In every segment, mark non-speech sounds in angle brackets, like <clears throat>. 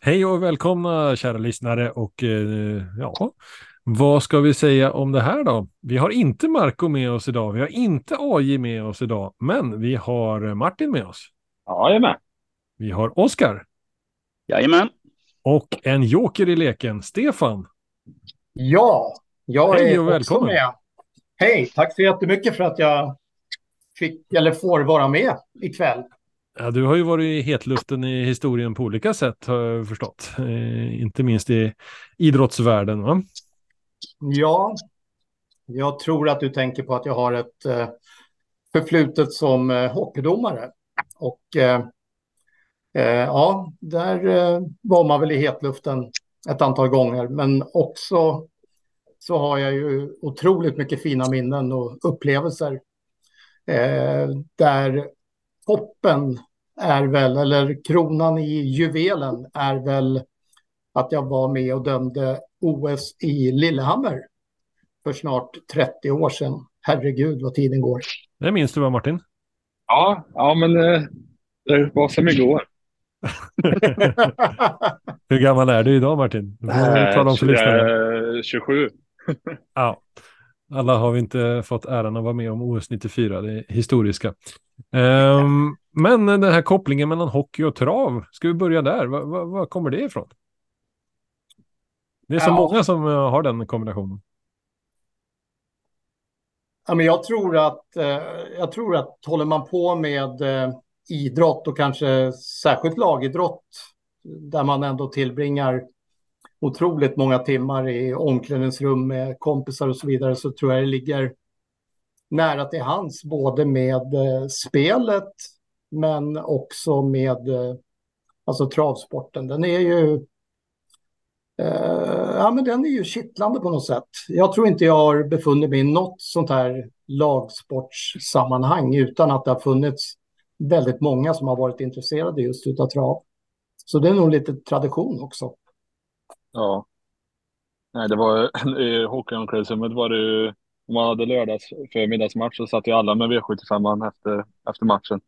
Hej och välkomna kära lyssnare och eh, ja, vad ska vi säga om det här då? Vi har inte Marco med oss idag, vi har inte AJ med oss idag, men vi har Martin med oss. Ja, jag är med. Vi har Oskar. Jajamän. Och en joker i leken, Stefan. Ja, jag Hej är och också välkommen. med. Hej, tack så jättemycket för att jag fick eller får vara med ikväll. Ja, du har ju varit i hetluften i historien på olika sätt har jag förstått. Eh, inte minst i idrottsvärlden va? Ja, jag tror att du tänker på att jag har ett eh, förflutet som eh, hockeydomare. Och eh, eh, ja, där eh, var man väl i hetluften ett antal gånger. Men också så har jag ju otroligt mycket fina minnen och upplevelser. Eh, där toppen är väl, eller kronan i juvelen är väl att jag var med och dömde OS i Lillehammer för snart 30 år sedan. Herregud vad tiden går. Det minns du va Martin? Ja, ja men eh, det var som igår. <laughs> Hur gammal är du idag Martin? Du får tala om för lyssnarna. Eh, 27. Ja, alla har vi inte fått äran att vara med om OS 94, det är historiska. Ehm, men den här kopplingen mellan hockey och trav, ska vi börja där? Var, var, var kommer det ifrån? Det är så Ja. många som eh, har den kombinationen. Ja, men jag tror att, eh, jag tror att håller man på med eh, idrott och kanske särskilt lagidrott där man ändå tillbringar otroligt många timmar i omklädningsrum med kompisar och så vidare så tror jag det ligger nära till hands både med eh, spelet men också med eh, alltså travsporten. Den är ju Eh, ja, men den är ju kittlande på något sätt. Jag tror inte jag har befunnit mig i något sånt här lagsportssammanhang utan att det har funnits väldigt många som har varit intresserade just utav trav. Så det är nog lite tradition också. Ja. Nej, det var <laughs> i hockeyomklädningsrummet var det ju, om man hade lördags förmiddagsmatch så satt ju alla med V75 efter, efter matchen.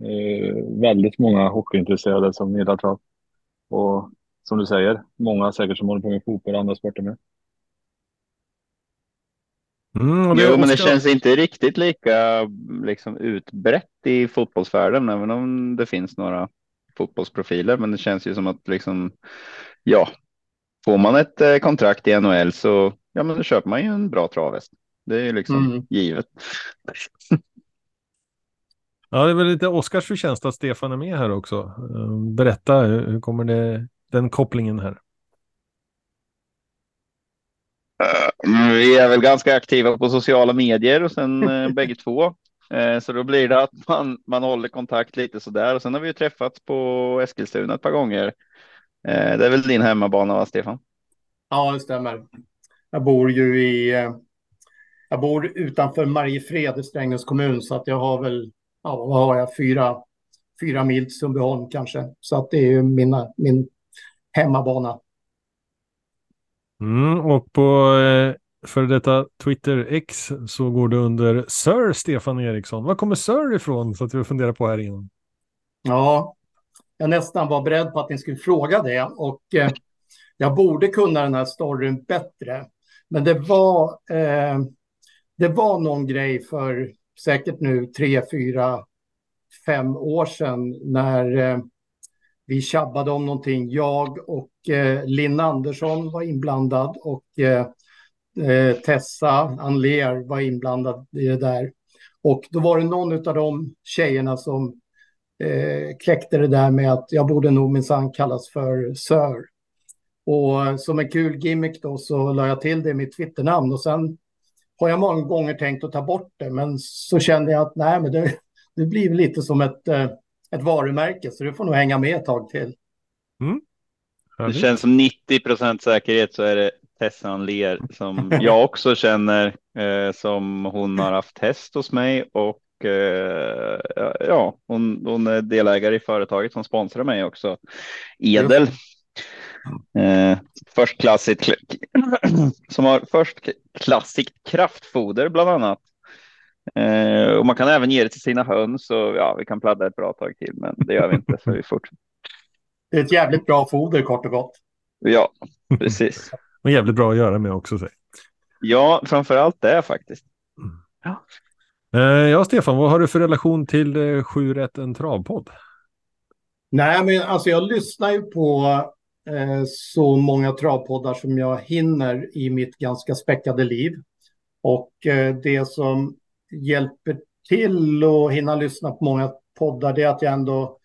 Eh, väldigt många hockeyintresserade som gillar trav. Och som du säger, många säkert som håller på med fotboll och andra sporter med. Mm, och det Jo, men det känns inte riktigt lika liksom, utbrett i fotbollsvärlden, även om det finns några fotbollsprofiler. Men det känns ju som att liksom, ja, får man ett eh, kontrakt i NHL så, ja, men då köper man ju en bra travhäst. Det är ju liksom Mm. givet. <laughs> Ja, det är väl lite Oskars förtjänst att Stefan är med här också. Eh, Berätta, hur kommer det, den kopplingen här? Mm, Vi är väl ganska aktiva på sociala medier och sen eh, <laughs> bägge två. Eh, så då blir det att man, man håller kontakt lite sådär. Och sen har vi ju träffats på Eskilstuna ett par gånger. Eh, det är väl din hemmabana, va, Stefan? Ja, det stämmer. Jag bor ju i... eh, Jag bor utanför Mariefred i Strängnäs kommun så att jag har väl, ja, vad har jag, fyra, fyra mil till Sundbyholm kanske. Så att det är ju mina, min hemmabana. Mm, och på eh, för detta Twitter X så går det under Sir Stefan Eriksson. Var kommer Sir ifrån? Så att vi funderar på här innan. Ja, jag nästan var beredd på att ni skulle fråga det och eh, jag borde kunna den här storyn bättre. Men det var, eh, det var någon grej för säkert nu tre, fyra, fem år sedan när eh, vi tjabbade om någonting. Jag och eh, Linn Andersson var inblandad och eh, eh Tessa Anler var inblandad i det där. Och då var det någon av de tjejerna som eh, kläckte det där med att jag borde nog minsann kallas för Sir. Och som en kul gimmick då så la jag till det i mitt Twitternamn och sen har jag många gånger tänkt att ta bort det men så kände jag att nej men det, det blir lite som ett, eh, ett varumärke så det får nog hänga med ett tag till. Det Härligt. känns som 90 procent säkerhet så är det Tessan Ler som <laughs> jag också känner eh, som hon har haft häst hos mig och eh, ja, hon, hon är delägare i företaget som sponsrar mig också. Edel. Eh, förstklassigt <clears throat> som har förstklassigt kraftfoder bland annat. Eh, och man kan även ge det till sina höns och ja, vi kan pladda ett bra tag till, men det gör vi inte så vi fortsätter. Det är ett jävligt bra foder kort och gott. Ja, precis. <laughs> och jävligt bra att göra med också. Säg. Ja, framför allt det faktiskt. Ja. Eh, ja, Stefan, vad har du för relation till eh, Sju rätt en travpodd? Nej, men alltså jag lyssnar ju på eh, så många travpoddar som jag hinner i mitt ganska späckade liv. Och eh, det som hjälper till att hinna lyssna på många poddar det är att jag ändå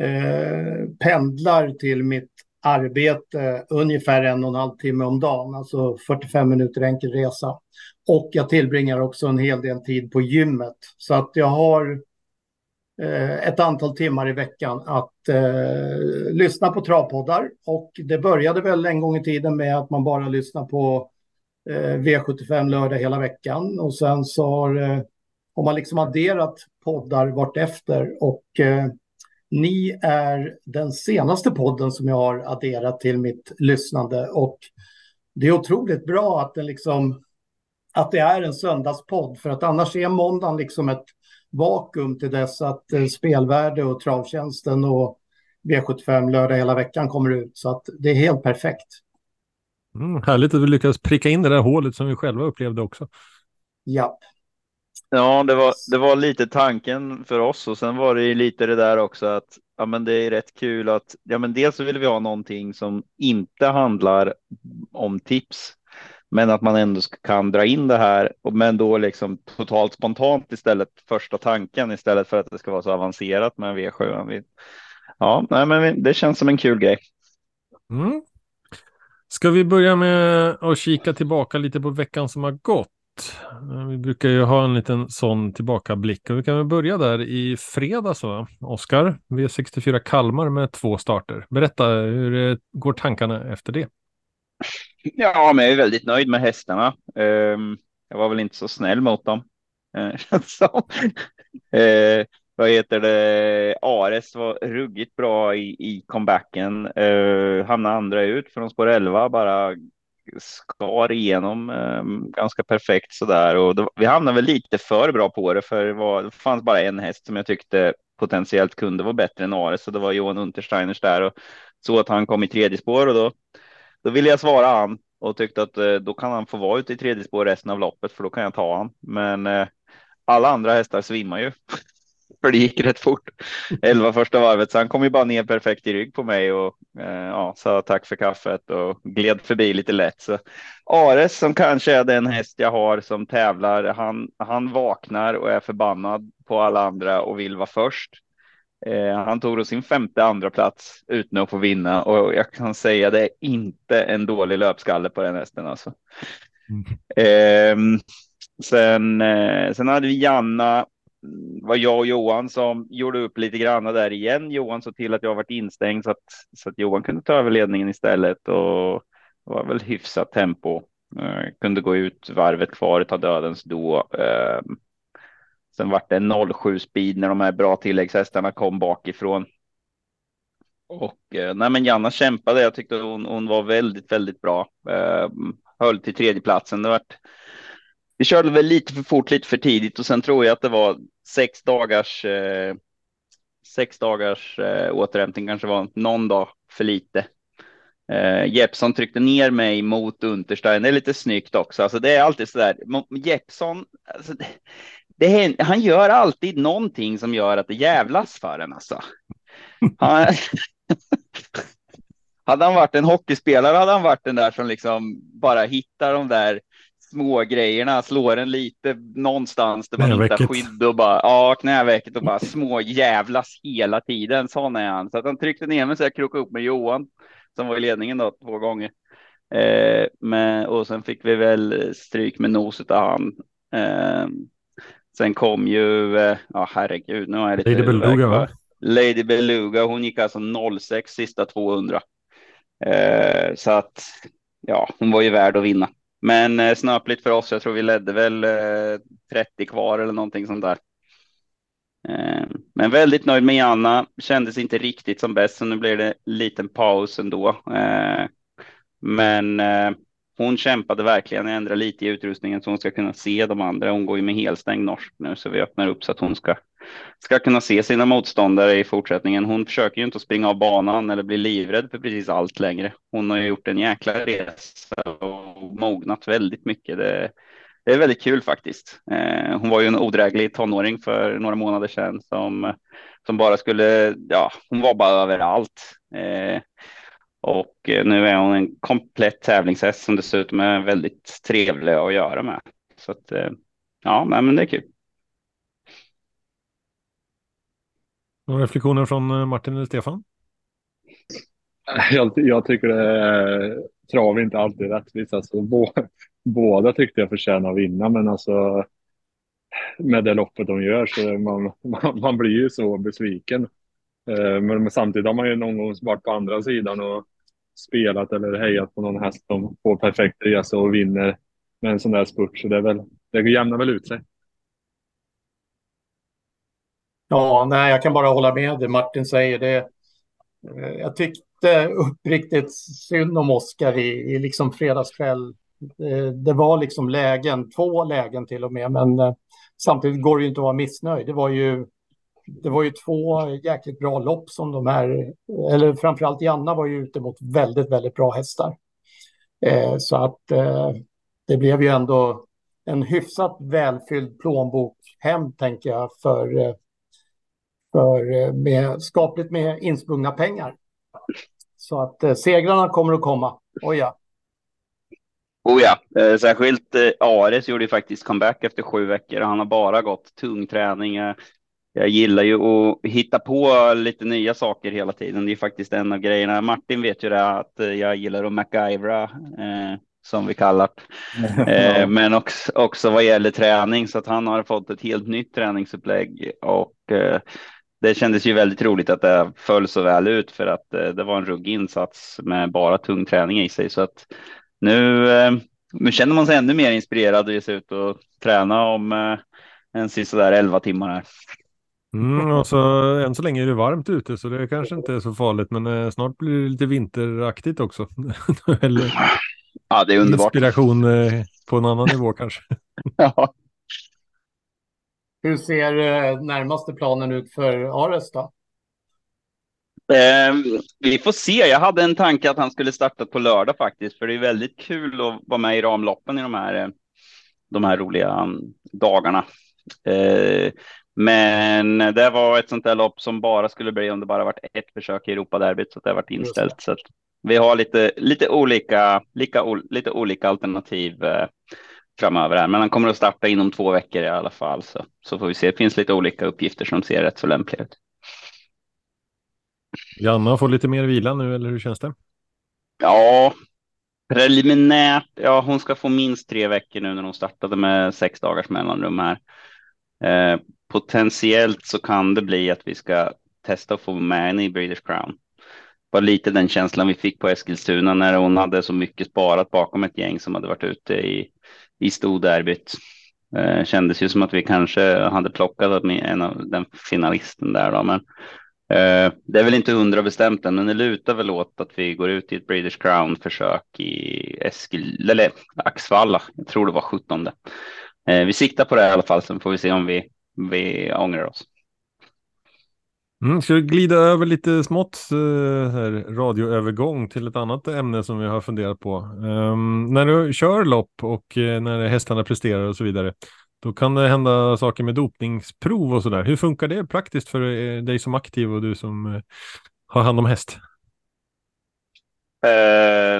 eh, pendlar till mitt arbete ungefär en och en halv timme om dagen, alltså 45 minuter enkel resa. Och jag tillbringar också en hel del tid på gymmet. Så att jag har eh, ett antal timmar i veckan att eh, lyssna på travpoddar. Och det började väl en gång i tiden med att man bara lyssnar på eh, V75 lördag hela veckan. Och sen så har, eh, har man liksom adderat poddar vartefter. Och eh, ni är den senaste podden som jag har adderat till mitt lyssnande. Och det är otroligt bra att det liksom att det är en söndagspodd för att annars är måndagen liksom ett vakuum till dess att eh, spelvärde och travtjänsten och V75 lördag hela veckan kommer ut. Så att det är helt perfekt. Mm, härligt att vi lyckades pricka in det där hålet som vi själva upplevde också. Ja. Ja, det var, det var lite tanken för oss och sen var det lite det där också att ja, men det är rätt kul att ja, men dels så vill vi ha någonting som inte handlar om tips men att man ändå kan dra in det här, men då liksom totalt spontant istället första tanken istället för att det ska vara så avancerat med V7. Ja, nej, men det känns som en kul grej. Mm. Ska vi börja med att kika tillbaka lite på veckan som har gått? Vi brukar ju ha en liten sån tillbakablick och vi kan väl börja där i fredags va? Oskar, V64 Kalmar med två starter. Berätta, hur eh, går tankarna efter det? Ja, men jag är väldigt nöjd med hästarna. Ehm, jag var väl inte så snäll mot dem. Eh, <laughs> så, eh, vad heter det? Ares var ruggigt bra i, i comebacken. Eh, hamnade andra ut från spår 11, bara skar igenom eh, ganska perfekt sådär. Och då, vi hamnade väl lite för bra på det, för det, var, det fanns bara en häst som jag tyckte potentiellt kunde vara bättre än Ares, så det var Johan Untersteiners där och så att han kom i tredje spår och då då ville jag svara han och tyckte att eh, då kan han få vara ute i tredje spår resten av loppet för då kan jag ta han. Men eh, alla andra hästar svimmar ju för det gick rätt fort. <laughs> Elva första varvet, så han kom ju bara ner perfekt i rygg på mig och eh, ja, sa tack för kaffet och gled förbi lite lätt. Så Ares som kanske är den häst jag har som tävlar, han, han vaknar och är förbannad på alla andra och vill vara först. Eh, han tog då sin femte andra plats utan att få vinna och jag kan säga det är inte en dålig löpskalle på den hästen alltså. Mm. Eh, sen, eh, sen hade vi Janna, var jag och Johan som gjorde upp lite grann där igen. Johan såg till att jag varit instängd så att, så att Johan kunde ta över ledningen istället och det var väl hyfsat tempo. Jag kunde gå ut varvet kvar, och ta dödens då. Ehm, sen vart det 07 speed när de här bra tilläggshästarna kom bakifrån. Och eh, nej, men Janna kämpade. Jag tyckte hon, hon var väldigt, väldigt bra. Ehm, höll till tredjeplatsen. Det vart. Vi körde väl lite för fort, lite för tidigt och sen tror jag att det var sex dagars. Eh, sex dagars eh, återhämtning kanske var någon dag för lite. Eh, Jeppson tryckte ner mig mot Unterstein. Det är lite snyggt också. Alltså, det är alltid så där. Jeppson, alltså, det, det, han gör alltid någonting som gör att det jävlas för en alltså. Han, <laughs> hade han varit en hockeyspelare hade han varit den där som liksom bara hittar de där små grejerna, slår en lite någonstans där man hittar skydd och bara ja, knävecket och bara <laughs> små jävlas hela tiden. Sån är han. Så att han tryckte ner mig så jag krokade upp med Johan som var i ledningen då två gånger. Eh, men, och sen fick vi väl stryk med noset av han. Eh, Sen kom ju, eh, ja herregud, nu har jag lite Lady Beluga va? Lady Beluga, hon gick alltså 06 sista 200. Eh, så att, ja, hon var ju värd att vinna. Men eh, snöpligt för oss, jag tror vi ledde väl eh, 30 kvar eller någonting sånt där. Eh, men väldigt nöjd med Janna, kändes inte riktigt som bäst, så nu blir det en liten paus ändå. Eh, men eh, hon kämpade verkligen, ändra lite i utrustningen så hon ska kunna se de andra. Hon går ju med helstängd norsk nu så vi öppnar upp så att hon ska, ska kunna se sina motståndare i fortsättningen. Hon försöker ju inte att springa av banan eller bli livrädd för precis allt längre. Hon har ju gjort en jäkla resa och mognat väldigt mycket. Det, det är väldigt kul faktiskt. Eh, hon var ju en odräglig tonåring för några månader sedan som, som bara skulle, ja, hon var bara överallt. Eh, och eh, nu är hon en komplett tävlingshäst som dessutom är väldigt trevlig att göra med. Så att, eh, ja, men det är kul. Några reflektioner från eh, Martin eller Stefan? Jag, jag tycker det trav inte alltid rättvist. Alltså, båda tyckte jag förtjänar att vinna, men alltså med det loppet de gör så man, man, man blir ju så besviken. Men, men, samtidigt har man ju någon gång varit på andra sidan och spelat eller hejat på någon häst som får perfekt resa och vinner med en sån där spurt. Så det, är väl, det jämnar väl ut sig. Ja, nej, jag kan bara hålla med det Martin säger. Det, eh, jag tyckte uppriktigt synd om Oskar i, i liksom fredagskväll. Det, det, var liksom lägen, två lägen till och med, men eh, samtidigt går det ju inte att vara missnöjd. Det var ju det var ju två jäkligt bra lopp som de här, eller framförallt Janna var ju ute mot väldigt, väldigt bra hästar. Eh, så att eh, det blev ju ändå en hyfsat välfylld plånbok hem, tänker jag, för, eh, för eh, med, skapligt med insprungna pengar. Så att eh, segrarna kommer att komma. Oh ja. Oh ja, eh, särskilt eh, Ares gjorde ju faktiskt comeback efter sju veckor och han har bara gått tung träning. Eh, jag gillar ju att hitta på lite nya saker hela tiden. Det är faktiskt en av grejerna. Martin vet ju det att jag gillar att MacGyvera eh, som vi kallar det. <laughs> Eh, men också, också vad gäller träning så att han har fått ett helt nytt träningsupplägg och eh, det kändes ju väldigt roligt att det föll så väl ut för att eh, det var en ruggig insats med bara tung träning i sig så att nu, eh, nu känner man sig ännu mer inspirerad att ge sig ut och träna om eh, en sisådär 11 timmar här. Mm, och så, än så länge är det varmt ute så det kanske inte är så farligt men eh, snart blir det lite vinteraktigt också. <laughs> Eller ja, det är underbart. Inspiration eh, på en annan nivå kanske. <laughs> ja. Hur ser eh, närmaste planen ut för Ares då? Eh, vi får se. Jag hade en tanke att han skulle starta på lördag faktiskt, för det är väldigt kul att vara med i ramloppen i de här, eh, de här roliga mm, dagarna. Men det var ett sånt där lopp som bara skulle bli om det bara varit ett försök i Europaderbyt så det har varit inställt. Så vi har lite, lite, olika, lika, lite olika alternativ eh, framöver här, men han kommer att starta inom två veckor i alla fall. Så, så får vi se. Det finns lite olika uppgifter som ser rätt så lämpliga ut. Janna får lite mer vila nu, eller hur känns det? Ja, preliminärt. Ja, hon ska få minst tre veckor nu när hon startade med sex dagars mellanrum här. Eh, potentiellt så kan det bli att vi ska testa att få med henne i British Crown. Det var lite den känslan vi fick på Eskilstuna när hon hade så mycket sparat bakom ett gäng som hade varit ute i, i storderbyt. Eh, kändes ju som att vi kanske hade plockat en av den finalisten där då, men eh, det är väl inte hundra bestämt än, men det lutar väl åt att vi går ut i ett British Crown försök i Eskil, eller Axvalla. Jag tror det var 17. Eh, vi siktar på det i alla fall, sen får vi se om vi vi ångrar oss. Mm, ska vi glida över lite smått uh, här, radioövergång till ett annat ämne som vi har funderat på. Um, när du kör lopp och uh, när hästarna presterar och så vidare, då kan det hända saker med dopningsprov och så där. Hur funkar det praktiskt för uh, dig som aktiv och du som har hand om häst?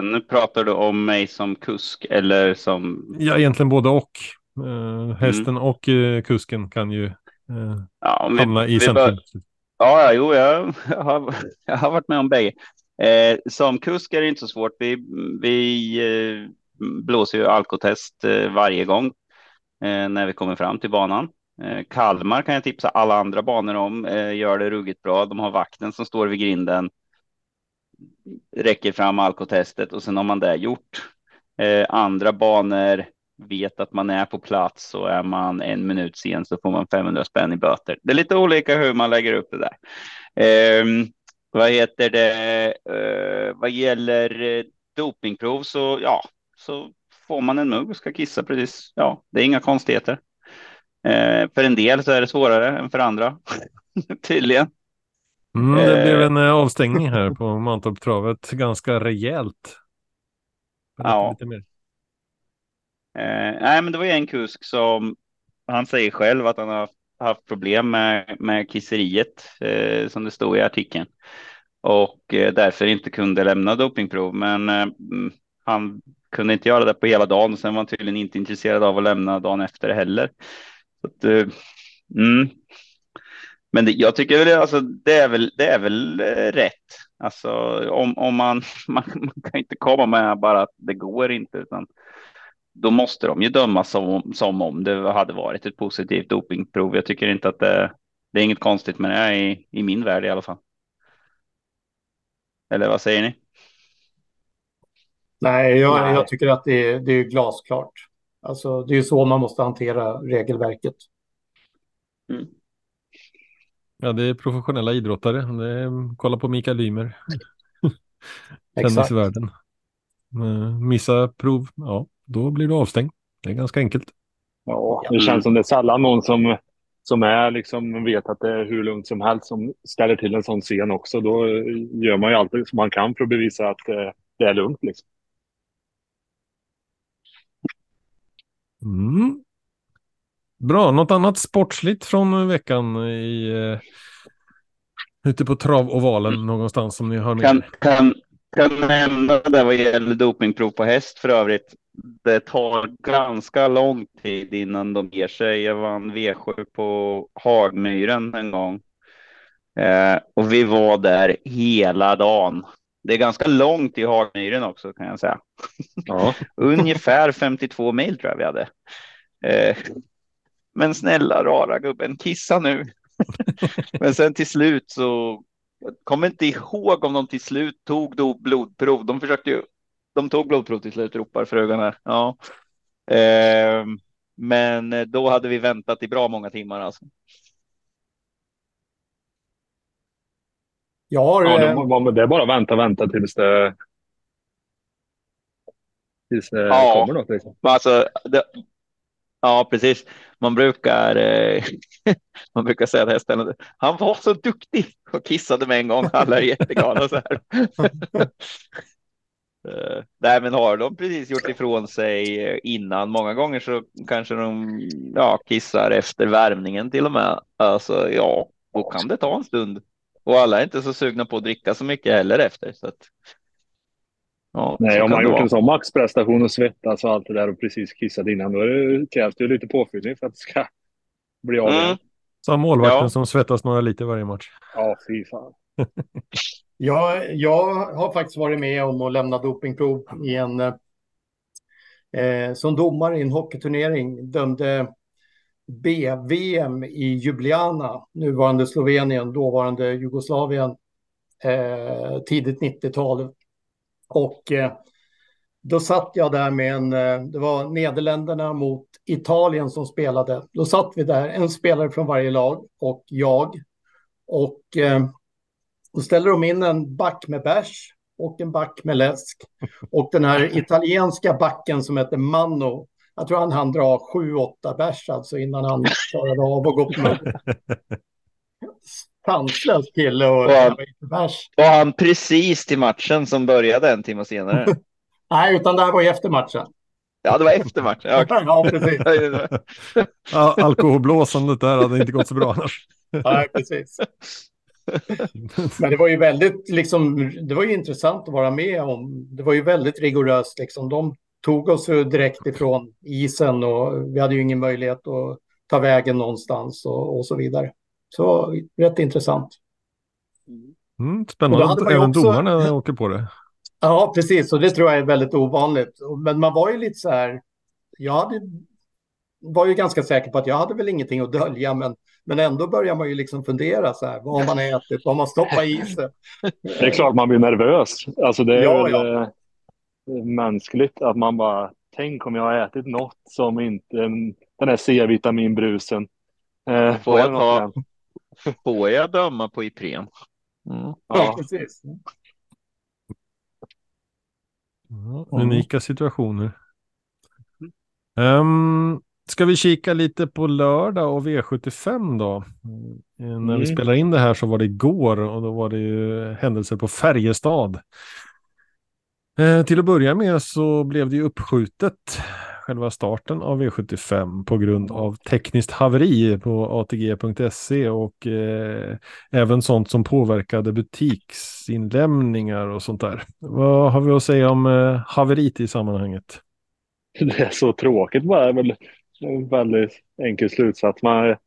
nu pratar du om mig som kusk eller som? Ja, egentligen både och. Uh, hästen mm. och uh, kusken kan ju uh, ja, vi, hamna i centrum. Ja, jo, jag, <laughs> har, jag har varit med om bägge. Eh, som kusk är det inte så svårt. Vi, vi eh, blåser ju alkotest eh, varje gång när vi kommer fram till banan. Kalmar kan jag tipsa alla andra banor om. gör det ruggigt bra. De har vakten som står vid grinden. Räcker fram alkotestet och sen har man det gjort. andra banor vet att man är på plats och är man en minut sen så får man 500 spänn i böter. Det är lite olika hur man lägger upp det där. Eh, vad heter det? Eh, vad gäller eh, dopingprov så ja, så får man en mugg och ska kissa precis. Ja, det är inga konstigheter. Eh, för en del så är det svårare än för andra, <laughs> tydligen. Mm, det blev en eh, avstängning här på Mantorp-travet, ganska rejält. Ja. Lite mer. Eh, nej, men det var ju en kusk som han säger själv att han har haft problem med, med kisseriet eh, som det stod i artikeln och eh, därför inte kunde lämna dopingprov. Men eh, mm, han kunde inte göra det på hela dagen. och Sen var han tydligen inte intresserad av att lämna dagen efter heller. Så att, eh, mm. Men det, jag tycker väl, alltså, det är väl, det är väl eh, rätt. Alltså om, om man, man, <laughs> man kan inte komma med bara att det går inte, utan då måste de ju dömas som, som om det hade varit ett positivt dopingprov. Jag tycker inte att det, det är inget konstigt med det i, i min värld i alla fall. Eller vad säger ni? Nej, jag, Nej. jag tycker att det är, det är glasklart. Alltså, det är så man måste hantera regelverket. Ja, det är professionella idrottare. Det är, kolla på Mikael Ymer, Exakt. tennisvärlden. Eh, Missa prov, ja, då blir du avstängd. Det är ganska enkelt. Ja, det känns som det är sällan någon som, som är liksom vet att det är hur lugnt som helst som ställer till en sån scen också. Då gör man ju allt som man kan för att bevisa att eh, det är lugnt. Liksom. Mm. Bra, något annat sportsligt från veckan i, eh, ute på travovalen någonstans som ni har med? Kan, kan, kan nämna det vad gäller dopingprov på häst för övrigt. Det tar ganska lång tid innan de ger sig. Jag vann V7 på Hagmyren en gång. Eh, och vi var där hela dagen. Det är ganska långt i Hagmyren också kan jag säga. Ja. <laughs> Ungefär 52 mil tror jag vi hade. Eh, men snälla rara gubben, kissa nu. <laughs> men sen till slut så jag kommer inte ihåg om de till slut tog då blodprov. De försökte ju. De tog blodprov till slut ropar frugan här. Ja. Eh, men då hade vi väntat i bra många timmar alltså. Jag har, Ja, eh, de, de, det är bara vänta, vänta tills det, tills det Ja. kommer något. Liksom. Alltså, det, ja, precis. Man brukar, eh, <laughs> man brukar säga att hästen, han var så duktig och kissade med en gång. Alla är jätteglada så här. <laughs> Eh, Nej, men har de precis gjort ifrån sig eh, innan? Många gånger så kanske de ja, kissar efter värmningen till och med. Alltså, ja, då kan det ta en stund. Och alla är inte så sugna på att dricka så mycket heller efter. Så att, ja, Nej, så om man gjort vara. en sån maxprestation och svettas och allt det där och precis kissat innan, då det, krävs det ju lite påfyllning för att det ska bli av. Mm. Som målvakten Ja. som svettas några liter varje match. Ja, fy fan. <laughs> jag, jag har faktiskt varit med om att lämna dopingprov i en eh, som domare i en hockeyturnering dömde B-VM i Ljubljana, nuvarande Slovenien, dåvarande Jugoslavien, eh, tidigt 90-tal. Och eh, då satt jag där med en, eh, det var Nederländerna mot Italien som spelade. Då satt vi där, en spelare från varje lag och jag. Och eh, då ställer de in en back med bärs och en back med läsk. Och den här italienska backen som heter Manno, jag tror han hann dra sju, åtta bärs alltså innan han klarade av att gå på. Sanslös kille och och bärs. Och han precis till matchen som började en timme senare. <laughs> Nej, utan det här var ju efter matchen. Ja, det var efter matchen. Ja. Ja, precis. <laughs> Ja, alkoholblåsandet där hade inte gått så bra annars. Ja, precis. Men det var ju väldigt, liksom, det var ju intressant att vara med om. Det var ju väldigt rigoröst, liksom. De tog oss direkt ifrån isen och vi hade ju ingen möjlighet att ta vägen någonstans och, och så vidare. Så rätt intressant. Mm, spännande att även också- domarna åker på det. Ja, precis. Och det tror jag är väldigt ovanligt. Men man var ju lite så här. Jag hade, var ju ganska säker på att jag hade väl ingenting att dölja, men, men ändå börjar man ju liksom fundera så här. Vad har man ätit? Vad har man stoppat i sig? Det är klart man blir nervös. Alltså det är Ja, väl ja. eh, mänskligt att man bara, tänk om jag har ätit något som inte, den här C-vitaminbrusen. Eh, Får jag ta-? Får jag döma på Ipren? Mm. Ja, Ja, precis. Ja, unika situationer. Um, ska vi kika lite på lördag och V75 då? Mm. När vi mm. spelar in det här så var det igår och då var det ju händelser på Färjestad. Eh, till att börja med så blev det ju uppskjutet själva starten av V75 på grund av tekniskt haveri på ATG.se och eh, även sånt som påverkade butiksinlämningar och sånt där. Vad har vi att säga om eh, haveriet i sammanhanget? Det är så tråkigt bara, väl en väldigt enkel slutsats. Man har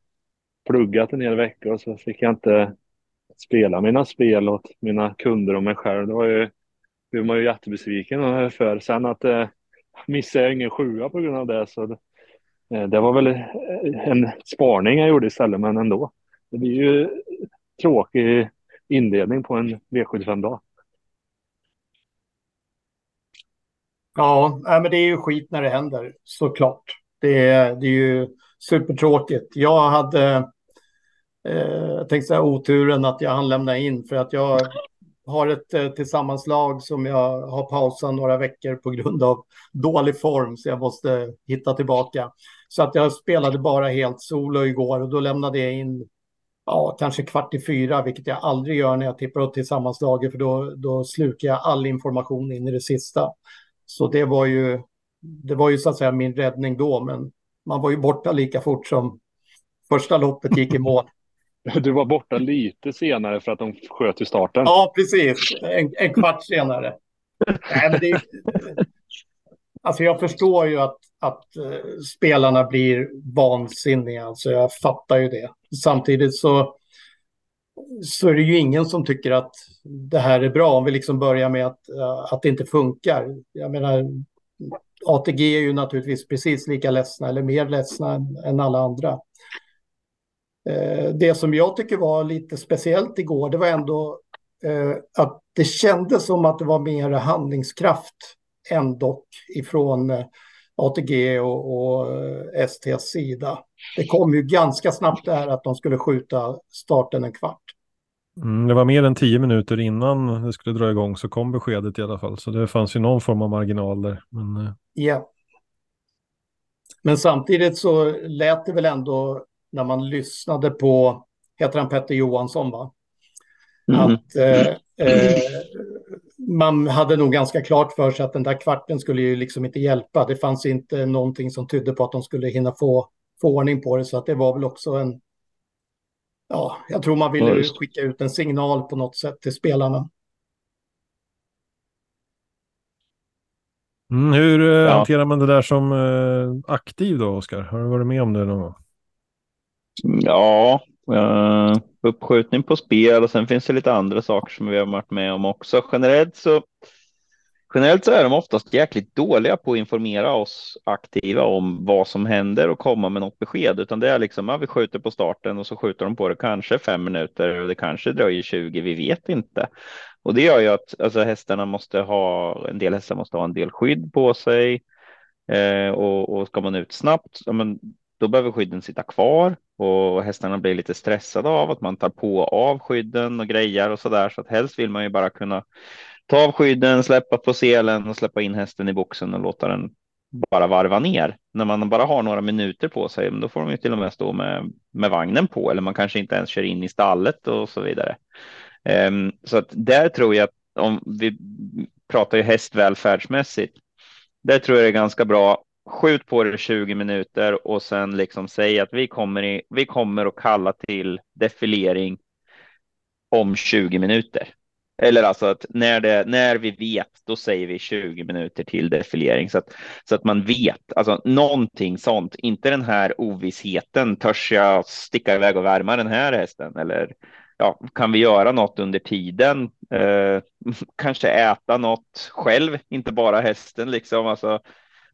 pluggat en hel vecka och så fick jag inte spela mina spel åt mina kunder och mig själv. Det var ju, blev man ju jättebesviken för. Sen att eh, missade jag ingen sjua på grund av det. Så det, eh, det var väl eh, en spaning jag gjorde istället, men ändå. Det blir ju tråkig inledning på en V75-dag. Ja, men det är ju skit när det händer, såklart. Det är, det är ju supertråkigt. Jag hade, eh, jag tänkte säga oturen att jag hann lämna in för att jag har ett eh, tillsammanslag som jag har pausat några veckor på grund av dålig form, så jag måste hitta tillbaka. Så att jag spelade bara helt solo igår och då lämnade jag in ja, kanske kvart i fyra, vilket jag aldrig gör när jag tippar upp tillsammanslaget. för då, då slukar jag all information in i det sista. Så det var ju, det var ju så att säga min räddning då, men man var ju borta lika fort som första loppet gick i mål. <laughs> Du var borta lite senare för att de sköt i starten. Ja, precis. En, en kvart senare. Nej, men det, alltså jag förstår ju att, att uh, spelarna blir vansinniga. Alltså jag fattar ju det. Samtidigt så, så är det ju ingen som tycker att det här är bra. Om vi liksom börjar med att, uh, att det inte funkar. Jag menar, ATG är ju naturligtvis precis lika ledsna eller mer ledsna än, än alla andra. Eh, det som jag tycker var lite speciellt igår, det var ändå eh, att det kändes som att det var mer handlingskraft ändå ifrån eh, ATG och, och eh, STs sida. Det kom ju ganska snabbt där att de skulle skjuta starten en kvart. Mm, det var mer än tio minuter innan det skulle dra igång så kom beskedet i alla fall. Så det fanns ju någon form av marginal där. Men... Ja. Men samtidigt så lät det väl ändå när man lyssnade på, heter han Petter Johansson va? Mm. Att eh, eh, man hade nog ganska klart för sig att den där kvarten skulle ju liksom inte hjälpa. Det fanns inte någonting som tydde på att de skulle hinna få, få ordning på det. Så att det var väl också en... Ja, jag tror man ville skicka ut en signal på något sätt till spelarna. Mm, hur eh, ja. hanterar man det där som eh, aktiv då, Oskar? Har du varit med om det någon gång? Ja, uh, uppskjutning på spel och sen finns det lite andra saker som vi har varit med om också. Generellt så Generellt så är de oftast jäkligt dåliga på att informera oss aktiva om vad som händer och komma med något besked, utan det är liksom att vi skjuter på starten och så skjuter de på det kanske fem minuter och det kanske dröjer 20. Vi vet inte. Och det gör ju att alltså, hästarna måste ha en del hästar måste ha en del skydd på sig eh, och, och ska man ut snabbt, ja, men då behöver skydden sitta kvar och hästarna blir lite stressade av att man tar på av skydden och grejer och så där. Så att helst vill man ju bara kunna ta av skydden, släppa på selen och släppa in hästen i boxen och låta den bara varva ner. När man bara har några minuter på sig, då får de ju till och med stå med, med vagnen på eller man kanske inte ens kör in i stallet och så vidare. Um, så att där tror jag att om vi pratar ju hästvälfärdsmässigt, där tror jag det är ganska bra skjut på det 20 minuter och sen liksom säg att vi kommer, i, vi kommer att kalla till defilering om 20 minuter. Eller alltså att när, det, när vi vet, då säger vi 20 minuter till defilering. Så att, så att man vet, alltså någonting sånt, inte den här ovissheten, törs jag sticka iväg och värma den här hästen? Eller ja, kan vi göra något under tiden? Eh, <laughs> kanske äta något själv, inte bara hästen liksom, alltså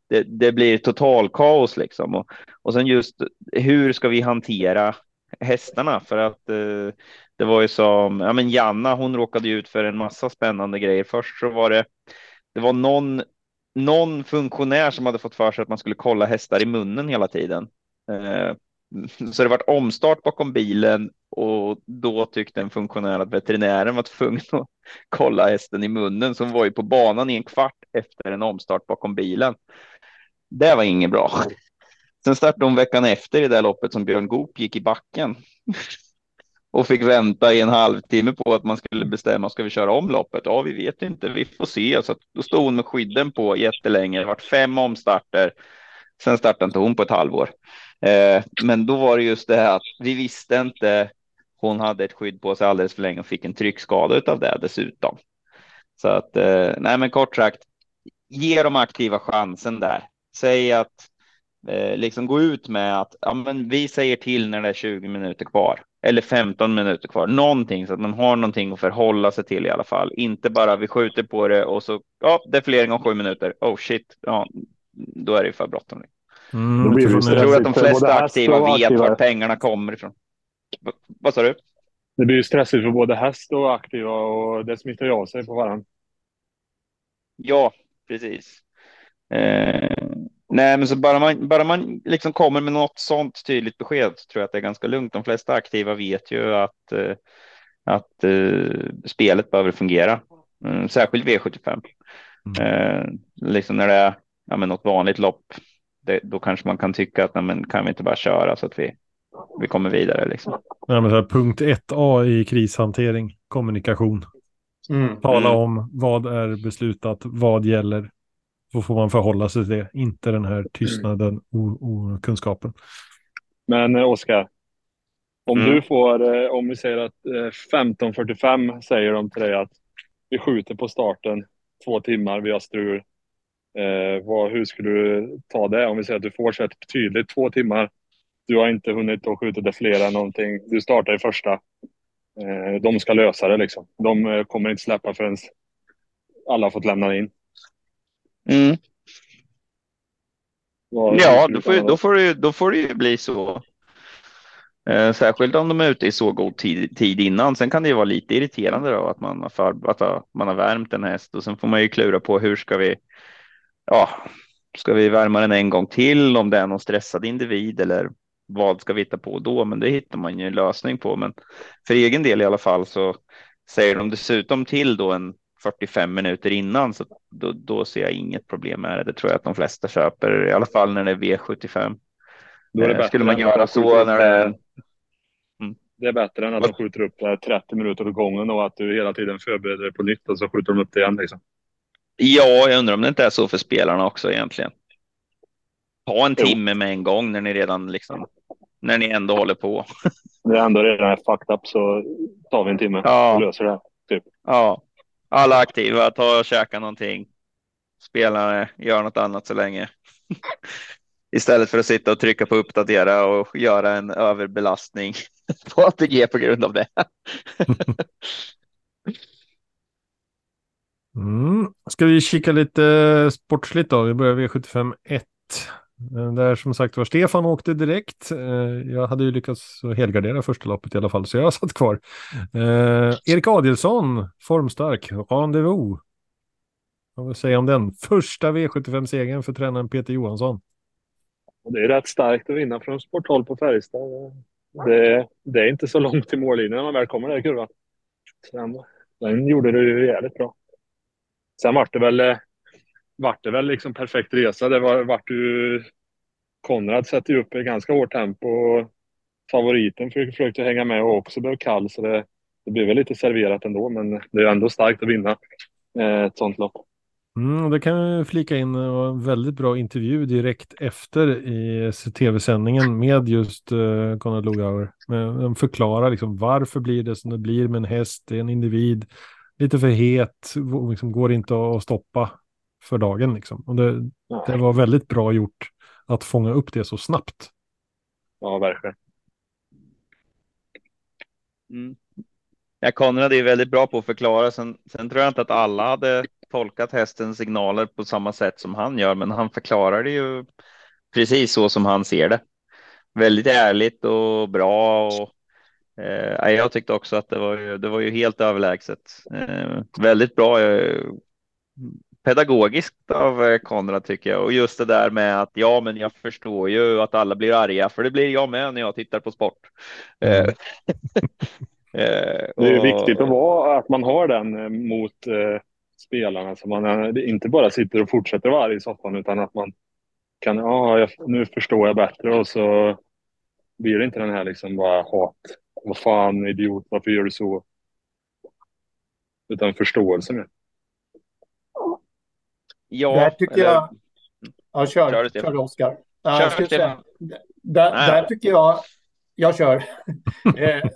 det, det blir total kaos liksom. Och, och sen just hur ska vi hantera hästarna? För att eh, det var ju som, ja men Janna, hon råkade ut för en massa spännande grejer. Först så var det, det var någon, någon funktionär som hade fått för sig att man skulle kolla hästar i munnen hela tiden. Eh, så det var omstart bakom bilen och då tyckte en funktionär att veterinären var tvungen att kolla hästen i munnen som var ju på banan i en kvart efter en omstart bakom bilen. Det var inget bra. Sen startade hon veckan efter i det loppet som Björn Goop gick i backen <laughs> och fick vänta i en halvtimme på att man skulle bestämma, ska vi köra om loppet? Ja, vi vet inte, vi får se. Så då stod hon med skydden på jättelänge, det vart fem omstarter. Sen startade inte hon på ett halvår. Eh, men då var det just det här att vi visste inte. Hon hade ett skydd på sig alldeles för länge och fick en tryckskada av det dessutom. Så att, eh, nej men kort sagt, ge de aktiva chansen där. Säg att eh, liksom gå ut med att ja, men vi säger till när det är 20 minuter kvar eller 15 minuter kvar, någonting så att man har någonting att förhålla sig till i alla fall. Inte bara vi skjuter på det och så ja, defilering om sju minuter. Oh shit, ja, då är det för bråttom. Mm, jag tror att de flesta aktiva vet aktiva. var pengarna kommer ifrån. V vad sa du? Det blir ju stressigt för både häst och aktiva och det smittar ju av sig på varandra. Ja, precis. Eh, nej, men så bara man, bara man liksom kommer med något sånt tydligt besked så tror jag att det är ganska lugnt. De flesta aktiva vet ju att, eh, att eh, spelet behöver fungera, mm, särskilt V75. Mm. Eh, liksom när det är ja, men något vanligt lopp, det, då kanske man kan tycka att nej, men kan vi inte bara köra så att vi, vi kommer vidare. Liksom. Ja, men här, punkt 1A i krishantering, kommunikation. Mm. Tala mm. om vad är beslutat, vad gäller, då får man förhålla sig till det, inte den här tystnaden och okunskapen. Men eh, Oskar, om mm. du får, eh, om vi säger att 15.45 eh, säger de till dig att vi skjuter på starten två timmar, vi har strul. Eh, vad, hur skulle du ta det? Om vi säger att du får så ett tydligt två timmar. Du har inte hunnit att skjuta det flera någonting. Du startar i första. Eh, de ska lösa det liksom. De kommer inte släppa förrän alla fått lämna in. Mm. Ja, då får, då, får det, då får det ju bli så. Eh, särskilt om de är ute i så god tid, tid innan. Sen kan det ju vara lite irriterande då att man har, för, att man har värmt en häst och sen får man ju klura på hur ska vi, ja, ska vi värma den en gång till om det är någon stressad individ eller vad ska vi hitta på då? Men det hittar man ju en lösning på. Men för egen del i alla fall så säger de dessutom till då en 45 minuter innan så då, då ser jag inget problem med det. Det tror jag att de flesta köper, i alla fall när det är V75. Då är det eh, Skulle man göra så när det är... Mm. Det är bättre än att de skjuter upp 30 minuter åt gången och att du hela tiden förbereder dig på nytt och så skjuter de upp det igen. Liksom. Ja, jag undrar om det inte är så för spelarna också egentligen. Ta en timme med en gång när ni redan liksom, när ni ändå håller på. När det ändå redan är fucked up så tar vi en timme ja. och löser det. Typ. Ja, alla aktiva, ta och käka någonting. Spelarna gör något annat så länge. <laughs> Istället för att sitta och trycka på uppdatera och göra en överbelastning <laughs> på ATG på grund av det. <laughs> mm. Ska vi kika lite sportsligt då? Vi börjar V75 1. Eh, där som sagt var Stefan åkte direkt. Eh, jag hade ju lyckats helgardera första loppet i alla fall, så jag <laughs> satt kvar. Eh, Erik Adielsson, formstark, rendezvous. Vad vill säga om den? Första V75-segern för tränaren Peter Johansson. Det är rätt starkt att vinna från sporthåll på Färjestad. Det, det, är inte så långt till mållinjen när man väl kommer där i kurvan. Sen, den gjorde det ju jävligt bra. Sen vart det väl eh, vart det väl liksom perfekt resa. Det var, vart ju... Konrad sätter ju upp ett ganska hårt tempo. Favoriten försökte hänga med och också blev kall, så det, det blev väl lite serverat ändå. Men det är ändå starkt att vinna eh, ett sånt lopp. Mm, det kan vi flika in en väldigt bra intervju direkt efter i tv-sändningen med just uh, Konrad Lugauer. De förklarar liksom varför blir det som det blir med en häst, det är en individ, lite för het, liksom går inte att stoppa för dagen. Liksom. Och det, det var väldigt bra gjort att fånga upp det så snabbt. Ja, verkligen. Mm. Ja, Konrad är väldigt bra på att förklara. Sen, sen tror jag inte att alla hade tolkat hästens signaler på samma sätt som han gör, men han förklarar det ju precis så som han ser det. Väldigt ärligt och bra. Och, eh, jag tyckte också att det var, det var ju helt överlägset. Eh, väldigt bra. Eh, pedagogiskt av eh, Konrad tycker jag. Och just det där med att ja, men jag förstår ju att alla blir arga, för det blir jag med när jag tittar på sport. Mm. Eh, <laughs> det är viktigt att, vara, att man har den eh, mot spelarna så man inte bara sitter och fortsätter vara arg i soffan utan att man kan, ja, jag, nu förstår jag bättre och så blir det inte den här liksom bara hat. Vad fan idiot, varför gör du så? Utan förståelse med. Ja, Där tycker eller- jag... Ja, kör, Kör kör Oskar. Kör, säga, där, där tycker jag... Jag kör. <laughs> Eh,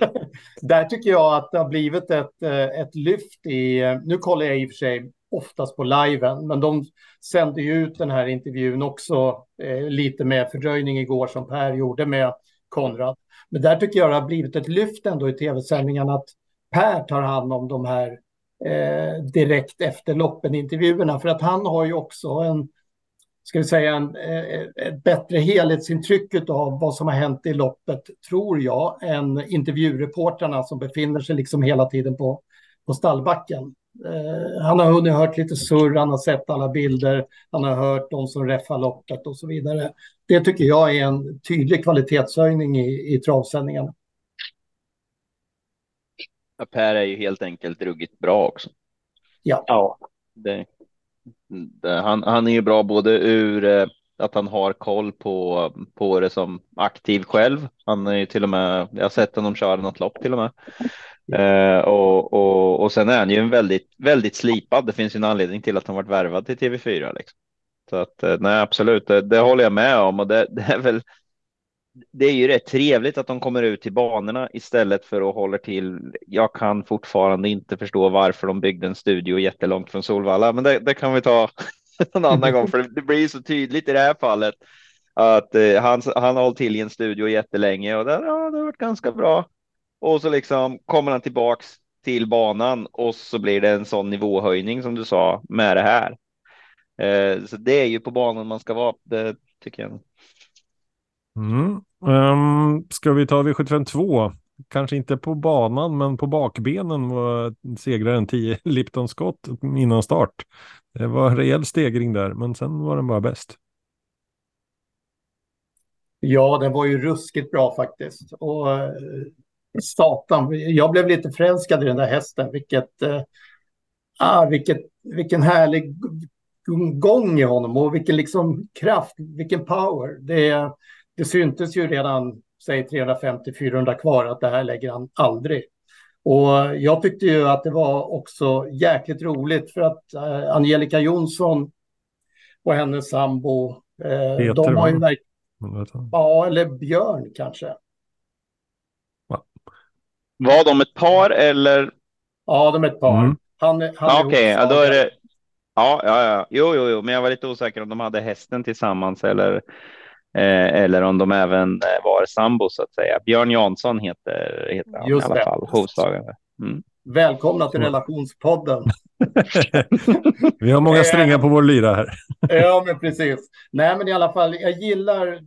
<laughs> där tycker jag att det har blivit ett, eh, ett lyft i... eh, Nu kollar jag i och för sig oftast på liven, men de sände ju ut den här intervjun också eh, lite med fördröjning igår som Per gjorde med Konrad. Men där tycker jag det har blivit ett lyft ändå i tv-sändningarna att Per tar hand om de här eh, direkt efter loppen-intervjuerna. För att han har ju också en, ska vi säga, en, eh, ett bättre helhetsintryck av vad som har hänt i loppet, tror jag, än intervjureportrarna som befinner sig liksom hela tiden på, på stallbacken. Eh, han har hunnit hört lite surr, han har sett alla bilder, han har hört de som räffar loppet och så vidare. Det tycker jag är en tydlig kvalitetshöjning i, i travsändningarna. Ja, Per är ju helt enkelt ruggigt bra också. Ja, Det, det, han, han är ju bra både ur eh, att han har koll på, på det som aktiv själv. Han är ju till och med, jag har sett honom köra något lopp till och med. Eh, och, och, och sen är han ju en väldigt, väldigt slipad. Det finns ju en anledning till att han varit värvad till TV4. Liksom. Så att eh, nej, absolut, det, det håller jag med om och det, det är väl det är ju rätt trevligt att de kommer ut till banorna istället för att hålla till. Jag kan fortfarande inte förstå varför de byggde en studio jättelångt från Solvalla, men det, det kan vi ta <laughs> en annan gång, för det, blir så tydligt i det här fallet att eh, han, han har hållit till i en studio jättelänge och det, ja, det har varit ganska bra. Och så liksom kommer han tillbaks till banan och så blir det en sån nivåhöjning som du sa med det här. Eh, så det är ju på banan man ska vara, det tycker jag. Mm. Um, ska vi ta V75 2? Kanske inte på banan, men på bakbenen var segraren 10 <laughs> Lipton Scott innan start. Det var en rejäl stegring där, men sen var den bara bäst. Ja, den var ju ruskigt bra faktiskt. Och eh, satan, jag blev lite förälskad i den där hästen. Vilket, eh, ah, vilket, vilken härlig gång i honom och vilken liksom kraft, vilken power. Det, det syntes ju redan, säg 350-400 kvar, att det här lägger han aldrig. Och jag tyckte ju att det var också jäkligt roligt för att eh, Angelica Jonsson och hennes sambo, eh, Peter, de har ju va? verkligen. Ja, eller Björn kanske. Var de ett par eller? Ja, de är ett par. Mm. Han, är- han Ja, är Okej, ja, då är det. Ja, ja, ja, jo, jo, jo, men jag var lite osäker om de hade hästen tillsammans eller eller om de även eh, var sambo så att säga. Björn Jansson heter, heter han Just i alla det. fall, hovslagare. Mm. Välkomna till relationspodden. <laughs> vi har många Eh. strängar på vår lyra här. Ja, men precis. Nej, men i alla fall, jag gillar... eh,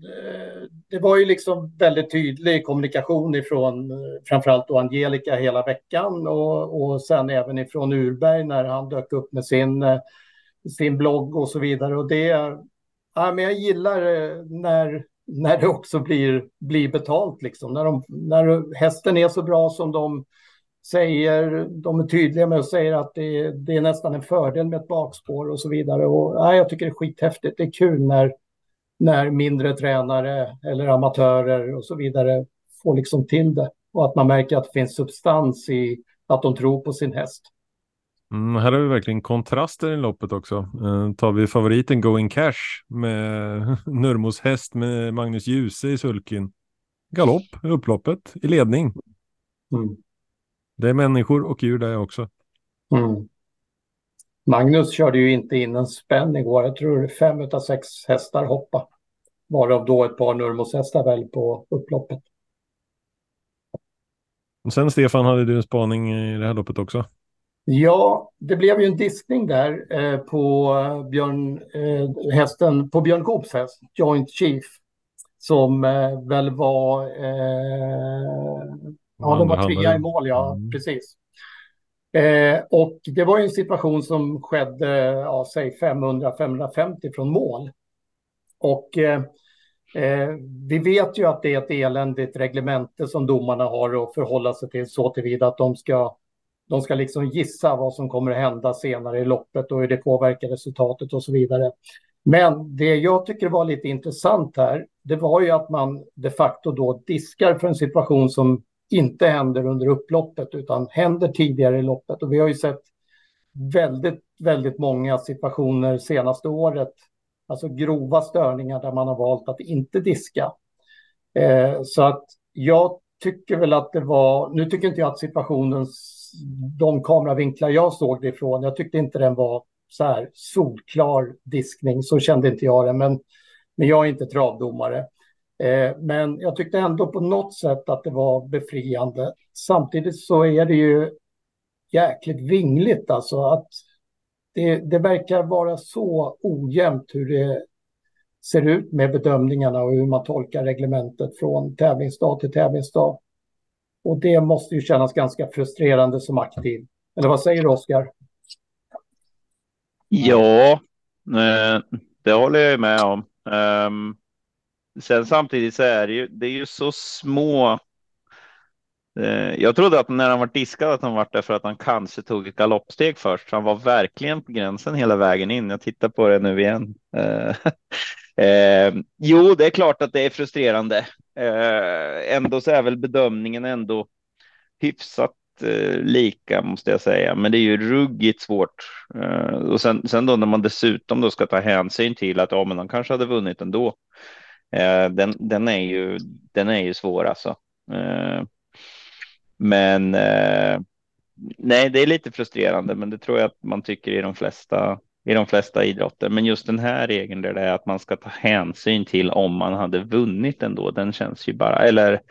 Det var ju liksom väldigt tydlig kommunikation ifrån eh, framförallt då Angelica hela veckan och, och sen även ifrån Urberg när han dök upp med sin, eh, sin blogg och så vidare. Och det... Ja, men jag gillar eh, när, när det också blir, blir betalt, liksom. När, de, när hästen är så bra som de säger, de är tydliga med att säga att det, det är nästan en fördel med ett bakspår och så vidare. Och, ja, jag tycker det är skithäftigt. Det är kul när, när mindre tränare eller amatörer och så vidare får liksom till det. Och att man märker att det finns substans i att de tror på sin häst. Mm, här har vi verkligen kontraster i loppet också. Eh, tar vi favoriten Going Cash med <laughs> Nurmos häst med Magnus Djuse i sulken. Galopp i upploppet i ledning. Mm. Det är människor och djur där också. Mm. Magnus körde ju inte in en spänn igår. Jag tror fem av sex hästar hoppa. Varav då ett par Nurmos-hästar väl på upploppet. Och sen Stefan hade du en spaning i det här loppet också. Ja, det blev ju en diskning där eh, på Björn, eh, hästen, på Björn Goops häst, Joint Chief, som eh, väl var, eh, ja, de var trea i mål, ja, Mm. precis. Eh, och det var ju en situation som skedde, ja, säg 500-550 från mål. Och eh, eh, vi vet ju att det är ett eländigt reglemente som domarna har att förhålla sig till så tillvida att de ska de ska liksom gissa vad som kommer att hända senare i loppet och hur det påverkar resultatet och så vidare. Men det jag tycker var lite intressant här, det var ju att man de facto då diskar för en situation som inte händer under upploppet utan händer tidigare i loppet. Och vi har ju sett väldigt, väldigt många situationer senaste året, alltså grova störningar där man har valt att inte diska. Eh, så att jag tycker väl att det var, nu tycker inte jag att situationen, de kameravinklar jag såg det ifrån, jag tyckte inte den var så här solklar diskning, så kände inte jag det, men, men jag är inte travdomare. Eh, men jag tyckte ändå på något sätt att det var befriande. Samtidigt så är det ju jäkligt vingligt alltså att det, det verkar vara så ojämnt hur det ser ut med bedömningarna och hur man tolkar reglementet från tävlingsdag till tävlingsdag. Och det måste ju kännas ganska frustrerande som aktiv. Eller vad säger du, Oskar? Ja, eh, det håller jag med om. Ehm, sen samtidigt så är det ju, det är ju så små. Eh, jag trodde att när han var diskad att han var där för att han kanske tog ett galoppsteg först. Han var verkligen på gränsen hela vägen in. Jag tittar på det nu igen. Eh, <laughs> ehm, jo, det är klart att det är frustrerande. Eh, ändå så är väl bedömningen ändå hyfsat eh, lika måste jag säga, men det är ju ruggigt svårt. Eh, och sen, sen då när man dessutom då ska ta hänsyn till att ja, men de kanske hade vunnit ändå. Den, den är ju. Den är ju svår alltså. Men nej, det är lite frustrerande, men det tror jag att man tycker i de flesta i de flesta idrotter. Men just den här regeln där det är att man ska ta hänsyn till om man hade vunnit ändå, den känns ju bara, eller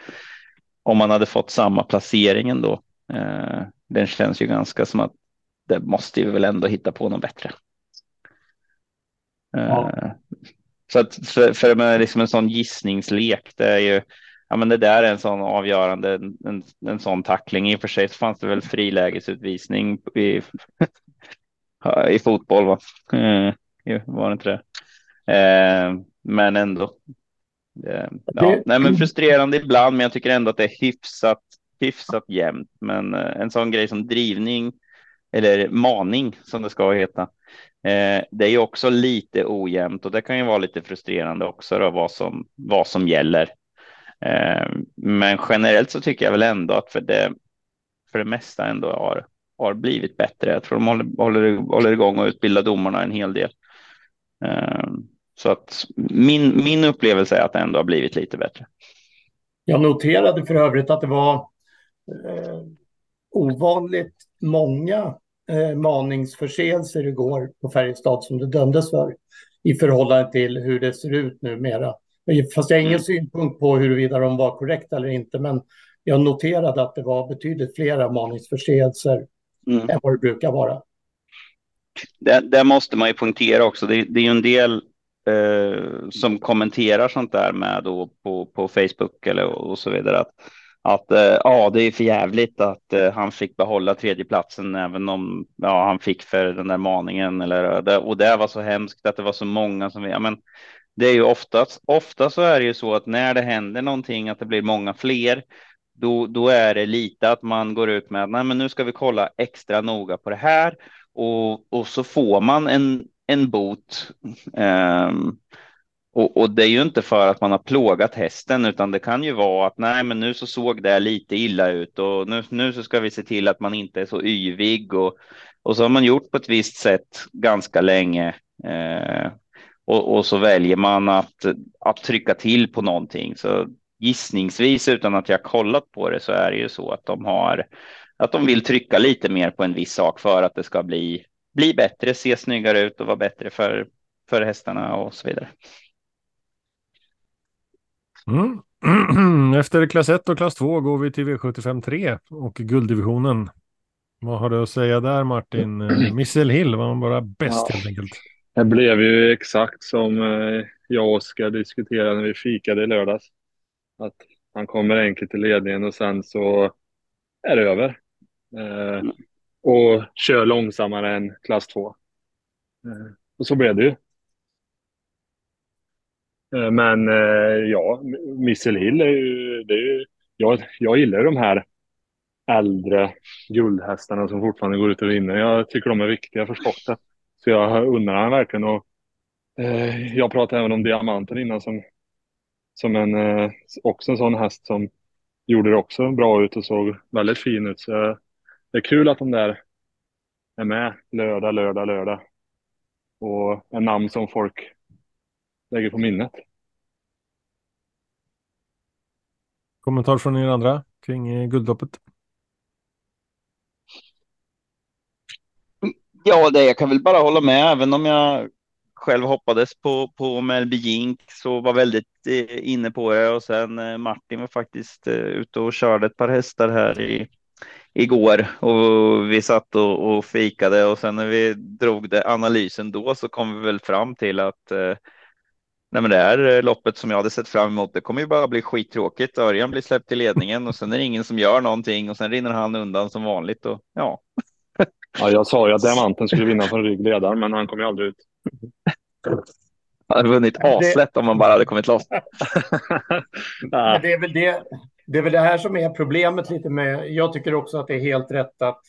om man hade fått samma placering ändå. Eh, den känns ju ganska som att det måste vi väl ändå hitta på något bättre. Eh, ja. Så att för, för med liksom en sån gissningslek, det är ju, ja men det där är en sån avgörande, en, en sån tackling. I och för sig så fanns det väl frilägesutvisning i, i fotboll. Va? Eh, var det inte det? Eh, men ändå. Eh, ja. Nej, men frustrerande ibland, men jag tycker ändå att det är hyfsat, hyfsat jämnt. Men en sån grej som drivning eller maning som det ska heta. Det är ju också lite ojämnt och det kan ju vara lite frustrerande också då, vad som vad som gäller. Men generellt så tycker jag väl ändå att för det för det mesta ändå har har blivit bättre. Jag tror de håller, håller, håller igång och utbildar domarna en hel del. Ehm, så att min, min upplevelse är att det ändå har blivit lite bättre. Jag noterade för övrigt att det var eh, ovanligt många eh, maningsförseelser igår på Färjestad som det dömdes för i förhållande till hur det ser ut numera. Fast jag har ingen mm. synpunkt på huruvida de var korrekta eller inte, men jag noterade att det var betydligt flera maningsförseelser mm. än vad det brukar vara. Det, det måste man ju poängtera också. Det, det är ju en del eh, som kommenterar sånt där med då på, på Facebook eller och så vidare. Att, att eh, ja, det är för jävligt att eh, han fick behålla tredjeplatsen även om ja, han fick för den där maningen. Eller, det, och det var så hemskt att det var så många som... Ja, men, det är ju oftast, ofta så är det ju så att när det händer någonting, att det blir många fler, då, då är det lite att man går ut med att Nej, men nu ska vi kolla extra noga på det här och, och så får man en, en bot. Um, och, och, det är ju inte för att man har plågat hästen, utan det kan ju vara att nej, men nu så såg det lite illa ut och nu, nu så ska vi se till att man inte är så yvig och, och så har man gjort på ett visst sätt ganska länge. Eh, och, och, så väljer man att, att trycka till på någonting. Så gissningsvis utan att jag kollat på det så är det ju så att de har att de vill trycka lite mer på en viss sak för att det ska bli, bli bättre, se snyggare ut och vara bättre för, för hästarna och så vidare. Mm. <clears throat> Efter klass 1 och klass 2 går vi till V75 3 och gulddivisionen. Vad har du att säga där Martin? <clears throat> Missel Hill var bara bäst ja. helt enkelt. Det blev ju exakt som eh, jag och Oskar diskuterade när vi fikade i lördags. Att han kommer enkelt till ledningen och sen så är det över. Eh, och kör långsammare än klass 2. Eh, och så blev det ju. Eh, men eh, ja, Missile Hill är ju, det är ju jag, jag gillar ju de här äldre guldhästarna som fortfarande går ut och vinner. Jag tycker de är viktiga för sporten. Så jag undrar han verkligen och eh, jag pratade även om diamanten innan som, som en, eh, också en sån häst som gjorde det också bra ut och såg väldigt fin ut. Så det är kul att de där är med lördag, lördag, lördag. Och är namn som folk lägger på minnet. Kommentar från er andra kring eh, Guldloppet? Ja, det jag kan väl bara hålla med, även om jag själv hoppades på, på Melby Jink så var väldigt eh, inne på det och sen eh, Martin var faktiskt eh, ute och körde ett par hästar här i igår och vi satt och, och fikade och sen när vi drog det analysen då så kom vi väl fram till att nej men det här loppet som jag hade sett fram emot, det kommer ju bara bli skittråkigt. Örjan blir släppt till ledningen och sen är det ingen som gör någonting och sen rinner han undan som vanligt och ja. Ja, jag sa ju att <laughs> Diamanten skulle vinna från ryggledaren, men han kom ju aldrig ut. <laughs> Han hade vunnit aslätt om man bara hade kommit loss. <laughs> Det är väl det. Det är väl det här som är problemet lite med. Jag tycker också att det är helt rätt att.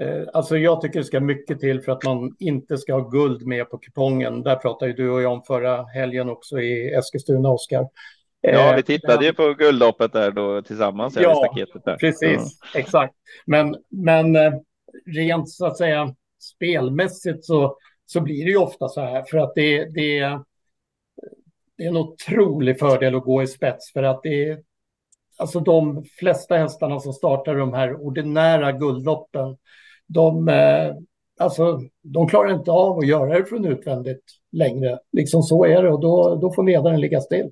Eh, alltså, jag tycker det ska mycket till för att man inte ska ha guld med på kupongen. Där pratade ju du och jag om förra helgen också i Eskilstuna, Oskar. Ja, vi eh, tittade ju på guldloppet där då tillsammans. Ja, där. precis, ja. exakt. Men, men eh, rent så att säga spelmässigt så, så blir det ju ofta så här för att det, det, det är en otrolig fördel att gå i spets för att det är alltså de flesta hästarna som startar de här ordinära guldloppen, de, eh, alltså, de klarar inte av att göra det från utvändigt längre. Liksom så är det och då, då får ledaren ligga still.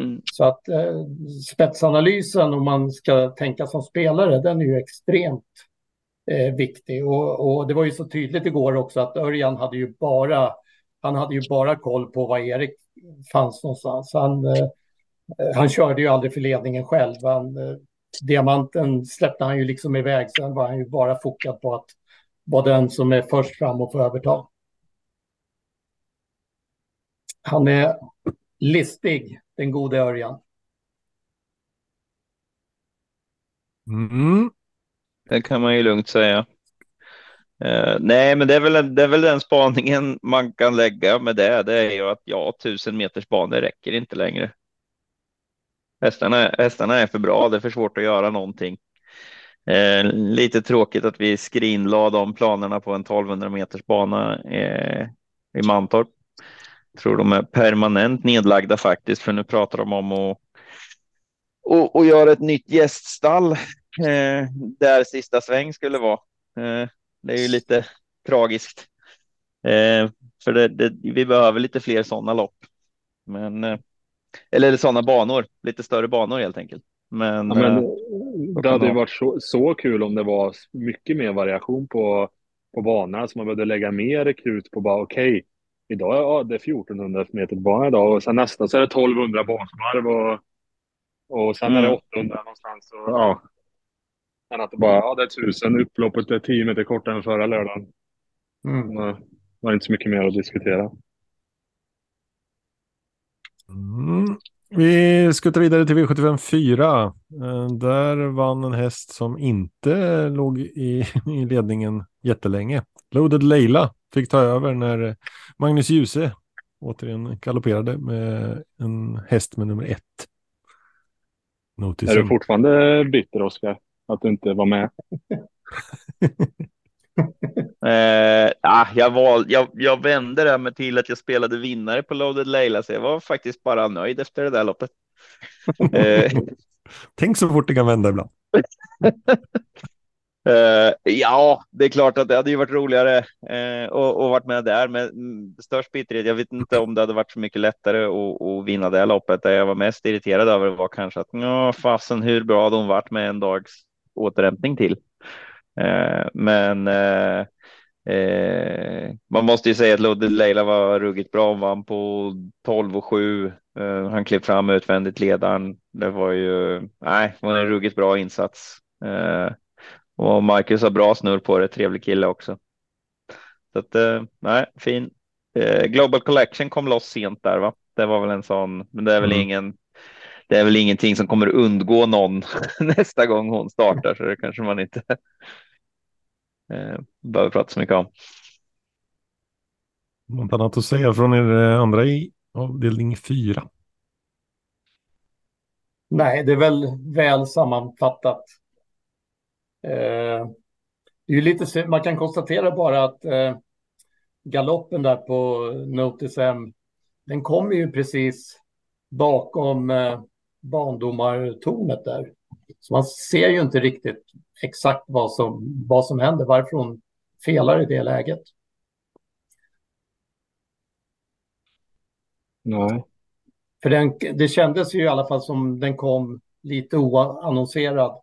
Mm. Så att eh, spetsanalysen om man ska tänka som spelare, den är ju extremt eh, viktig. Och, och, det var ju så tydligt igår också att Örjan hade ju bara, han hade ju bara koll på var Erik fanns någonstans. Han, eh, han körde ju aldrig för ledningen själv. Han, eh, diamanten släppte han ju liksom iväg, sen var han ju bara fokad på att vara den som är först fram och få överta. Han är listig, den gode Örjan. Mm. Det kan man ju lugnt säga. Uh, nej, men det är, väl, det är väl den spaningen man kan lägga med det. Det är ju att ja, tusen meters banor räcker inte längre. Hästarna, hästarna är för bra. Det är för svårt att göra någonting. Eh, lite tråkigt att vi skrinlade de planerna på en 1200 meters bana eh, i Mantorp. Tror de är permanent nedlagda faktiskt, för nu pratar de om att och, och göra ett nytt gäststall eh, där sista sväng skulle vara. Eh, det är ju lite tragiskt. Eh, för det, det, vi behöver lite fler sådana lopp. Men, eh, eller sådana banor, lite större banor helt enkelt. Men, ja, men eh, det hade ju varit så, så kul om det var mycket mer variation på, på banorna så man behövde lägga mer krut på bara okej, okay, idag ja, det är 1400 meter bana idag och sen nästa så är det 1200 banvarv och, och sen mm. är det 800 mm. någonstans. Och, ja, än att det bara, ja det är tusen, upploppet är tio meter kortare än förra lördagen. Mm. Det var inte så mycket mer att diskutera. Mm. Vi skuttar vidare till V75 4. Eh, där vann en häst som inte låg i, i ledningen jättelänge. Loaded Leila fick ta över när Magnus Djuse återigen galopperade med en häst med nummer ett. Notisen. Är du fortfarande bitter, Oskar? Att du inte var med? <laughs> eh, ah, jag, val, jag, jag vände det med till att jag spelade vinnare på Loaded Leila, så jag var faktiskt bara nöjd efter det där loppet. <laughs> eh. Tänk så fort det kan vända ibland. Uh, <laughs> ja, det är klart att det hade ju varit roligare uh, och, och varit med där, men störst bitterhet. Jag vet inte om det hade varit så mycket lättare att, att vinna det loppet. Det jag var mest irriterad över var kanske att ja, fasen hur bra hon varit med en dags återhämtning till. Eh, men eh, eh, man måste ju säga att Ludde Leila var ruggigt bra. Hon vann på 12 och 7. Han klev fram utvändigt ledaren. Det var ju nej, var en ruggigt bra insats. Och Marcus har bra snurr på det. Trevlig kille också. Så att nej, fin. Global Collection kom loss sent där va? Det var väl en sån, men det är väl mm. ingen det är väl ingenting som kommer undgå någon <laughs> nästa gång hon startar, så det kanske man inte eh, behöver prata så mycket om. Något annat att säga från er eh, andra i avdelning fyra? Nej, det är väl väl sammanfattat. Eh, det är ju lite, man kan konstatera bara att eh, galoppen där på Notice M, den kommer ju precis bakom eh, bandomartornet där. Så man ser ju inte riktigt exakt vad som, vad som händer, varför hon felar i det läget. Nej. För den, det kändes ju i alla fall som den kom lite oannonserad.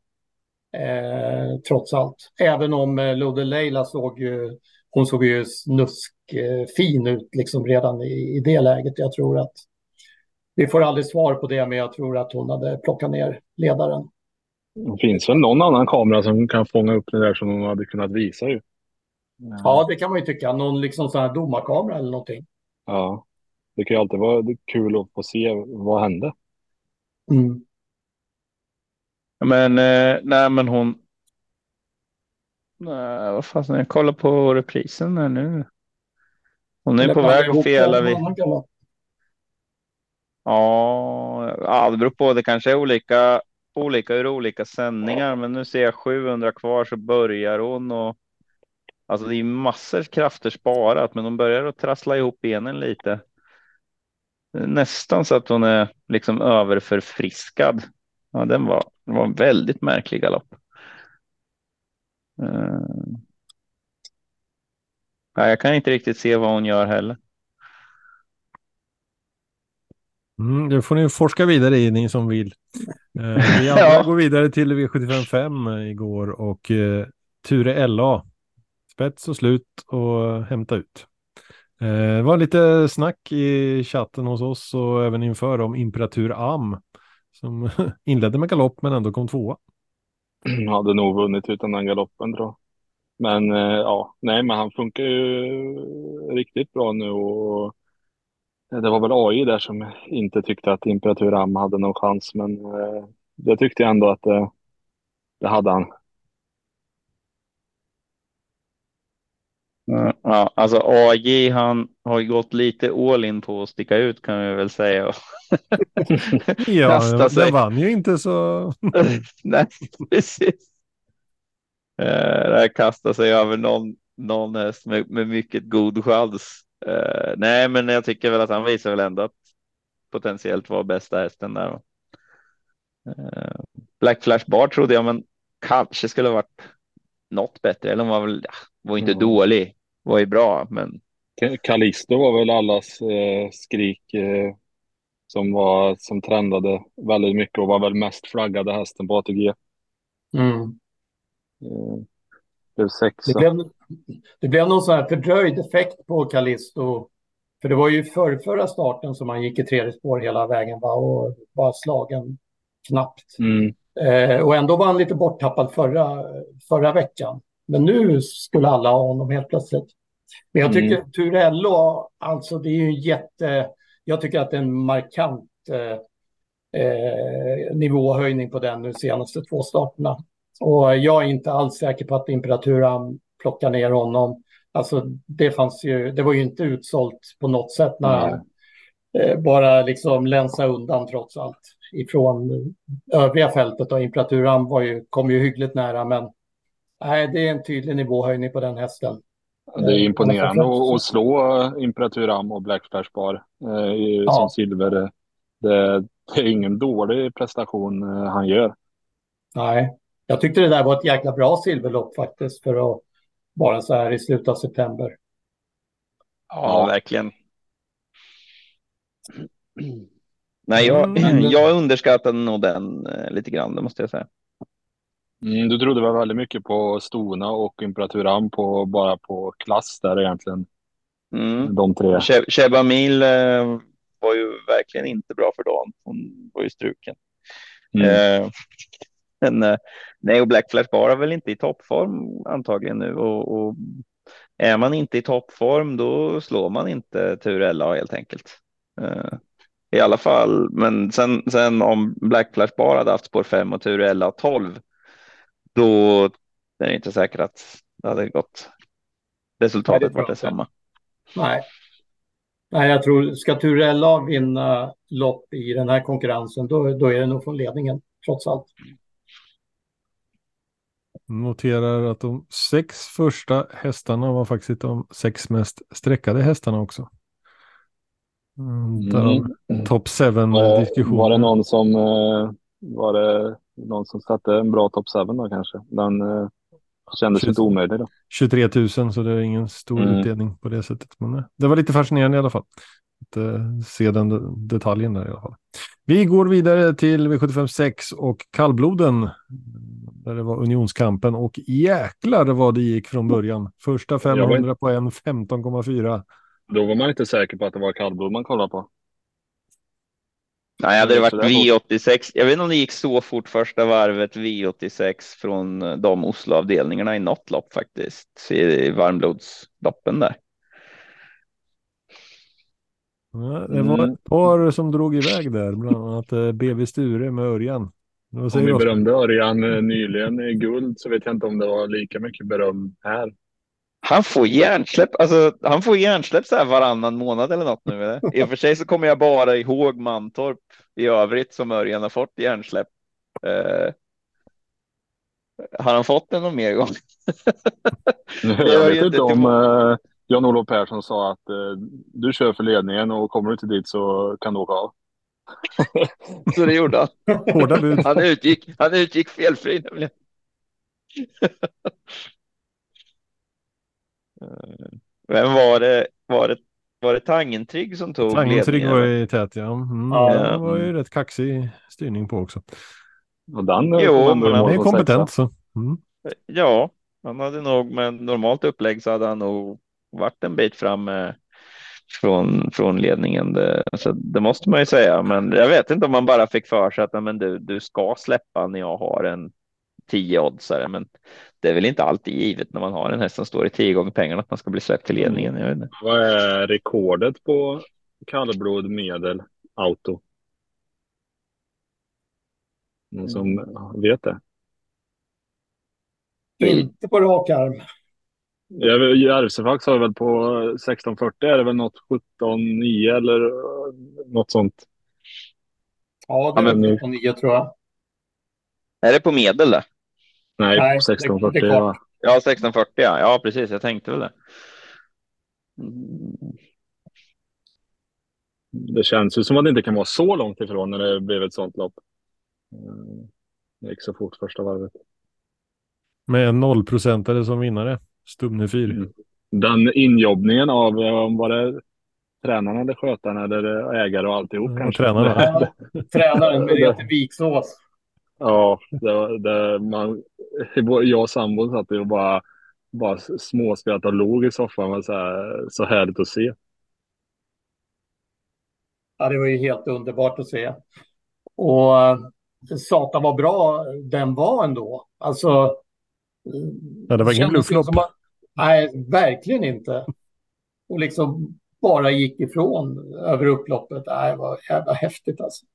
Eh, trots allt. Även om eh, Lode Leila såg ju, hon såg ju snuskfin eh, ut liksom redan i, i det läget. Jag tror att vi får aldrig svar på det, men jag tror att hon hade plockat ner ledaren. Det finns väl någon annan kamera som kan fånga upp det där som hon hade kunnat visa ju. Ja, det kan man ju tycka. Någon liksom sån här domarkamera eller någonting. Ja, det kan ju alltid vara kul att få se vad hände. Mm. Men, eh, nej, men hon. Nej, vad fan, jag kollar på reprisen här nu. Hon är Eller på väg att ihop fela med vid. någon annan galopp. Ja, ja, det beror på. Det kanske är olika, olika ur olika sändningar, men nu ser jag 700 kvar så börjar hon och alltså det är massor krafter sparat, men hon börjar att trassla ihop benen lite. Nästan så att hon är liksom överförfriskad. Ja, den var, det var en väldigt märklig galopp. Uh, ja, jag kan inte riktigt se vad hon gör heller. Mm, det får ni forska vidare i, ni som vill. Eh, vi <laughs> andra Ja. går vidare till V755 igår och eh, Ture LA. Spets och slut och hämta ut. Eh, det var lite snack i chatten hos oss och även inför om Imperatur Am som <laughs> inledde med galopp men ändå kom tvåa. Hade nog vunnit utan den galoppen tror jag. Men eh, ja, nej, men han funkar ju riktigt bra nu och det var väl AI där som inte tyckte att Imperatur Am hade någon chans, men eh, det tyckte jag ändå att det, det hade han. Ja, alltså AJ han har ju gått lite all in på att sticka ut kan vi väl säga. <laughs> Ja, Kasta sig. den vann ju inte så. <laughs> Nej, precis. Eh, det här kastar sig över någon, någon häst med, med mycket god chans. Eh, nej, men jag tycker väl att han visar väl ändå att potentiellt var bästa hästen där. Eh, Black Flash Bar trodde jag, men kanske skulle ha varit något bättre. Eller hon var väl, ja, var inte Mm. dålig, var ju bra, men Callisto var väl allas eh, skrik eh, som, var, som trendade väldigt mycket och var väl mest flaggade hästen på ATG. Mm. Eh, blev Det sexa. blev, det blev någon sån här fördröjd effekt på Callisto. För det var ju för förra starten som han gick i tredje spår hela vägen va? och var slagen knappt. Mm. Eh, och ändå var han lite borttappad förra, förra veckan. Men nu skulle alla ha honom helt plötsligt. Men jag tycker Mm. Turello, alltså det är ju en jätte... Jag tycker att det är en markant eh, eh, nivåhöjning på den nu senaste två starterna. Och jag är inte alls säker på att Imperaturan plockar ner honom. Alltså det fanns ju, det var ju inte utsålt på något sätt när han eh, bara liksom länsa undan trots allt ifrån övriga fältet. Och Imperaturan var ju, kom ju hyggligt nära men nej, det är en tydlig nivåhöjning på den hästen. Det är Eh, imponerande att, slå eh, Imperatur Am och Black Flash Bar eh, i- Ja. som silver. Det, det är ingen dålig prestation han gör. Nej, jag tyckte det där var ett jäkla bra silverlopp faktiskt för att vara så här i slutet av september. Ja, verkligen. Nej, jag, Mm. <clears throat> jag underskattade nog den eh, lite grann, det måste jag säga. Mm, du trodde väl väldigt mycket på Stona och Imperatur Am på, bara på klass där egentligen. Mm. De tre. Che- Cheba Mil eh, var ju verkligen inte bra för dagen. Hon var ju struken. Mm. Eh, men eh, nej, och Black Flash bara väl inte i toppform antagligen nu och, och är man inte i toppform då slår man inte Turella helt enkelt. Eh, i alla fall. Men sen, sen om Black Flash bara hade haft spår 5 och Turella 12, då är det inte säkert att det hade gått. Resultatet var detsamma. Nej. Nej, jag tror ska Turella vinna lopp i den här konkurrensen, då, då är det nog från ledningen trots allt. Noterar att de sex första hästarna var faktiskt de sex mest sträckade hästarna också. Mm, mm. Top 7 diskussion. Var det någon som eh, var det någon som satte en bra top 7 då kanske? Den eh, kändes 20, inte omöjlig då. 23 000 så det är ingen stor mm. utdelning på det sättet. Men eh, det var lite fascinerande i alla fall. Att uh, se den detaljen där i alla fall. Vi går vidare till V756 och kallbloden. Där det var unionskampen och jäklar vad det gick från början. Första 500 på en 15,4. Då var man inte säker på att det var kallblod man kollade på. Nej, hade det varit V86. Jag vet inte om det gick så fort första varvet V86 från de Oslo-avdelningarna i något lopp faktiskt i varmblodsloppen där. Ja, det var ett par som drog iväg där, bland annat eh, BB Sture med Örjan. Om vi berömde Örjan eh, nyligen i guld så vet jag inte om det var lika mycket beröm här. Han får hjärnsläpp, alltså han får hjärnsläpp så här varannan månad eller något nu. I och för sig så kommer jag bara ihåg Mantorp i övrigt som Örjan har fått hjärnsläpp. Uh, har han fått den någon mer gång? <laughs> jag vet inte om Jan-Olof Persson sa att uh, du kör för ledningen och kommer du inte dit så kan du åka av. <laughs> så det gjorde han. han utgick, han utgick felfri nämligen. <laughs> Eh, vem var det? Var det, var det Tangentrygg som tog Tangentrygg var i tät, ja. Mm, ja. Det var ju rätt kaxig styrning på också. Och den jo, men han är kompetent så. Mm. Ja, han hade nog med normalt upplägg så hade han nog varit en bit fram med från, från ledningen. Det, alltså, det måste man ju säga, men jag vet inte om man bara fick för sig att men du, du ska släppa när jag har en 10 oddsare, men det är väl inte alltid givet när man har en häst som står i tio gånger pengarna att man ska bli släppt till ledningen. Jag vet inte. Vad är rekordet på kallblod medel auto? Någon som mm. vet det? Inte på rak arm. Järvsefax har väl på 1640 är det väl något 17,9 eller något sånt. Ja, det är ja, 17,9 tror jag. Är det på medel det? Nej, Nej 1640. Det, det ja. ja, 1640. Ja. ja, precis. Jag tänkte väl det. Mm. Det känns ju som att det inte kan vara så långt ifrån när det blev ett sånt lopp. Mm. Det gick så fort första varvet. Med en nollprocentare som vinnare. Stumne 4. Mm. Den injobbningen av, om var det tränaren eller skötaren eller ägare och alltihop mm, kanske. Tränaren. tränaren med Viksås. Ja, det, det, man, jag och sambon satt och bara, bara småskrattade och log i soffan. Men så, här, så härligt att se. Ja, det var ju helt underbart att se. Och eh, satan vad bra den var ändå. Alltså. Ja, det var ingen blufflopp. Nej, verkligen inte. Och liksom bara gick ifrån över upploppet. Det var jävla häftigt alltså.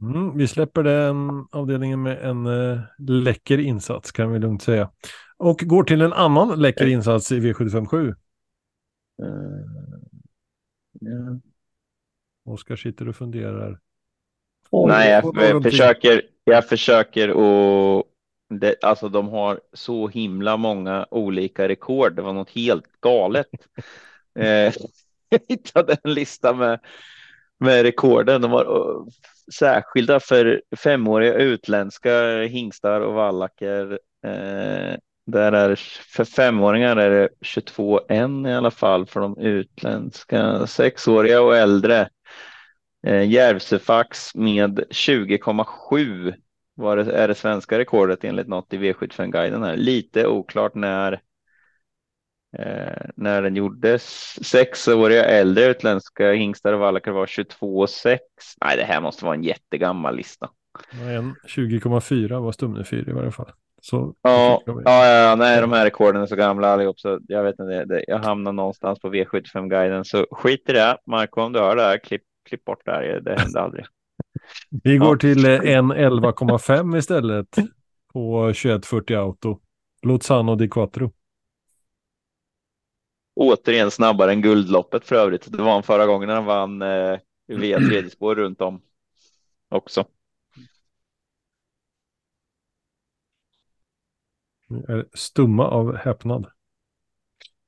Mm, vi släpper den avdelningen med en uh, läcker insats kan vi lugnt säga. Och går till en annan läcker insats i V757. Uh, yeah. Oskar sitter och funderar. Nej, jag, jag försöker, jag försöker och det, alltså de har så himla många olika rekord. Det var något helt galet. <laughs> eh, <laughs> jag hittade en lista med, med rekorden. De var särskilda för femåriga utländska hingstar och vallacker. Eh, där är för femåringar är det 22 en i alla fall för de utländska sexåriga och äldre. Eh, Järvsefax med 20,7 var det, är det svenska rekordet enligt något i V75 guiden här. Lite oklart när Eh, när den gjordes. Sexåriga äldre utländska hingstar och vallackar var 22,6. Nej, det här måste vara en jättegammal lista. En 20,4 var Stumne 4 i varje fall. Så, Ja, ja, ja, nej, de här rekorden är så gamla allihop så jag vet inte. Det, jag hamnar någonstans på V75 guiden så skit i det. Marco, om du hör det här, klipp, klipp bort det här. Det händer aldrig. Vi går Ja. till eh, en 11,5 istället på 2140 Auto. Luzano di Quattro. Återigen snabbare än guldloppet för övrigt. Det var han förra gången när han vann eh, via <clears throat> tredje spår runt om också. Är stumma av häpnad.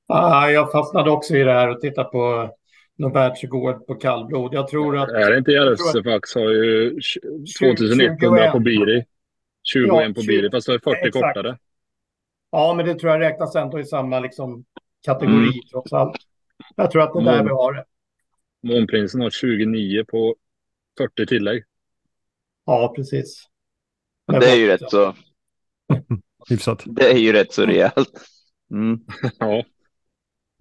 Ah, jag fastnade också i det här och tittade på någon världsrekord på kallblod. Jag tror att... Är det inte Järvsefax har ju 2100 på Biri. 21 Ja, på Biri, fast det är 40 exakt. kortare. Ja, men det tror jag räknas ändå i samma liksom, kategori Mm. trots allt. Jag tror att det är där vi har det. Månprinsen har 29 på 40 tillägg. Ja, precis. Men Det är ju rätt så. <laughs> Hyfsat. Det är ju rätt så rejält. Mm. <laughs> Ja,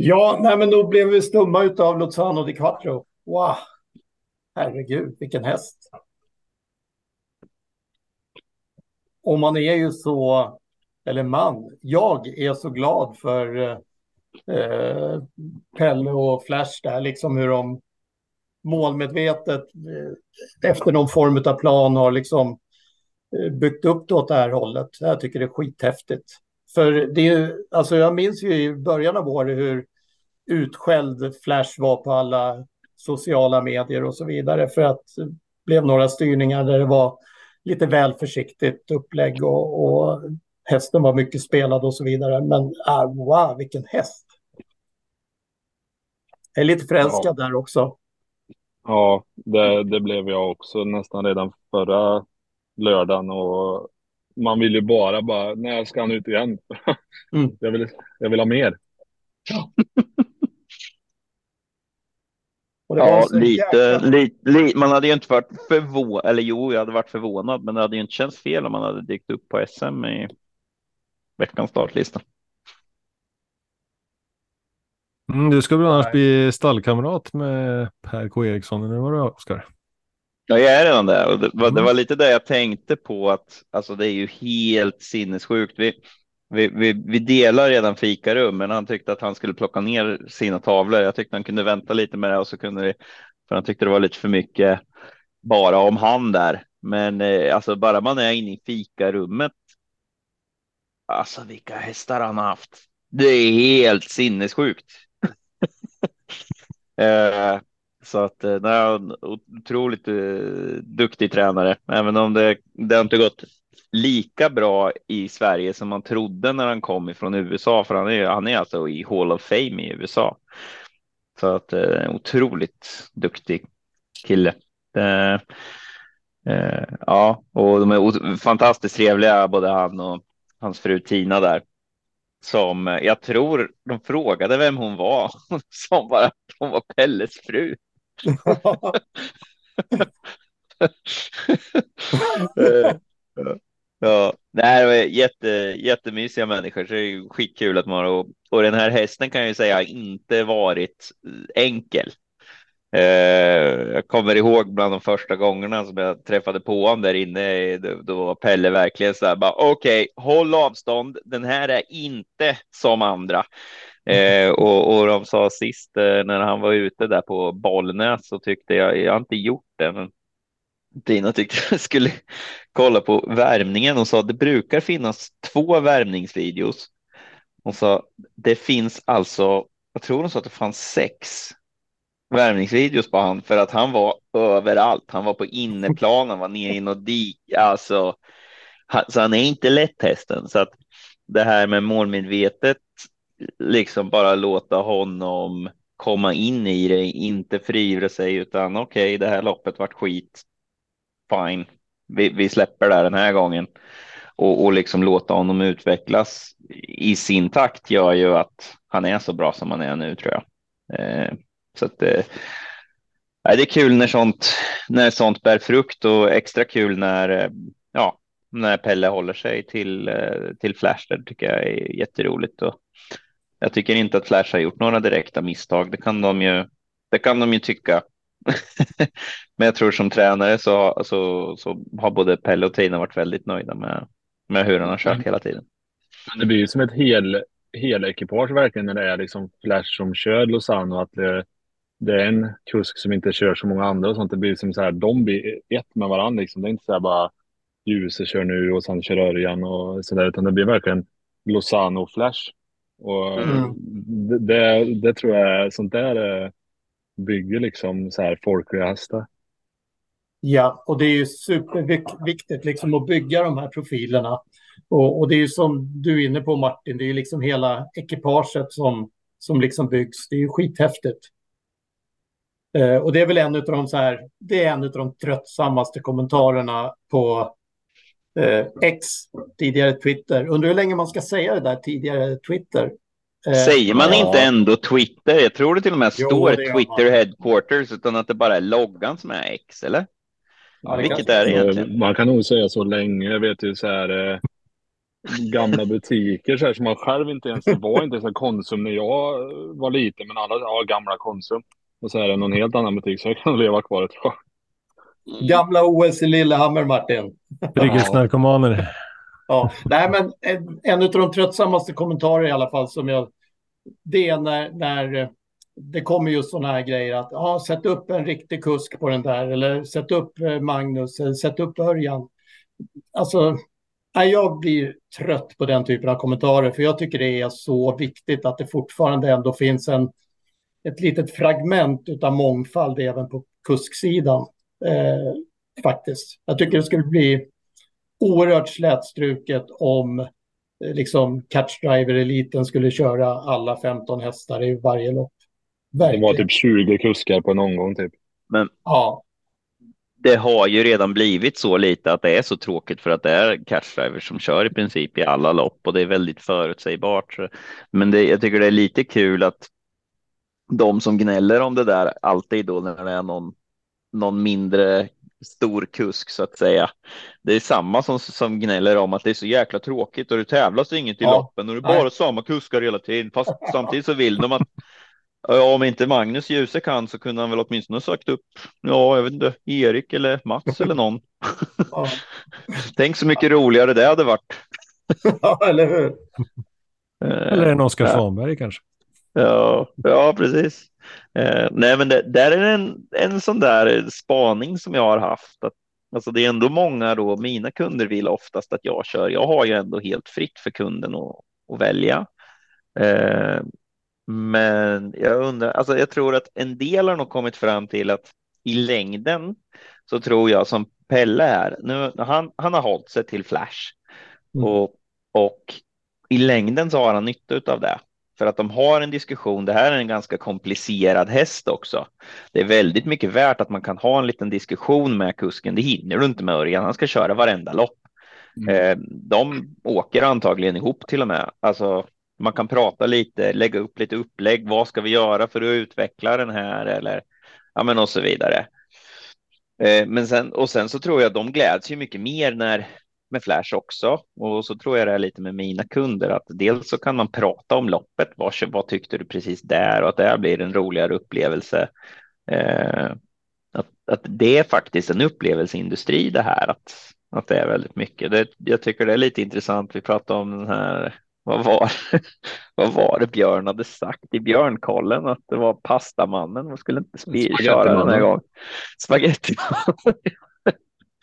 Ja, nej, men då blev vi stumma utav Luzano di Quattro. Wow! Herregud, vilken häst. Och man är ju så, eller man, jag är så glad för eh, Pelle och Flash där, liksom hur de målmedvetet eh, efter någon form av plan har liksom eh, byggt upp det åt det här hållet. Jag tycker det är skithäftigt. För det är ju, alltså jag minns ju i början av året hur utskälld Flash var på alla sociala medier och så vidare för att det blev några styrningar där det var lite väl försiktigt upplägg och, och hästen var mycket spelad och så vidare. Men ah, wow, vilken häst! Jag är lite förälskad där också. ja det, det blev jag också nästan redan förra lördagen. Och man vill ju bara, bara när ska han ut igen? <laughs> Mm. jag, vill, jag vill ha mer. Ja, så lite, lite, li, man hade ju inte varit förvånad, eller jo, jag hade varit förvånad, men det hade ju inte känts fel om man hade dykt upp på SM i veckans startlista. Mm, du ska väl annars bli stallkamrat med Per K Eriksson, eller vad det Oskar? Ja, jag är redan där och det var, det Mm. var lite det jag tänkte på att alltså det är ju helt sinnessjukt. Vi, vi, vi, vi delar redan fikarum, men han tyckte att han skulle plocka ner sina tavlor. Jag tyckte han kunde vänta lite med det och så kunde vi, för han tyckte det var lite för mycket bara om han där. Men eh, alltså bara man är inne i fikarummet. Alltså vilka hästar han har haft. Det är helt sinnessjukt. <laughs> eh, så att eh, nej, en otroligt eh, duktig tränare, även om det, det har inte gått lika bra i Sverige som man trodde när han kom ifrån USA, för han är, han är alltså i Hall of Fame i USA. Så att eh, otroligt duktig kille. Eh, eh, ja, och de är fantastiskt trevliga, både han och hans fru Tina där. Som eh, jag tror de frågade vem hon var, <laughs> som bara att hon var Pelles fru. Ja, nej, det var jätte, jättemysiga människor, så det är skitkul att man har och, och den här hästen kan jag ju säga inte varit eh, enkel. Eh, jag kommer ihåg bland de första gångerna som jag träffade på honom där inne, då, då var Pelle verkligen så här bara okej, håll avstånd. Den här är inte som andra. Eh, och, och de sa sist eh, när han var ute där på Bollnäs så tyckte jag, jag har inte gjort det, men Dina tyckte <laughs> jag skulle kolla på värmningen och sa det brukar finnas två värmningsvideos. Hon sa det finns alltså, jag tror hon sa att det fanns sex värmningsvideos på han för att han var överallt. Han var på inneplan, han var nere i något dik, alltså. han- Så han är inte lätt hästen. Så att det här med målmedvetet, liksom bara låta honom komma in i det, inte frivra sig utan okej, det här loppet vart skit. Fine, vi, vi släpper det den här gången och, och liksom låta honom utvecklas i sin takt gör ju att han är så bra som han är nu tror jag. Eh, så att eh, det är kul när sånt, när sånt bär frukt och extra kul när, eh, ja, när Pelle håller sig till, eh, till Flash. Det tycker jag är jätteroligt. Och jag tycker inte att Flash har gjort några direkta misstag. Det kan de ju, det kan de ju tycka. <laughs> Men jag tror som tränare så, så, så har både Pelle och Tina varit väldigt nöjda med, med hur han har kört hela tiden. Men det blir ju som ett hel, hel ekipage verkligen när det är liksom Flash som kör Lozano. Att det, det är en kusk som inte kör så många andra och sånt. Det blir som så här, de blir ett med varandra liksom. Det är inte så här bara Ljuse kör nu och sen kör Örjan och sådär. Utan det blir verkligen Lozano och Flash. Och Mm. det, det, tror jag, sånt där eh, bygger liksom så här folkliga hästar. Ja, och det är ju superviktigt liksom att bygga de här profilerna. Och, och det är ju som du är inne på Martin, det är ju liksom hela ekipaget som, som liksom byggs. Det är ju skithäftigt. Eh, och det är väl en av de så här, det är en av de tröttsammaste kommentarerna på eh, X, tidigare Twitter. Undrar hur länge man ska säga det där tidigare Twitter. Eh, Säger man ja. inte ändå Twitter? Jag tror det till och med Jo, står gör Twitter man. headquarters utan att det bara är loggan som är X, eller? Ja, Vilket är det egentligen? Man kan nog säga så länge. Jag vet ju så här eh, gamla butiker så här som man själv inte ens, det var inte ens en Konsum när jag var liten, men alla ja, gamla Konsum. Och så är det någon helt annan butik så jag kan leva kvar ett tag. Gamla OS i Lillehammer, Martin. <laughs> Trygghetsnarkomaner. Ja, nej, men en, en av de tröttsammaste kommentarer i alla fall som jag... Det är när, när eh, det kommer just sådana här grejer att ja, sätt upp en riktig kusk på den där eller sätt upp eh, Magnus eller sätt upp Örjan. Alltså, nej, jag blir trött på den typen av kommentarer för jag tycker det är så viktigt att det fortfarande ändå finns en, ett litet fragment av mångfald även på kusksidan. Eh, faktiskt. Jag tycker det skulle bli oerhört slätstruket om eh, liksom catchdriver-eliten skulle köra alla 15 hästar i varje lopp. Det var Verkligen. typ 20 kuskar på en omgång typ. Ja, Det har ju redan blivit så lite att det är så tråkigt för att det är catchdrivers som kör i princip i alla lopp och det är väldigt förutsägbart. Men det, jag tycker det är lite kul att de som gnäller om det där alltid då när det är någon, någon mindre stor kusk så att säga. Det är samma som, som gnäller om att det är så jäkla tråkigt och det tävlas inget i Ja. loppen och det är bara Nej. samma kuskar hela tiden. Fast samtidigt så vill de att om inte Magnus Djuse kan så kunde han väl åtminstone ha sökt upp, ja, jag vet inte, Erik eller Mats eller någon. ja. Tänk så mycket roligare det hade varit. ja eller hur? Eh, Eller en Oskar. Svanberg kanske. Ja, ja precis. Eh, nej, men det, där är en, en sån där spaning som jag har haft. Att, alltså det är ändå många då, mina kunder vill oftast att jag kör. Jag har ju ändå helt fritt för kunden att, att välja. Eh, men jag undrar, alltså jag tror att en del har nog kommit fram till att i längden så tror jag som Pelle är, nu, han, han har hållit sig till Flash Mm. och, och i längden så har han nytta av det. För att de har en diskussion, det här är en ganska komplicerad häst också. Det är väldigt mycket värt att man kan ha en liten diskussion med kusken. Det hinner du inte med Örjan, han ska köra varenda lopp. Mm. Eh, de åker antagligen ihop till och med. Alltså, man kan prata lite, lägga upp lite upplägg. Vad ska vi göra för att utveckla den här? Eller ja, men och så vidare. Eh, men sen och sen så tror jag de gläds ju mycket mer när med Flash också. Och så tror jag det är lite med mina kunder att dels så kan man prata om loppet. Vad, vad tyckte du precis där? Och att det blir en roligare upplevelse. Eh, att, att det är faktiskt en upplevelseindustri det här. Att, att det är väldigt mycket. Det, jag tycker det är lite intressant. Vi pratade om den här vad var, <laughs> vad var det Björn hade sagt i Björnkollen? Att det var pastamannen och skulle inte köra den här gången. Spagettimannen.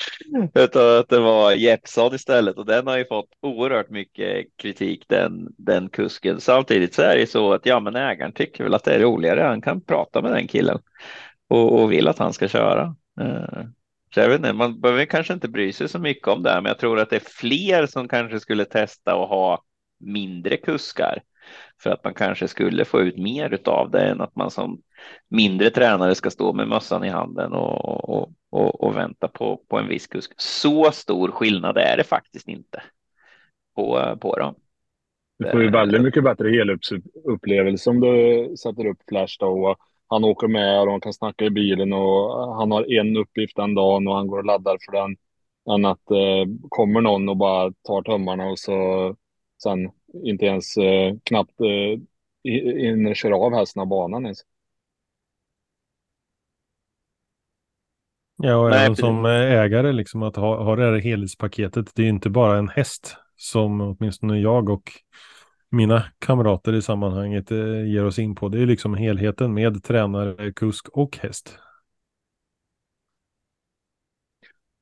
<laughs> Utan att det var Jeppson istället och den har ju fått oerhört mycket kritik den, den kusken. Samtidigt så är det ju så att ja, men ägaren tycker väl att det är roligare. Han kan prata med den killen och, och vill att han ska köra. Eh, så jag vet inte, man behöver kanske inte bry sig så mycket om det, här, men jag tror att det är fler som kanske skulle testa att ha mindre kuskar för att man kanske skulle få ut mer av det än att man som mindre tränare ska stå med mössan i handen och, och, och, och vänta på, på en viss kusk. Så stor skillnad är det faktiskt inte på, på dem. Du får ju väldigt mycket bättre helupplevelse om du sätter upp Flash då. Och han åker med och de kan snacka i bilen och han har en uppgift den dagen och han går och laddar för den. Än att eh, kommer någon och bara tar tömmarna och så sen inte ens eh, knappt eh, hinner köra av hästen av banan ens. Ja, och Nej, även som ägare, liksom att ha, ha det här helhetspaketet. Det är ju inte bara en häst som åtminstone jag och mina kamrater i sammanhanget eh, ger oss in på. Det är liksom helheten med tränare, kusk och häst.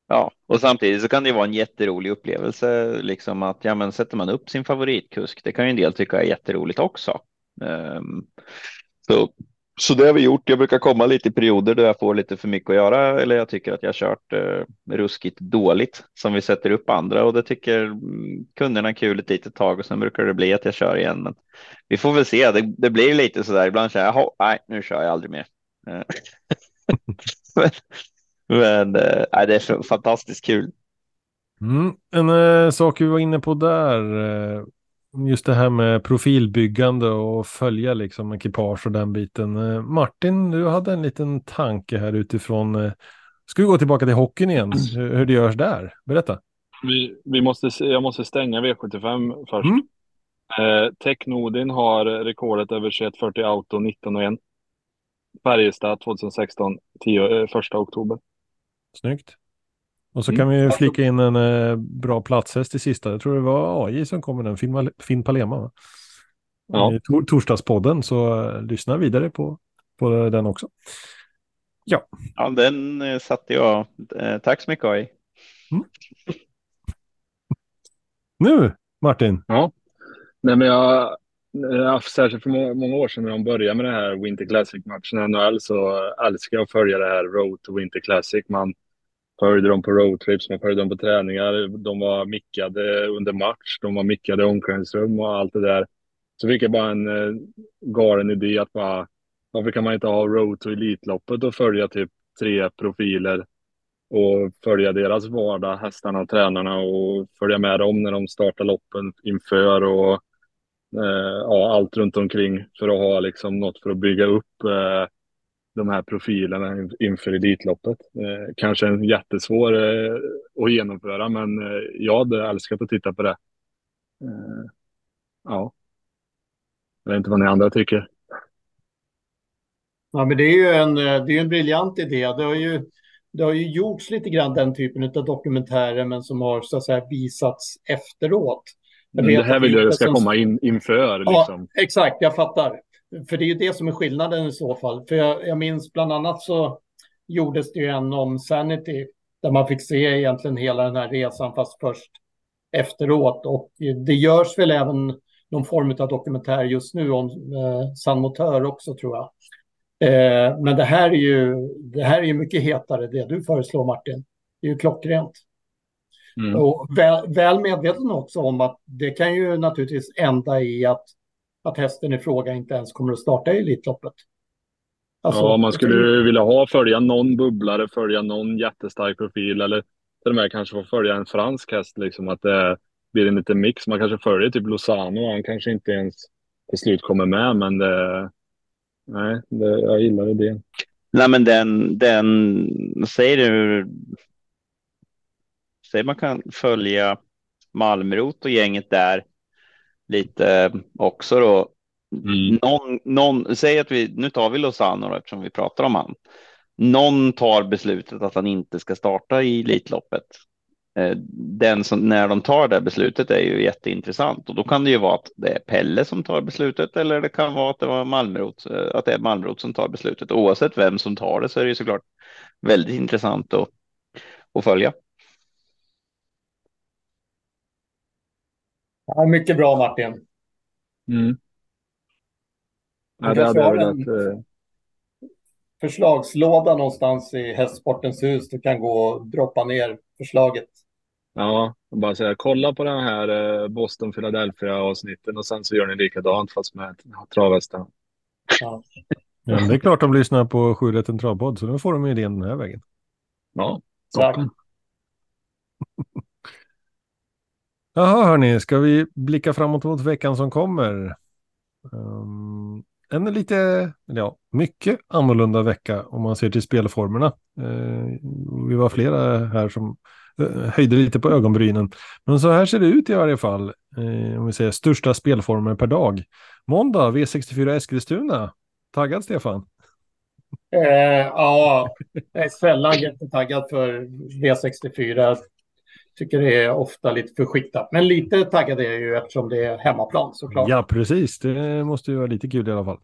Ja, och samtidigt så kan det ju vara en jätterolig upplevelse, liksom att ja, men sätter man upp sin favoritkusk, det kan ju en del tycka är jätteroligt också. Um, så, så det har vi gjort. Jag brukar komma lite i perioder där jag får lite för mycket att göra eller jag tycker att jag har kört eh, ruskigt dåligt som vi sätter upp andra och det tycker mm, kunderna är kul ett litet tag och sen brukar det bli att jag kör igen. Men vi får väl se. Det, det blir lite så där ibland säger jag, nej, nu kör jag aldrig mer. Eh, <laughs> men men nej, det är fantastiskt kul. Mm. En eh, sak vi var inne på där, eh, just det här med profilbyggande och följa liksom ekipage och den biten. Eh, Martin, du hade en liten tanke här utifrån, eh, ska vi gå tillbaka till hockeyn igen, hur, hur det görs där? Berätta. Vi, vi måste, jag måste stänga V75 först. Mm. Eh, Technodin har rekordet över 2140 auto 19 och 1. Färjestad 2016, 10, eh, 1 oktober. Snyggt. Och så Mm. kan vi Alltså- flika in en eh, bra platshäst i sista. Jag tror det var AI som kom med den, Finn, Finn Palema. Va? Ja. I tor- torsdagspodden, så eh, lyssna vidare på, på den också. Ja, den eh, satte jag. Eh, tack så mycket AI. Nu, Martin. Nej, men jag, särskilt för må- många år sedan när de började med det här Winter Classic-matchen i NHL så älskar jag att följa det här Road to Winter Classic. Man följde dem på roadtrips, man följde dem på träningar. De var mickade under match, de var mickade i omklädningsrum och allt det där. Så fick jag bara en eh, galen idé att bara, varför kan man inte ha Road to Elitloppet och följa typ tre profiler och följa deras vardag, hästarna och tränarna och följa med dem när de startar loppen inför och eh, ja, allt runt omkring för att ha liksom något för att bygga upp eh, de här profilerna in- inför Elitloppet. Eh, kanske en jättesvår eh, att genomföra, men eh, jag hade älskat att titta på det. Eh, ja. Jag vet inte vad ni andra tycker. Ja, men det är ju en, eh, det är en briljant idé. Det har ju, det har ju gjorts lite grann den typen av dokumentärer, men som har så att säga visats efteråt. Men vet det här vill jag ska som- komma in inför Ja, liksom. exakt, jag fattar. För det är ju det som är skillnaden i så fall. För jag, jag minns bland annat så gjordes det ju en om Sanity, där man fick se egentligen hela den här resan, fast först efteråt. Och det görs väl även någon form av dokumentär just nu om eh, San Motör också, tror jag. Eh, men det här är ju, det här är ju mycket hetare, det du föreslår, Martin. Det är ju klockrent. Mm. Och väl, väl medveten också om att det kan ju naturligtvis ända i att, att hästen i fråga inte ens kommer att starta i Elitloppet. Alltså, ja, man skulle vilja ha, följa någon bubblare, följa någon jättestark profil eller till och med kanske få följa en fransk häst, liksom att det blir en liten mix. Man kanske följer typ Lozano, han kanske inte ens till slut kommer med, men det, nej, det, jag gillar idén. Nej, men den, den, säger du, säger man kan följa Malmrot och gänget där lite också då. Mm. Någon, någon, säg att vi, nu tar vi Lozano då, eftersom vi pratar om han. Någon tar beslutet att han inte ska starta i Elitloppet. Eh, Den som, när de tar det beslutet är ju jätteintressant och då kan det ju vara att det är Pelle som tar beslutet eller det kan vara att det var Malmrot, eh, att det är Malmrot som tar beslutet. Oavsett vem som tar det så är det ju såklart väldigt intressant att, att följa. Ja, mycket bra, Martin. Mm. Ja, det hade jag velat. en eh, förslagslåda någonstans i Hästsportens hus. Du kan gå och droppa ner förslaget. Ja, och bara säga kolla på den här eh, Boston Philadelphia avsnitten och sen så gör ni likadant fast med travhästen. Ja. Ja, men det är klart de lyssnar på 7 rätt en travpodd, så då får de ju idén den här vägen. Ja, Tack. toppen. Jaha, hörni, ska vi blicka framåt mot veckan som kommer? Um, en lite, ja, mycket annorlunda vecka om man ser till spelformerna. Uh, vi var flera här som uh, höjde lite på ögonbrynen. Men så här ser det ut i varje fall. uh, om vi säger största spelformer per dag. Måndag V64 Eskilstuna. Taggad Stefan? Eh, ja, jag är sällan jättetaggad för V64. Tycker det är ofta lite för skiktat. Men lite taggad är jag ju eftersom det är hemmaplan såklart. Ja, precis. Det måste ju vara lite kul i alla fall.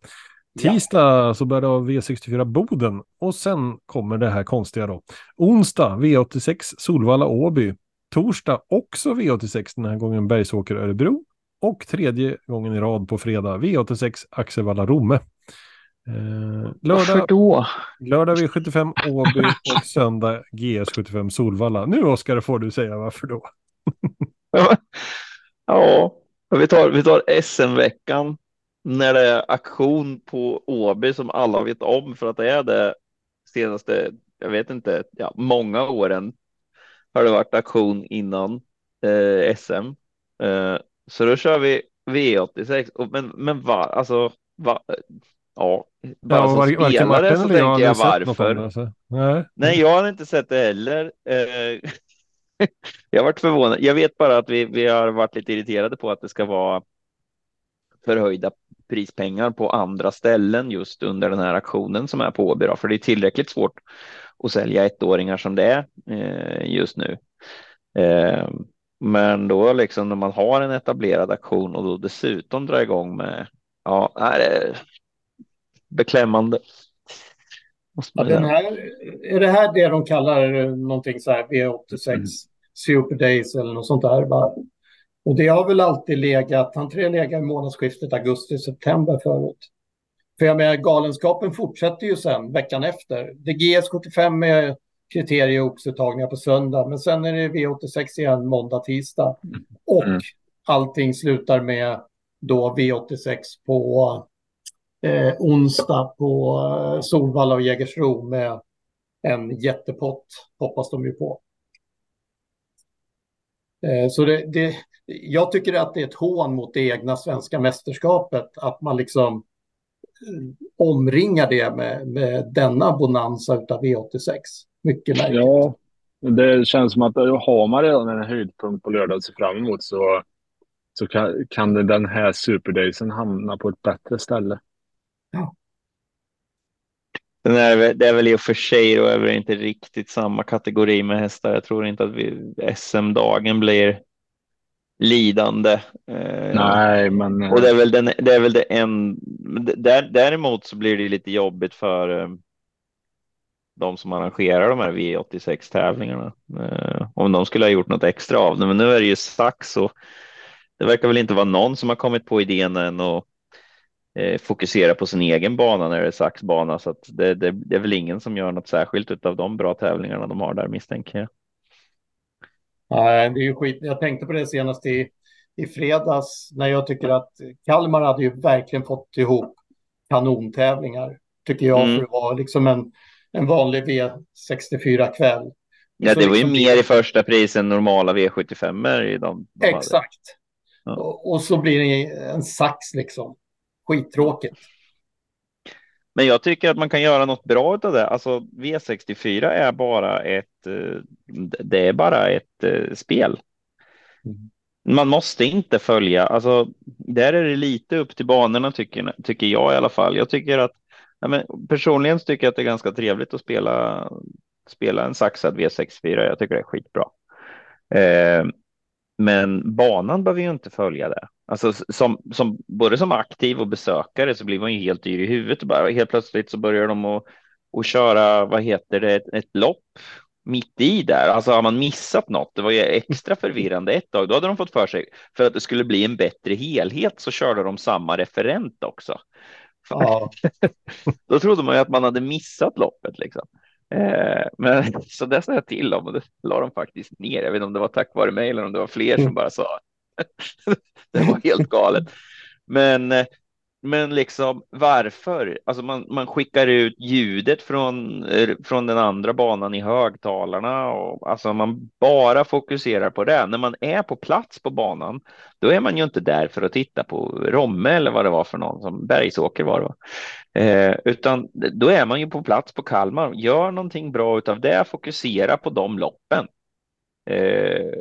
Tisdag ja. så börjar det V64 Boden och sen kommer det här konstiga då. Onsdag V86 Solvalla Åby. Torsdag också V86 den här gången Bergsåker Örebro. Och tredje gången i rad på fredag V86 Axevalla Romme. Eh, lördag, då? lördag V75 Åby och söndag GS75 Solvalla. Nu Oskar får du säga varför då. <laughs> ja, vi tar, vi tar SM-veckan när det är aktion på Åby som alla vet om för att det är det senaste, jag vet inte, ja, många åren har det varit aktion innan eh, SM. Eh, så då kör vi V86. Men, men va, alltså, va, ja, bara ja, som var, spelare så tänker jag varför. Alltså. Nej. Nej, jag har inte sett det heller. Eh, <laughs> jag har varit förvånad. Jag vet bara att vi, vi har varit lite irriterade på att det ska vara förhöjda prispengar på andra ställen just under den här aktionen som är på Åby. För det är tillräckligt svårt att sälja ettåringar som det är eh, just nu. Eh, men då liksom när man har en etablerad aktion och då dessutom dra igång med, ja, det beklämmande. Ja, den här, är det här det de kallar någonting så här V86 mm. Super Days eller något sånt där? Va? Och det har väl alltid legat, han tre legat i månadsskiftet augusti-september förut. För jag menar, galenskapen fortsätter ju sen veckan efter. Det GS75 med kriterieupptagningar på söndag, men sen är det V86 igen måndag, tisdag. Och mm. allting slutar med då V86 på eh, onsdag på eh, Solvalla och Jägersro med en jättepott, hoppas de ju på. Eh, så det, det, jag tycker att det är ett hån mot det egna svenska mästerskapet att man liksom eh, omringar det med, med denna bonanza av V86. Mycket märkligt. Ja, det känns som att har man redan en höjdpunkt på lördag att se fram emot så, så kan, kan den här superdaysen hamna på ett bättre ställe. Ja. Är, det är väl i och för sig då är inte riktigt samma kategori med hästar. Jag tror inte att SM-dagen blir lidande. Eh, Nej, men. Och det är väl, den, det, är väl det en. Där, däremot så blir det lite jobbigt för eh, de som arrangerar de här V86 tävlingarna. Eh, om de skulle ha gjort något extra av det. Men nu är det ju Sax och det verkar väl inte vara någon som har kommit på idén än och eh, fokusera på sin egen bana när det är Saxbana. Så att det, det, det, är väl ingen som gör något särskilt av de bra tävlingarna de har där misstänker jag. Nej, det är ju skit. Jag tänkte på det senast i, i fredags när jag tycker att Kalmar hade ju verkligen fått ihop kanontävlingar. Tycker jag, mm. för det var liksom en, en vanlig V64-kväll. Ja, det var ju liksom mer i första pris än normala V75 i de. de Exakt. Ja. Och, och, så blir det en sax liksom. Skittråkigt. Men jag tycker att man kan göra något bra av det. Alltså V64 är bara ett. Eh, det är bara ett eh, spel. Mm. Man måste inte följa. Alltså där är det lite upp till banorna tycker, tycker jag i alla fall. Jag tycker att ja, men personligen tycker jag att det är ganska trevligt att spela spela en saxad V64. Jag tycker det är skitbra. Eh, men banan behöver ju inte följa det. Alltså som, som, både som aktiv och besökare så blir man ju helt dyr i huvudet. Bara helt plötsligt så börjar de att, att köra, vad heter det, ett, ett lopp mitt i där. Alltså har man missat något, det var ju extra förvirrande ett tag. Då hade de fått för sig, för att det skulle bli en bättre helhet så körde de samma referent också. Ja. <laughs> Då trodde man ju att man hade missat loppet liksom. Eh, men <laughs> så det sa jag till dem och det la de faktiskt ner. Jag vet inte om det var tack vare mig eller om det var fler som bara sa. <laughs> det var helt galet. Men eh, men liksom varför? Alltså man, man skickar ut ljudet från, eh, från den andra banan i högtalarna och alltså man bara fokuserar på det. När man är på plats på banan, då är man ju inte där för att titta på Romme eller vad det var för någon som Bergsåker var det. Eh, utan då är man ju på plats på Kalmar. Gör någonting bra utav det, fokusera på de loppen. Eh,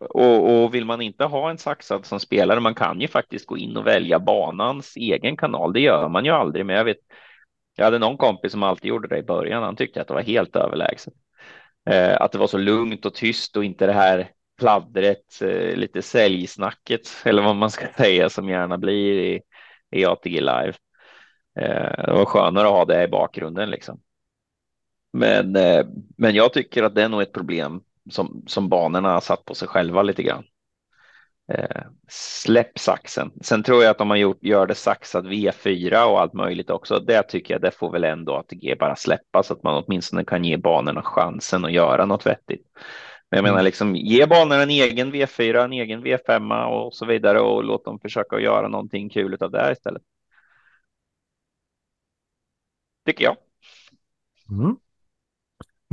och, och, vill man inte ha en saxad som spelare, man kan ju faktiskt gå in och välja banans egen kanal. Det gör man ju aldrig, men jag vet Jag hade någon kompis som alltid gjorde det i början. Han tyckte att det var helt överlägset. Eh, att det var så lugnt och tyst och inte det här pladdret, eh, lite säljsnacket <laughs> eller vad man ska säga som gärna blir i, i ATG live. Eh, det var skönare att ha det i bakgrunden liksom. Men, eh, men jag tycker att det är nog ett problem som, som banorna har satt på sig själva lite grann. Eh, släpp saxen. Sen tror jag att om man gjort, gör det saxad V4 och allt möjligt också, det tycker jag det får väl ändå ATG bara släppa så att man åtminstone kan ge banorna chansen att göra något vettigt. Men jag menar mm. liksom ge banorna en egen V4, en egen V5 och så vidare och låt dem försöka göra någonting kul av det här istället. Tycker jag. Mm.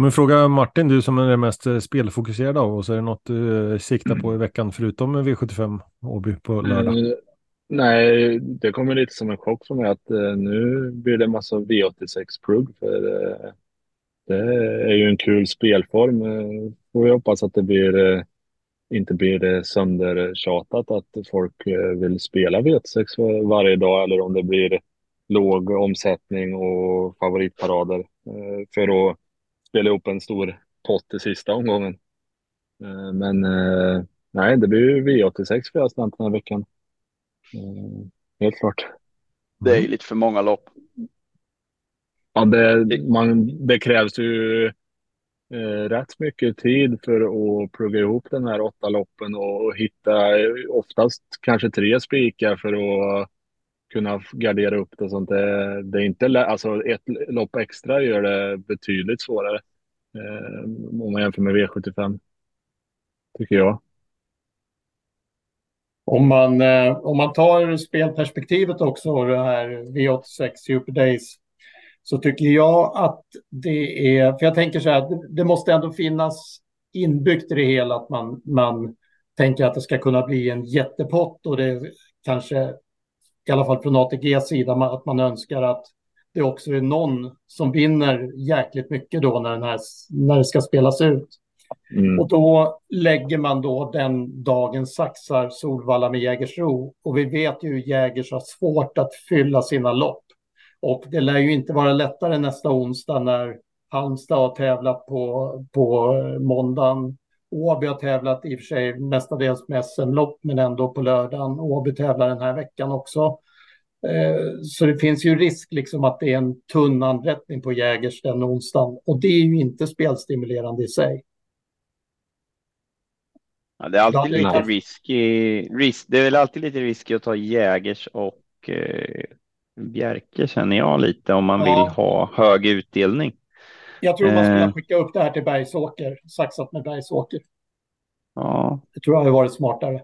Men fråga Martin, du som är mest eh, spelfokuserad av oss, är det något du eh, siktar på i veckan förutom V75 Åby på lördag? Mm, nej, det kommer lite som en chock för mig att uh, nu blir det massa V86-plugg för uh, det är ju en kul spelform. Uh, får vi hoppas att det blir inte blir det söndertjatat att folk vill spela V86 varje dag eller om det blir låg omsättning och favoritparader för att spela ihop en stor pott i sista omgången. Eh, men eh, nej, det blir ju V86 för jag den här veckan. Eh, helt klart. Det är lite för många lopp. Ja, det, man, det krävs ju eh, rätt mycket tid för att plugga ihop den här åtta loppen och hitta oftast kanske tre spikar för att kunna gardera upp det. och Sånt. Det, det är inte alltså ett lopp extra gör det betydligt svårare. Eh, om man jämför med V75. Tycker jag. Om man, eh, om man tar spelperspektivet också, det här V86 Super Days, så tycker jag att det är, för jag tänker så här, det måste ändå finnas inbyggt i det hela att man, man tänker att det ska kunna bli en jättepott och det kanske i alla fall från ATGs sida, att man önskar att det också är någon som vinner jäkligt mycket då när, den här, när det ska spelas ut. Mm. Och då lägger man då den dagen saxar Solvalla med Jägersro. Och vi vet ju hur Jägers har svårt att fylla sina lopp. Och det lär ju inte vara lättare nästa onsdag när Halmstad har tävlat på, på måndagen. Åby har tävlat i och för sig mestadels med SM-lopp, men ändå på lördagen. Åby tävlar den här veckan också. Eh, så det finns ju risk liksom att det är en tunn anrättning på Jägers den onsdagen. Och det är ju inte spelstimulerande i sig. Ja, det är alltid lite haft... risky. Risk, det är väl alltid lite risky att ta Jägers och eh, Bjerke känner jag lite om man ja. vill ha hög utdelning. Jag tror man skulle eh. skicka upp det här till Bergsåker, saxat med Bergsåker. Ja. Det tror jag hade varit smartare.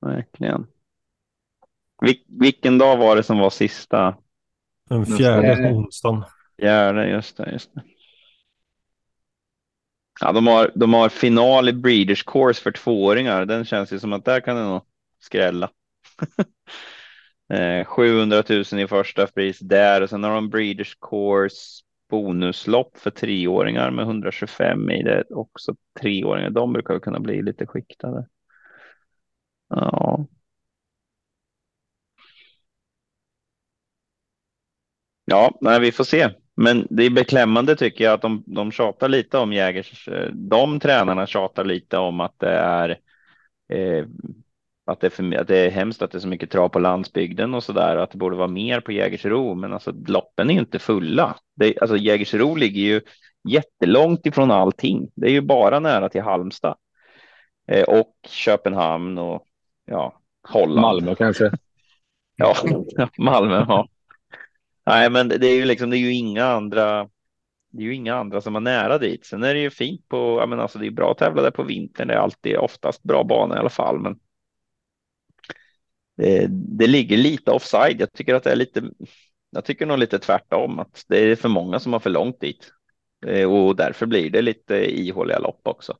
Verkligen. Vil vilken dag var det som var sista? Den fjärde onsdagen. Fjärde, just det, just det. Ja, de har, de har final i Breeders Course för tvååringar. Den känns ju som att där kan det nog skrälla. <laughs> Eh, 700 000 i första pris där och sen har de Breeders Course bonuslopp för treåringar med 125 i det också treåringar. De brukar kunna bli lite skiktade. Ja. Ja, nej, vi får se. Men det är beklämmande tycker jag att de, de tjatar lite om Jägers. De tränarna tjatar lite om att det är eh, att det, är för, att det är hemskt att det är så mycket trav på landsbygden och så där att det borde vara mer på Jägersro. Men alltså loppen är inte fulla. Det, alltså Jägersro ligger ju jättelångt ifrån allting. Det är ju bara nära till Halmstad eh, och Köpenhamn och ja, Holland. Malmö kanske. <laughs> Ja, Malmö. Ja. Nej, men det är ju liksom, det är ju inga andra. Det är ju inga andra som har nära dit. Sen är det ju fint på, jag menar, alltså det är bra att tävla där på vintern. Det är alltid oftast bra bana i alla fall, men. Eh, det, ligger lite offside. Jag tycker att det är lite. Jag tycker nog lite tvärtom att det är för många som har för långt dit. Eh, och därför blir det lite ihåliga lopp också.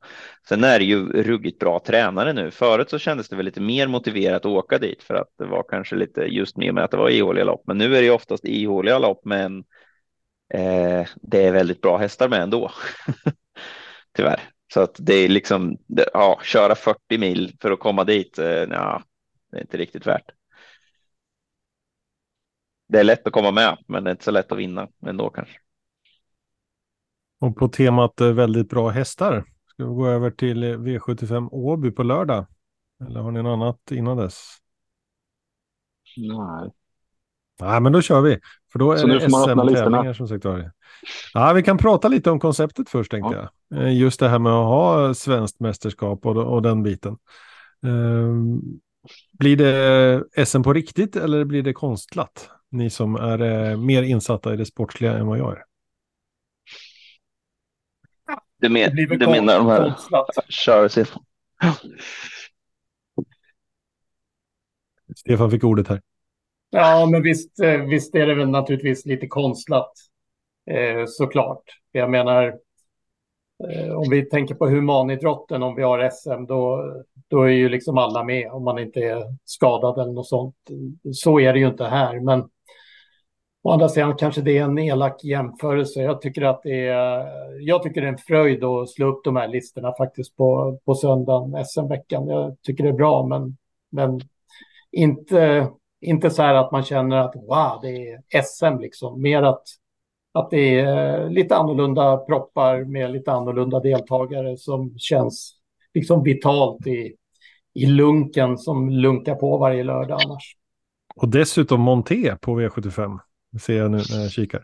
Sen är det ju ruggigt bra tränare nu. Förut så kändes det väl lite mer motiverat att åka dit för att det var kanske lite just med, med att det var ihåliga lopp. Men nu är det oftast ihåliga lopp, men eh, det är väldigt bra hästar med ändå. <laughs> Tyvärr. Så att det är liksom, ja, köra 40 mil för att komma dit, eh, ja, det är inte riktigt värt. det är lätt att komma med, men det är inte så lätt att vinna ändå kanske. Och på temat eh, väldigt bra hästar, ska vi gå över till eh, V75 Åby på lördag? Eller har ni något annat innan dess? Nej. Nej, men då kör vi. För då är Så nu det SM-tävlingar som sagt var. Ja, vi kan prata lite om konceptet först tänkte Ja. jag. Eh, Just det här med att ha svenskt mästerskap och, och den biten. Ehm, blir det SM på riktigt eller blir det konstlat? Ni som är eh, mer insatta i det sportsliga än vad jag är. Det, Det men, det menar de här konstlat. kör sig. Stefan fick ordet här. Ja, men visst, eh, visst är det väl naturligtvis lite konstlat. Eh, såklart. Jag menar, Eh, om vi tänker på humanidrotten, om vi har SM, då, då är ju liksom alla med om man inte är skadad eller något sånt. Så är det ju inte här, men å andra sidan kanske det är en elak jämförelse. Jag tycker att det är, jag tycker det är en fröjd att slå upp de här listorna faktiskt på, på söndagen, SM-veckan. Jag tycker det är bra, men, men inte, inte så här att man känner att wow, det är SM liksom. Mer att, att det är eh, lite annorlunda proppar med lite annorlunda deltagare som känns liksom vitalt i, i lunken som lunkar på varje lördag annars. Och dessutom Monté på V75. Det ser jag nu när jag kikar.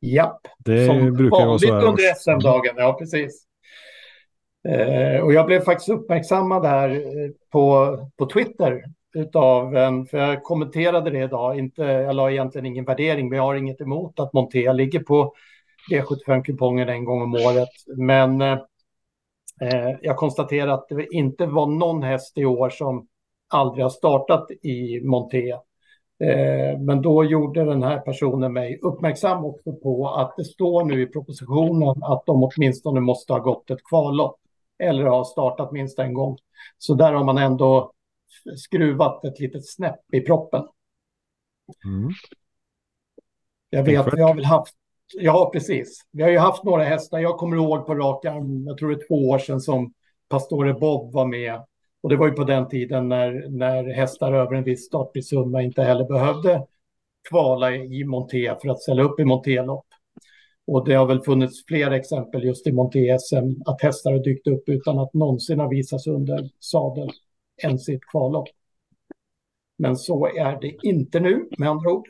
Japp, Det som brukar vara så här. under SM-dagen, ja precis. Eh, och jag blev faktiskt uppmärksammad här eh, på, på Twitter utav ehm, för jag kommenterade det idag, inte, jag la egentligen ingen värdering, men jag har inget emot att Montea ligger på V75-kupongen en gång om året. Men eh, eh, jag konstaterar att det inte var någon häst i år som aldrig har startat i Montea. Eh, Men då gjorde den här personen mig uppmärksam också på att det står nu i propositionen att de åtminstone måste ha gått ett kvallopp eller ha startat minst en gång. Så där har man ändå skruvat ett litet snäpp i proppen. Mm. Jag vet, vi har väl haft, ja precis, vi har ju haft några hästar, jag kommer ihåg på rak arm, jag tror det är två år sedan som Pastore Bob var med. Och det var ju på den tiden när, när hästar över en viss startprisumma inte heller behövde kvala i Monté för att ställa upp i Montélopp. Och det har väl funnits fler exempel just i Monté-SM att hästar har dykt upp utan att någonsin ha visats under sadel ens i ett kvallopp. Men så är det inte nu, med andra ord.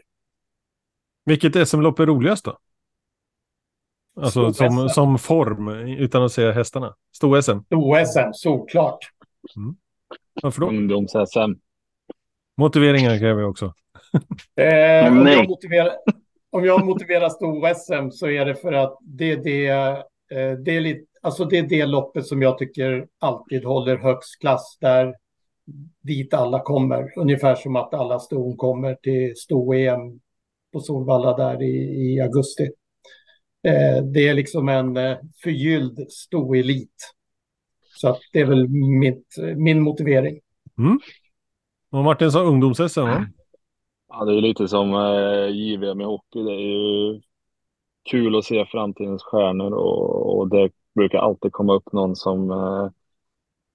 Vilket SM-lopp är roligast då? Alltså som, som form, utan att säga hästarna. Stor-SM. Stor-SM, såklart. Varför då? Ungdoms-SM. Motiveringar kräver jag också. Eh, om, Nej. jag motiverar, om jag motiverar stor-SM så är det för att det är det, eh, det, är lite, alltså det är det loppet som jag tycker alltid håller högst klass där dit alla kommer. Ungefär som att alla ston kommer till sto-EM på Solvalla där i, i augusti. Eh, det är liksom en eh, förgylld sto-elit. Så att det är väl mitt, min motivering. Och Martin sa ungdoms-SM va? Ja, det är lite som eh, JVM i hockey. Det är ju kul att se framtidens stjärnor och, och det brukar alltid komma upp någon som, eh,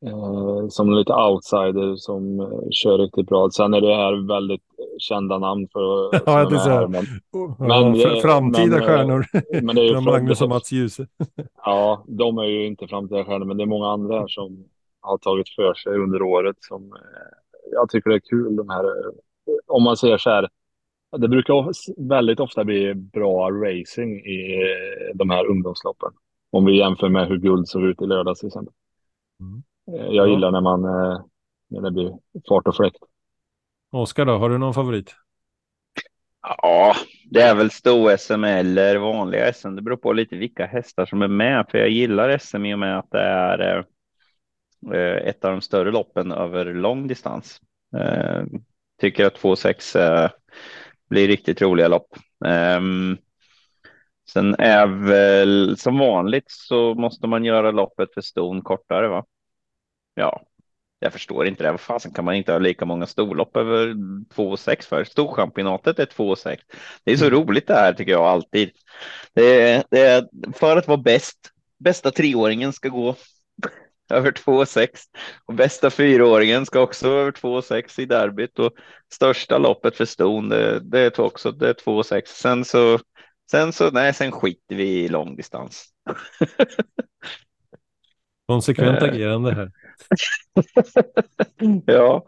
eh, som lite outsider som eh, kör riktigt bra. Sen är det här väldigt kända namn för <laughs> Ja, det är så här, men, Ja, Men, eh, framtida men, eh, stjärnor. <laughs> men det är ju <laughs> Magnus och Mats Djuse. Ja, de är ju inte framtida stjärnor, men det är många andra här som har tagit för sig under året som eh, jag tycker det är kul. De här, eh, om man ser så här, det brukar väldigt ofta bli bra racing i eh, de här ungdomsloppen. Om vi jämför med hur guld såg ut i lördags till exempel. Mm. Eh, Jag Ja. gillar när man eh, när det blir fart och fläkt. Oskar då, har du någon favorit? Ja, det är väl stor-SM eller vanliga SM. Det beror på lite vilka hästar som är med, för jag gillar SM i och med att det är eh, ett av de större loppen över lång distans. Eh, tycker att 2,6 eh, blir riktigt roliga lopp. Ehm, sen är väl som vanligt så måste man göra loppet för ston kortare, va? Ja, jag förstår inte det. Vad fasen kan man inte ha lika många storlopp över 2,6 för? Storchampionatet är 2,6. Det är så roligt det här tycker jag alltid. Det är, det för att vara bäst. Bästa treåringen ska gå <laughs> över 2,6 och bästa fyraåringen ska också över 2,6 i derbyt och största loppet för ston det, det är också det är 2,6. Sen så sen så nej, sen skiter vi i långdistans. <laughs> Konsekvent agerande här. <laughs> ja.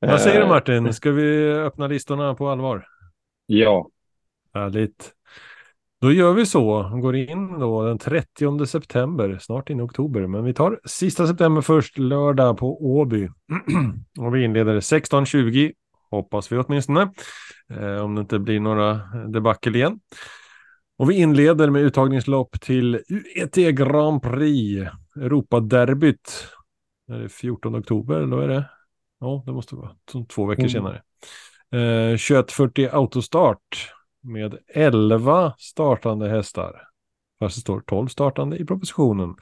Vad säger du Martin? Ska vi öppna listorna på allvar? Ja. Härligt. Då gör vi så. Går in då den 30 september, snart in i oktober. Men vi tar sista september först, lördag på Åby. <clears throat> och vi inleder 16.20, hoppas vi åtminstone. Eh, om det inte blir några debacle igen. Och vi inleder med uttagningslopp till UET Grand Prix, Europaderbyt. Är det 14 oktober eller vad är det? Ja, det måste vara två veckor mm. senare. Eh, 2140 autostart med 11 startande hästar. Fast det står 12 startande i propositionen.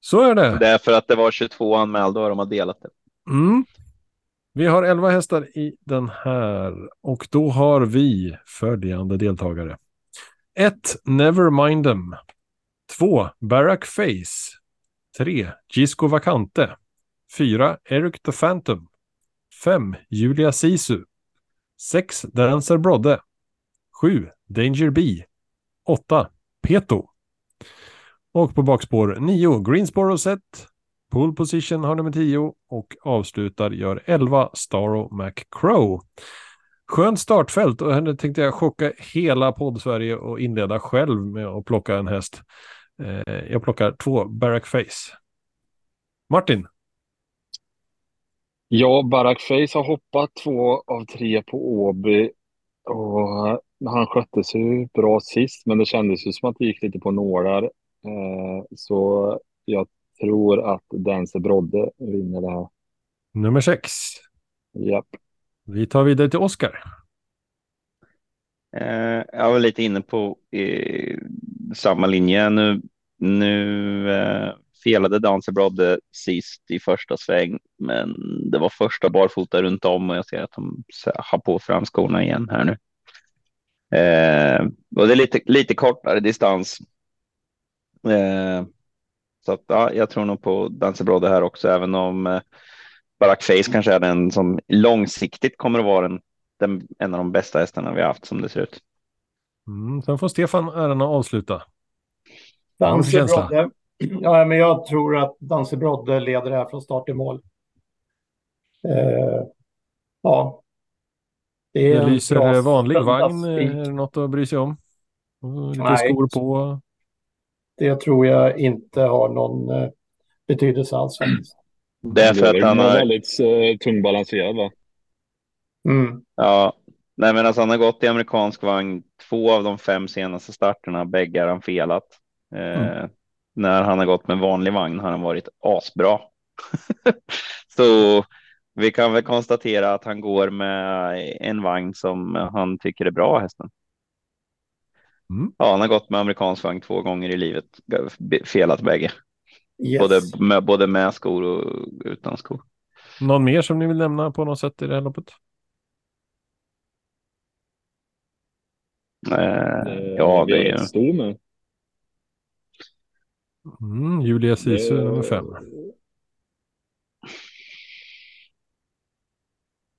Så är det. Det är för att det var 22 anmälda och de har delat det. Mm. Vi har 11 hästar i den här och då har vi följande deltagare. 1. Never Them. 2. Barack Face. 3. Gisco Vacante. 4. Eric the Phantom. 5. Julia Sisu. 6. Dancer Brodde. 7. Danger B. 8. Peto. Och på bakspår 9. Greensboro set. Pole position har nummer 10 och avslutar gör 11 Staro McCrow. Skönt startfält och nu tänkte jag chocka hela podd-Sverige och inleda själv med att plocka en häst. Eh, jag plockar två Barack Face. Martin? Ja, Barack Face har hoppat två av tre på Åby och han skötte sig bra sist, men det kändes ju som att det gick lite på nålar. Eh, så jag tror att Dancer Brodde vinner det här. Nummer sex. Japp. Vi tar vidare till Oskar. Eh, jag var lite inne på eh, samma linje. Nu, nu eh, felade Dancer Brodde sist i första sväng, men det var första barfota runt om och jag ser att de har på framskorna igen här nu. Eh, och det är lite, lite kortare distans. Eh, så att, ja, jag tror nog på Dancer Brodde här också, även om eh, Barack Face kanske är den som långsiktigt kommer att vara den, den, en av de bästa hästarna vi har haft som det ser ut. Mm, sen får Stefan äran att avsluta. Danse Brodde. Ja, men jag tror att Danse Brodde leder det här från start till mål. Eh, ja. Det, det lyser vanlig vagn. Är det något att bry sig om? Lite Nej, skor på. Det tror jag inte har någon eh, betydelse alls. Det är för att han har... väldigt uh, tungbalanserad va? Mm. Ja, nej men alltså han har gått i amerikansk vagn två av de fem senaste starterna, bägge har han felat. Eh, mm. När han har gått med vanlig vagn har han varit asbra. <laughs> Så vi kan väl konstatera att han går med en vagn som han tycker är bra, hästen. Mm. Ja, han har gått med amerikansk vagn två gånger i livet, felat bägge. Yes. Både, med, både med skor och utan skor. Någon mer som ni vill nämna på något sätt i det här loppet? Eh, ja, det är stor med. Mm, Julia Sisu det... nummer fem.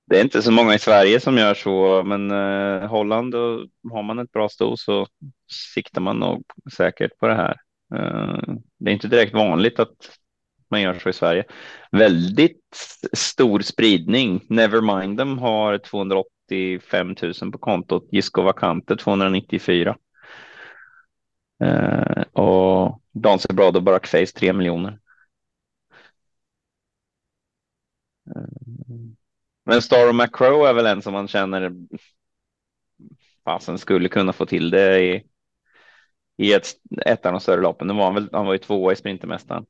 Det är inte så många i Sverige som gör så, men eh, Holland och har man ett bra sto så siktar man nog säkert på det här. Eh, det är inte direkt vanligt att man gör så i Sverige. Väldigt stor spridning. Nevermind them har 285 000 på kontot. Gisco Vacante 294. Uh, och Dancer Broad och Barack Face 3 miljoner. Uh, men Star och Macro är väl en som man känner fasen skulle kunna få till det i i ett, ett av de större loppen. Nu var han, väl, han var ju tvåa i Sprintermästaren.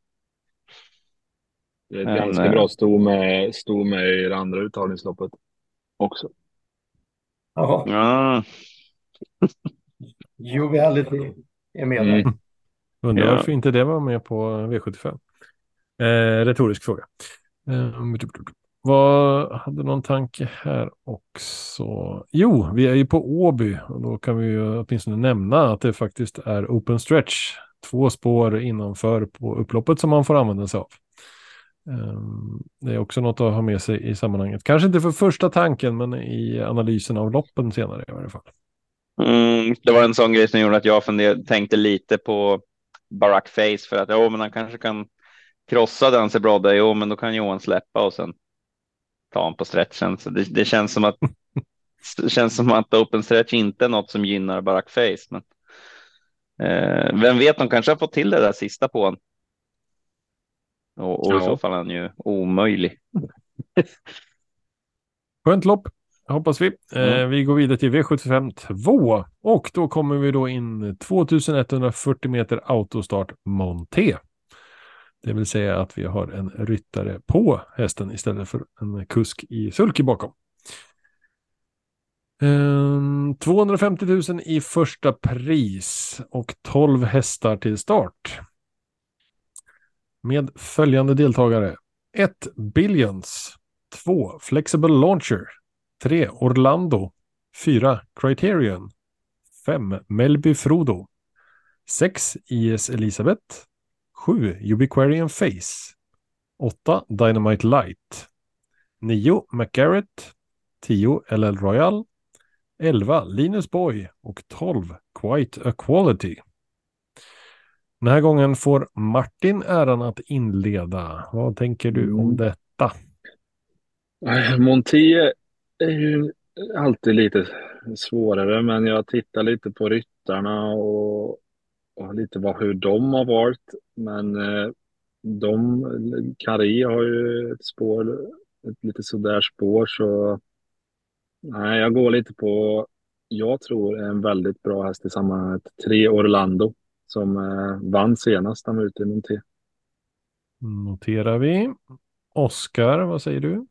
Det är ett Men, ganska bra sto med, sto med i det andra uttagningsloppet också. Jaha. Ja. <laughs> Joviality är med där. Mm. Undrar ja. varför inte det var med på V75. Eh, retorisk fråga. Eh, vad hade någon tanke här också? Jo, vi är ju på Åby och då kan vi ju åtminstone nämna att det faktiskt är open stretch två spår innanför på upploppet som man får använda sig av. Ehm, det är också något att ha med sig i sammanhanget. Kanske inte för första tanken, men i analysen av loppen senare i varje fall. Mm, det var en sån grej som gjorde att jag funderade, tänkte lite på Barack Face för att ja, men han kanske kan krossa den Danse Brodde. Jo, men då kan Johan släppa och sen ta honom på stretchen. Så det, det känns som att det känns som att open stretch inte är något som gynnar Barack Face. Men eh, vem vet, de kanske har fått till det där sista på honom. Och, och ja. i så fall är han ju omöjlig. <laughs> Skönt lopp, hoppas vi. Mm. Eh, vi går vidare till V75 2 och då kommer vi då in 2140 meter autostart Monté. Det vill säga att vi har en ryttare på hästen istället för en kusk i sulky bakom. 250 ehm, 000 i första pris och 12 hästar till start. Med följande deltagare. 1. Billions. 2. Flexible Launcher. 3. Orlando. 4. Criterion. 5. Melby Frodo. 6. IS Elisabeth. 7. Ubiquarian Face. 8. Dynamite Light. 9. McGarrett. 10. LL Royal. 11 Linus Boy och 12 Quite a Quality. Den här gången får Martin äran att inleda. Vad tänker du om mm. detta? Monté är ju alltid lite svårare, men jag tittar lite på ryttarna och, och lite vad, hur de har valt. Men eh, de, Kari har ju ett spår, ett lite sådär spår, så Nej, jag går lite på, jag tror en väldigt bra häst i sammanhanget. Tre Orlando som eh, vann senast han var ute i Monté. Noterar vi. Oskar, vad säger du?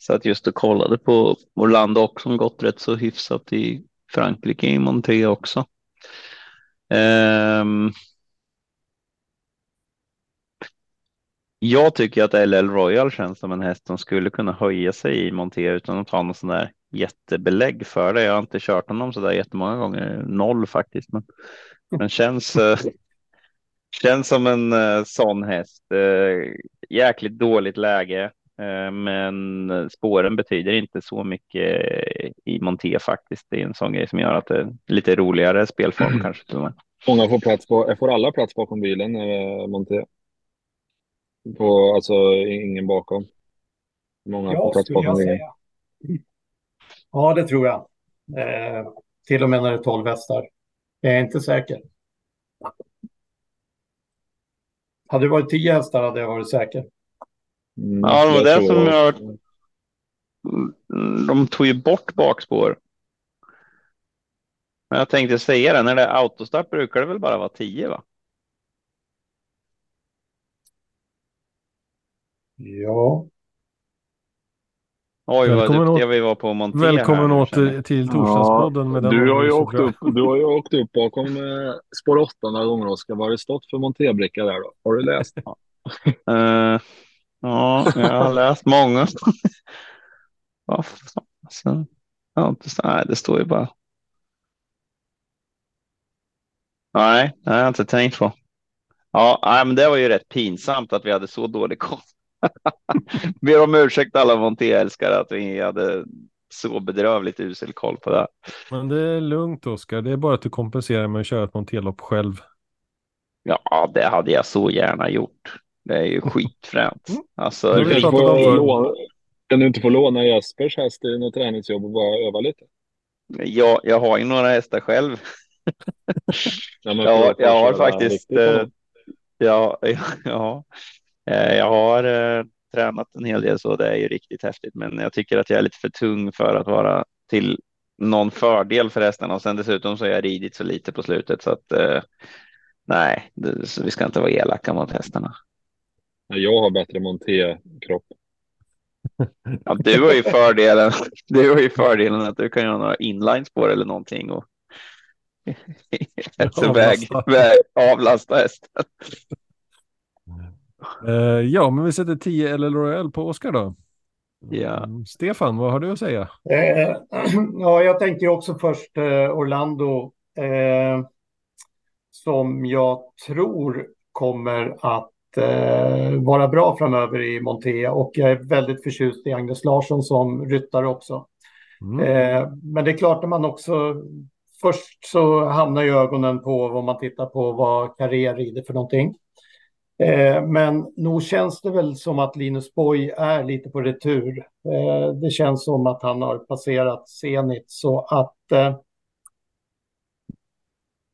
Så att just och kollade på Orlando också som gått rätt så hyfsat i Frankrike i Monté också. Um, Jag tycker att LL Royal känns som en häst som skulle kunna höja sig i monté utan att ha någon sån där jättebelägg för det. Jag har inte kört honom så där jättemånga gånger, noll faktiskt, men, men känns, äh, känns som en äh, sån häst. Äh, jäkligt dåligt läge, men spåren betyder inte så mycket i monté faktiskt. Det är en sån grej som gör att det är lite roligare spelform kanske till och med. Många får plats på, får alla plats bakom bilen, monté? På, alltså ingen bakom. Många ja, på plats bakom ringen. Ja, det tror jag. Eh, till och med när det är 12 hästar. Jag är inte säker. Hade det varit 10 hästar hade jag varit säker. Mm, ja, det var det som jag... De tog ju bort bakspår. Men jag tänkte säga det, när det är autostart brukar det väl bara vara 10 va? Ja. Oj, vad välkommen duktiga vi var på att montera. Välkommen här, åter till Torsdagspodden. Ja, du, har ju åkt upp, du har ju åkt upp bakom eh, spår 8 några gånger, Oskar. Vad har det stått för monterbricka där då? Har du läst? uh, ja, jag har läst många. <laughs> alltså, ja, nej, det står ju bara. Nej, det har jag inte tänkt på. Ja, nej, men det var ju rätt pinsamt att vi hade så dålig koll. Ber om ursäkt alla Monté-älskare att vi hade så bedrövligt usel koll på det. Men det är lugnt Oskar, det är bara att du kompenserar med att köra ett Monté-lopp själv. Ja, det hade jag så gärna gjort. Det är ju <laughs> skitfränt. Mm. Alltså, du kan du inte få låna Jespers häst i något träningsjobb och bara öva lite? Ja, jag har ju några hästar själv. ja, jag, jag har faktiskt. Eh, ja, <laughs> ja, jag har eh, tränat en hel del så det är ju riktigt häftigt, men jag tycker att jag är lite för tung för att vara till någon fördel för hästarna och sen dessutom så har jag ridit så lite på slutet så att eh, nej, vi ska inte vara elaka mot hästarna. Jag har bättre monté-kropp. Ja, du har ju fördelen. Du har ju fördelen att du kan göra några inlines på det eller någonting och avlasta. <laughs> Väg, väg, avlasta hästen. Uh, ja, men vi sätter 10 eller Royal på Oscar då. Ja. Mm, Stefan, vad har du att säga? Uh, <clears throat> ja, jag tänker också först uh, Orlando. som jag tror kommer att eh, vara bra framöver i Montea och jag är väldigt förtjust i Agnes Larsson som ryttare också. Mm. Eh, men det är klart när man också först så hamnar ju ögonen på vad man tittar på vad Carré rider för någonting. Eh, men nog känns det väl som att Linus Boy är lite på retur. Eh, det känns som att han har passerat Zenit så att eh,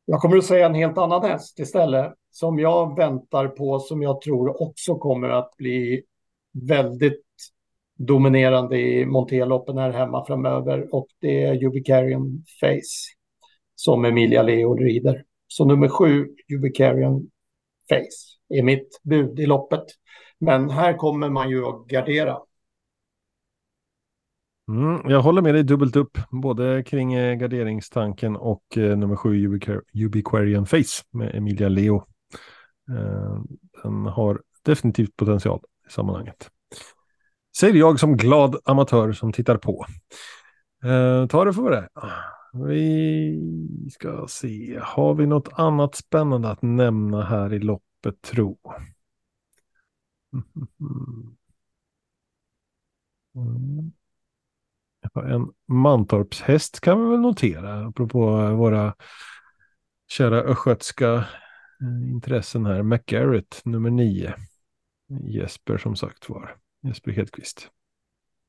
jag kommer att säga en helt annan häst istället som jag väntar på som jag tror också kommer att bli väldigt dominerande i Monteloppen här hemma framöver och det är Ubicarian Face som Emilia Leo rider. Så nummer sju, Ubicarian Face, är mitt bud i loppet. Men här kommer man ju att gardera. Mm, jag håller med dig dubbelt upp, både kring eh, garderingstanken och eh, nummer sju, Ubiquarian Face med Emilia Leo. Eh, den har definitivt potential i sammanhanget. Säger jag som glad amatör som tittar på. Eh, ta det för det. Vi ska se, har vi något annat spännande att nämna här i loppet tro? <laughs> Mm. En Mantorpshäst kan vi väl notera, apropå våra kära östgötska eh, intressen här. McGarrett nummer nio. Jesper som sagt var. Jesper Hedqvist.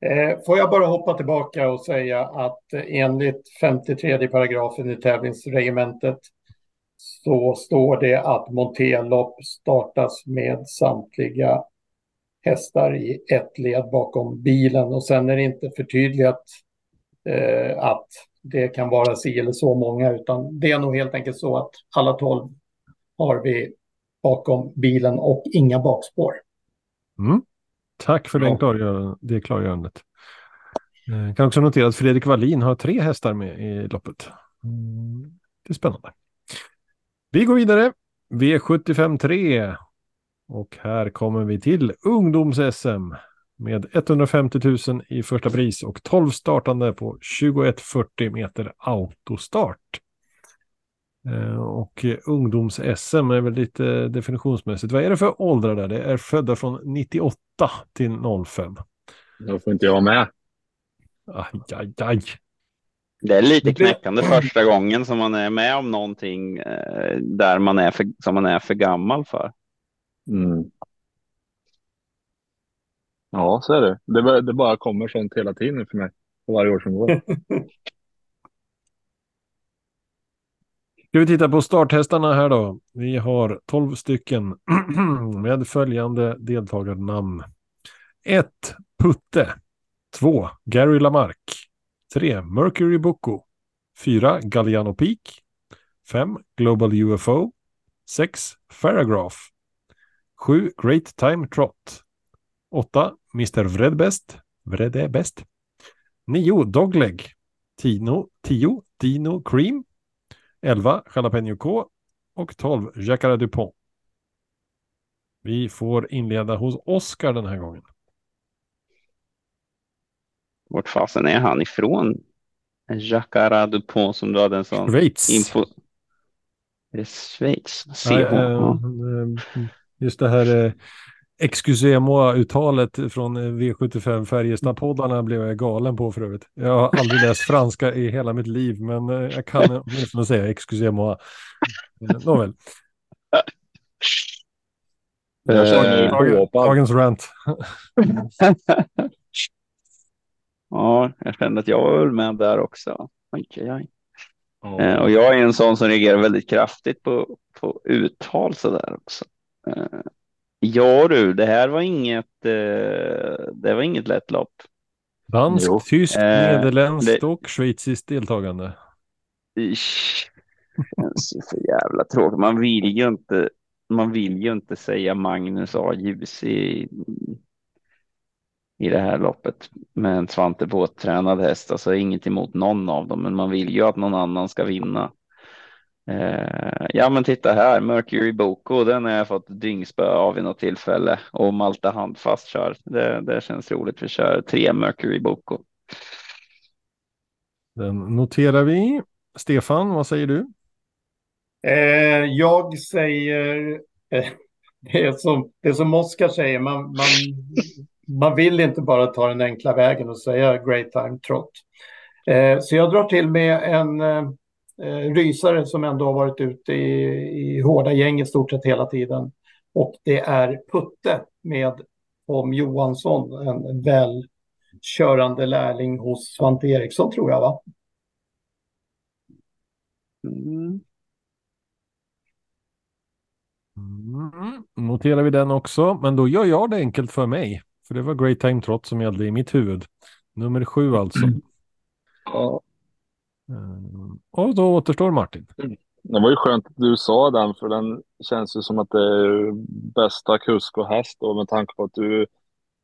Eh, får jag bara hoppa tillbaka och säga att enligt 53 paragrafen i tävlingsregementet så står det att monterlopp startas med samtliga hästar i ett led bakom bilen och sen är det inte förtydligat eh, att det kan vara si eller så många utan det är nog helt enkelt så att alla tolv har vi bakom bilen och inga bakspår. Mm. Tack för ja. klargör det klargörandet. Eh, kan också notera att Fredrik Wallin har tre hästar med i loppet. Mm. Det är spännande. Vi går vidare. V75 3. Och här kommer vi till ungdoms-SM med 150 000 i första pris och 12 startande på 2140 meter autostart. Eh, och ungdoms-SM är väl lite definitionsmässigt. Vad är det för åldrar där? Det är födda från 98 till 05. Då får inte jag med. Aj, aj, aj. Det är lite knäckande första gången som man är med om någonting eh, där man är för, som man är för gammal för. Mm. Ja, så är det. det. Det bara kommer sånt hela tiden för mig. För varje år som går. <laughs> Ska vi titta på starthästarna här då? Vi har 12 stycken <clears throat> med följande deltagarnamn. 1. Putte. 2. Gary Lamarck. 3. Mercury Boko. 4. Galliano Peak. 5. Global UFO. 6. Faragraph. 7. Great Time Trot. 8. Mr. Vredbest. Vredebest. 9. Dogleg. 10. Dino Cream. 11 Jalapeno K och 12 Jacare Dupont. Vi får inleda hos Oskar den här gången. Vart fasen är han ifrån? Jacare Dupont som du hade en sån Schweiz. info. Är det Schweiz? CH. Ja, äh, just det här eh, Excusez-moi-uttalet från V75 Färjestad-poddarna blev jag galen på för övrigt. Jag har aldrig <laughs> läst franska i hela mitt liv, men eh, jag kan <laughs> åtminstone säga excusez-moi. Eh, nåväl. Dagens rant. <laughs> ja, jag kände att jag var väl med där också. Oj, oj, oj. Oh. och jag är en sån som reagerar väldigt kraftigt på, på uttal så där också. Ja du, det här var inget, eh, det var inget lätt lopp. Danskt, jo. tyskt, eh, nederländskt det... och schweiziskt deltagande. Isch. Det är för jävla tråkigt. Man vill ju inte, man vill ju inte säga Magnus A. Ljus i, i det här loppet med en Svante Båt-tränad häst. Alltså inget emot någon av dem, men man vill ju att någon annan ska vinna. Eh, ja, men titta här, Mercury Boko, den har jag fått dyngspö av i något tillfälle och Malta handfast kör. Det, det känns roligt. Vi kör tre Mercury Boko. Den noterar vi. Stefan, vad säger du? Eh, jag säger eh, <laughs> det, är som, det som Oskar säger, man, man, man vill inte bara ta den enkla vägen och säga Great Time Trot. Eh, så jag drar till med en eh, rysare som ändå har varit ute i, i hårda gäng i stort sett hela tiden. Och det är Putte med Tom Johansson, en välkörande lärling hos Svante Eriksson tror jag va? Mm. Mm, noterar vi den också, men då gör jag det enkelt för mig. För det var Great Time Trot som gällde i mitt huvud. Nummer sju alltså. Ja, Mm. Och då återstår Martin. det var ju skönt att du sa den, för den känns ju som att det är bästa kusk och häst och med tanke på att du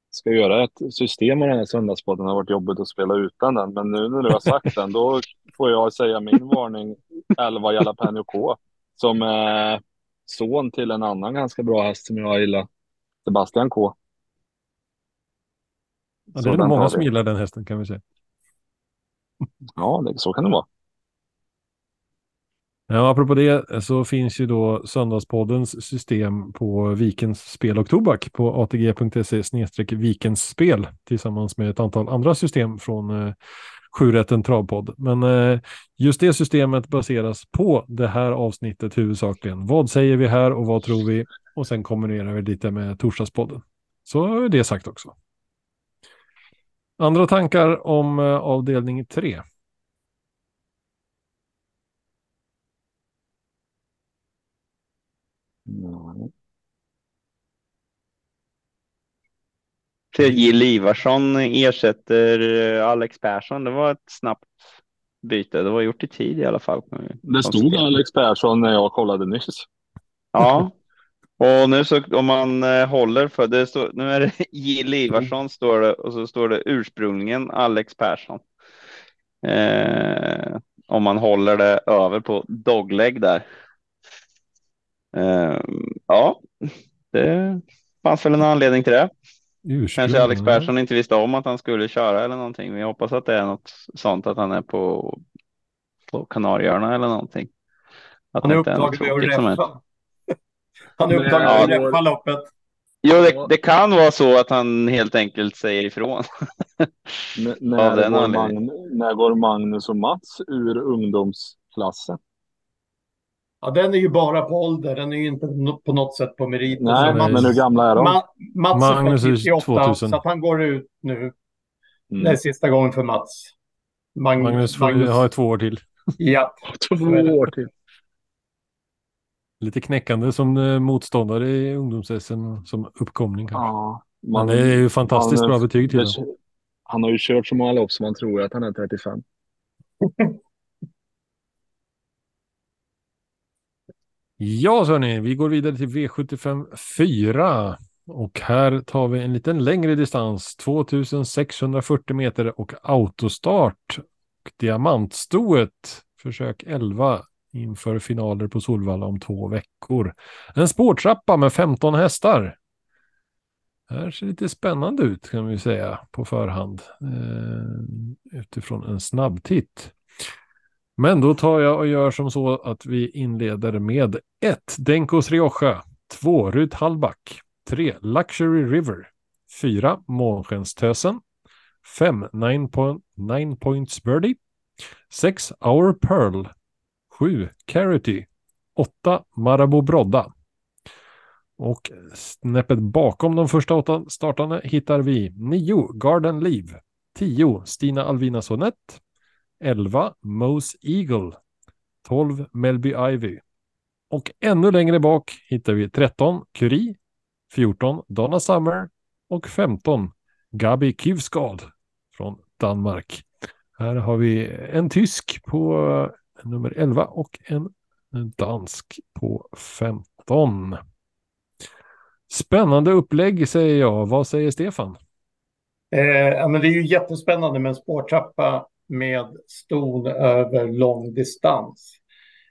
ska göra ett system av den här söndagspodden har varit jobbigt att spela utan den. Men nu när du har sagt den, då får jag säga min varning 11 Jalapeno K som är son till en annan ganska bra häst som jag gillar, Sebastian K. Ja, det är nog många som gillar den hästen kan vi säga. Ja, det, så kan det vara. Ja, apropå det så finns ju då Söndagspoddens system på Vikens Spel och Tobak på atg.se Vikens Spel tillsammans med ett antal andra system från eh, Sjurätten Travpodd. Men eh, just det systemet baseras på det här avsnittet huvudsakligen. Vad säger vi här och vad tror vi? Och sen kombinerar vi lite med Torsdagspodden. Så är det sagt också. Andra tankar om eh, avdelning 3? Mm. Jill Ivarsson ersätter eh, Alex Persson. Det var ett snabbt byte. Det var gjort i tid i alla fall. Det stod Alex Persson när jag kollade nyss. Ja, och nu så om man eh, håller för det står, nu är det <laughs> Jill Ivarsson står det och så står det ursprungligen Alex Persson. Eh, om man håller det över på dogleg där. Eh, ja, det fanns väl en anledning till det. Kanske Alex Persson inte visste om att han skulle köra eller någonting. Vi hoppas att det är något sånt att han är på, på Kanarieöarna eller någonting. Att Han är upptagen med att räffa. Han är upptagen Ja, med att loppet. Jo, det, det kan vara så att han helt enkelt säger ifrån. När, <laughs> den går anledningen. Magn- när går Magnus och Mats ur ungdomsklassen? Ja, den är ju bara på ålder. Den är ju inte på något sätt på merit. Nej, Så men men hur gamla är de? Ma- Mats Magnus är född 98, 2000. så att han går ut nu. Mm. Det är sista gången för Mats. Mag- Magnus får ju ha två år till. Ja, <laughs> Två år till. Lite knäckande som eh, motståndare i ungdoms som uppkomning. kanske. Ja, man, det är ju fantastiskt han- bra betyg till det. Han har ju kört så många lopp som man tror att han är 35. <laughs> Ja, så hörni, vi går vidare till V75 4. Och här tar vi en liten längre distans, 2640 meter och autostart. Och diamantstoet, försök 11 inför finaler på Solvalla om två veckor. En spårtrappa med 15 hästar. Det här ser lite spännande ut kan vi säga på förhand. Eh, utifrån en snabb titt. Men då tar jag och gör som så att vi inleder med 1. Denkos Rioja. 2. Rut Hallback. 3. Luxury River. 4. Månskenstösen. 5. Nine, point, nine Points Birdie. 6. Our Pearl. 7. Carity. 8. Marabou Brodda. Och snäppet bakom de första åtta startarna hittar vi 9. Garden Leave. 10. Stina Alvina Sonett. 11 Mose Eagle, 12 Melby Ivy och ännu längre bak hittar vi 13 Curie, 14 Donna Summer och 15 Gabi Kivskad från Danmark. Här har vi en tysk på nummer 11 och en dansk på 15. Spännande upplägg säger jag. Vad säger Stefan? Eh, ja, men det är ju jättespännande med en spårtrappa med ston över lång distans.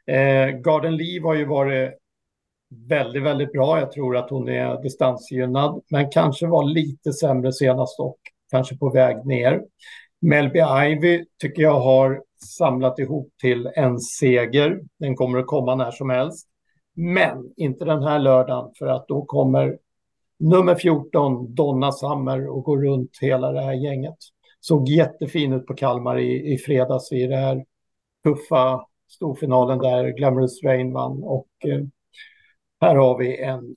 Eh, Garden Leave har ju varit väldigt, väldigt bra. Jag tror att hon är distansgynnad, men kanske var lite sämre senast och kanske på väg ner. Melby Ivy tycker jag har samlat ihop till en seger. Den kommer att komma när som helst. Men inte den här lördagen för att då kommer nummer 14, Donna Summer, och går runt hela det här gänget. Såg jättefin ut på Kalmar i, i fredags i det här tuffa storfinalen där Glamorous Rain vann. Och eh, här har vi en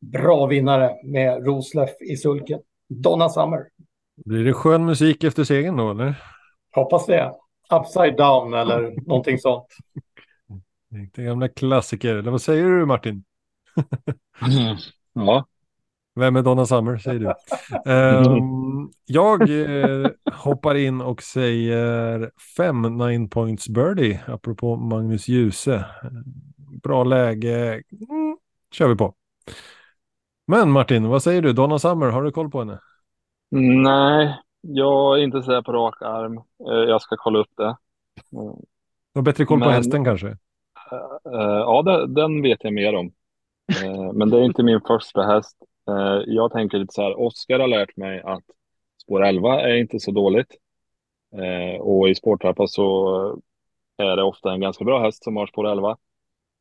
bra vinnare med Roslöf i sulken. Donna Summer. Blir det skön musik efter segern då, eller? Hoppas det. Upside down eller någonting sånt. Det gamla klassiker. Eller vad säger du, Martin? Ja, Vem är Donna Summer, säger du. Ehm, jag eh, hoppar in och säger fem nine points birdie, apropå Magnus Djuse. Bra läge, mm, kör vi på. Men Martin, vad säger du? Donna Summer, har du koll på henne? Nej, jag är inte så på rak arm. Eh, Jag ska kolla upp det. Du har bättre koll på Men- hästen kanske? Eh, Ja, det- den vet jag mer om. Eh, Men det är inte min första häst. Eh, Jag tänker lite så här, Oskar har lärt mig att spår 11 är inte så dåligt. Eh, Och i spårtrappa så är det ofta en ganska bra häst som har spår 11.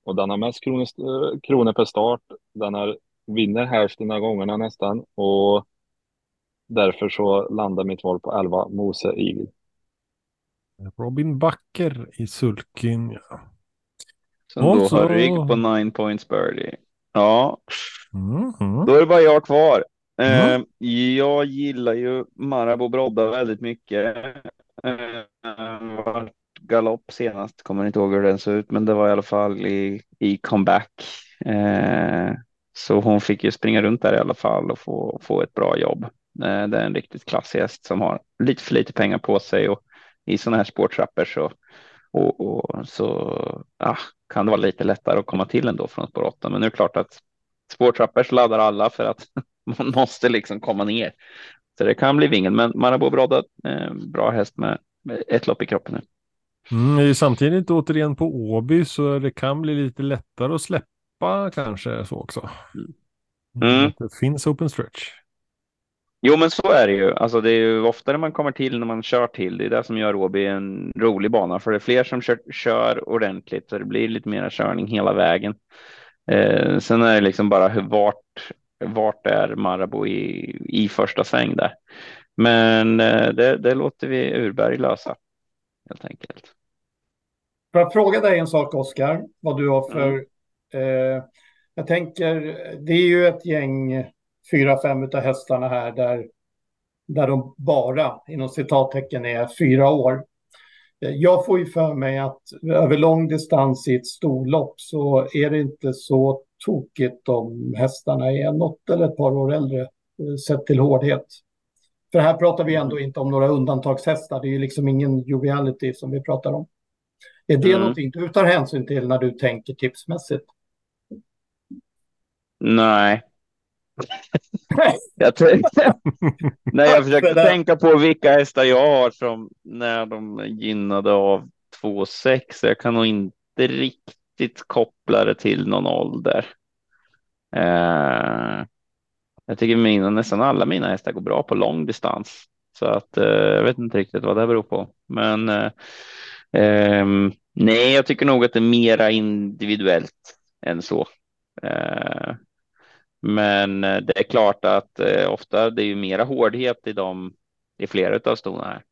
Och den har mest kronor, eh, kronor per start. Den har, vinner hälften av gångerna nästan. Och därför så landar mitt val på 11, Mose Eagle. Robin Backer i sulken. Ja. Som då så- har rygg på nine points birdie. Ja, Mm, mm. då är det bara jag kvar. Mm. Eh, jag gillar ju Marabou Brodda väldigt mycket. Eh, var galopp senast, kommer inte ihåg hur den såg ut, men det var i alla fall i, i comeback. Eh, så hon fick ju springa runt där i alla fall och få, få ett bra jobb. Eh, det är en riktigt klassig häst som har lite för lite pengar på sig och i sådana här sporttrappor så och, och så ah, kan det vara lite lättare att komma till ändå från spår 8. Men nu är det klart att spårtrappor laddar alla för att <laughs> man måste liksom komma ner. Så det kan bli vingen, men Marabou Brodda, eh, bra häst med, ett lopp i kroppen nu. Mm, samtidigt återigen på Åby så det kan bli lite lättare att släppa kanske så också. Mm. Det finns open stretch. Jo, men så är det ju. Alltså, det är ju oftare man kommer till när man kör till. Det är det som gör Åby en rolig bana, för det är fler som kör, kör ordentligt så det blir lite mera körning hela vägen. Eh, sen är det liksom bara hur vart, vart är Marabou i, i första sväng där. Men eh, det, det låter vi Urberg lösa helt enkelt. Får jag fråga dig en sak, Oskar? Vad du har för... Mm. Eh, jag tänker, det är ju ett gäng, fyra, fem utav hästarna här där, där de bara, inom citattecken, är fyra år. Eh, Jag får ju för mig att över lång distans i ett storlopp så är det inte så tokigt om hästarna är något eller ett par år äldre eh, sett till hårdhet. För här pratar vi ändå inte om några undantagshästar. Det är ju liksom ingen joviality som vi pratar om. Är det Mm. någonting du tar hänsyn till när du tänker tipsmässigt? Nej. <laughs> jag <laughs> nej, jag försökte tänka på vilka hästar jag har från när de gynnade av 2,6. Jag kan nog inte riktigt koppla det till någon ålder. Eh, jag tycker mina, nästan alla mina hästar går bra på lång distans. Så att eh, jag vet inte riktigt vad det beror på. Men eh, ehm, nej, jag tycker nog att det är mera individuellt än så. Men eh, det är klart att eh, ofta det är ju mera hårdhet i dem i flera av stona här.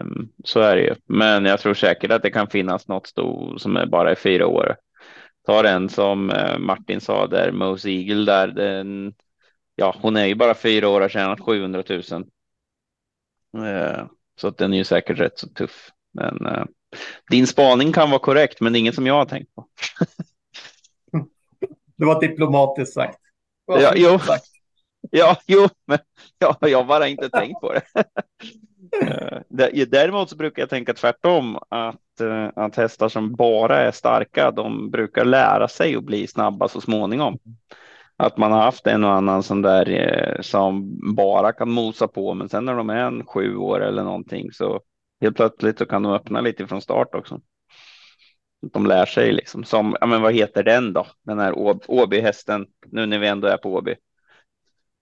Um, så är det ju. Men jag tror säkert att det kan finnas något sto som är bara är fyra år. Ta den som eh, Martin sa där, Mose Eagle där. Den, ja, hon är ju bara fyra år och tjänat 700 000. Uh, så att den är ju säkert rätt så tuff. Men uh, din spaning kan vara korrekt, men det är inget som jag har tänkt på. <laughs> Det var diplomatiskt sagt. Det var Ja, jo. sagt. Ja, jo, men <laughs> ja, jag har bara inte tänkt på det. <laughs> Eh, dä- Däremot så brukar jag tänka tvärtom att, eh, att hästar som bara är starka, de brukar lära sig att bli snabba så småningom. Att man har haft en och annan som där eh, som bara kan mosa på, men sen när de är en sju år eller någonting så helt plötsligt så kan de öppna lite från start också. De lär sig liksom som, ja men vad heter den då? Den här Åby-hästen, nu när vi ändå är på Åby.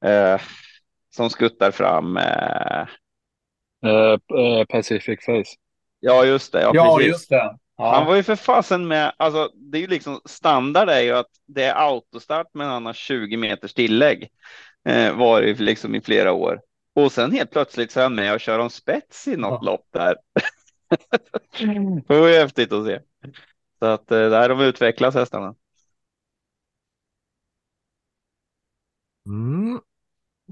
Eh, som skuttar fram. Eh, Eh, eh, Pacific Face. Ja, just det. Ja, Ja, precis. just det. Ja. Han var ju för fasen med, alltså det är ju liksom standard är ju att det är autostart men han har 20 meters tillägg. Eh, var det liksom i flera år. Och sen helt plötsligt så är han med och kör om spets i något Ja. lopp där. <laughs> det var ju häftigt att se. Så att eh, där de utvecklas hästarna. Mm.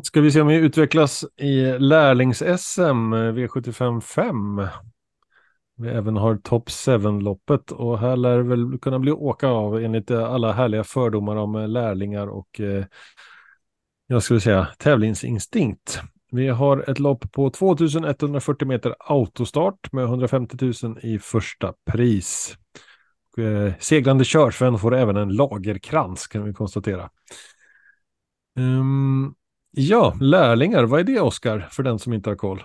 Ska vi se om vi utvecklas i lärlings-SM V75 5. Vi även har Top 7-loppet och här lär det väl kunna bli åka av enligt alla härliga fördomar om lärlingar och eh, jag skulle säga tävlingsinstinkt. Vi har ett lopp på 2140 meter autostart med 150 000 i första pris. Och, eh, seglande körsvän får även en lagerkrans kan vi konstatera. Um, ja, lärlingar, vad är det Oskar för den som inte har koll?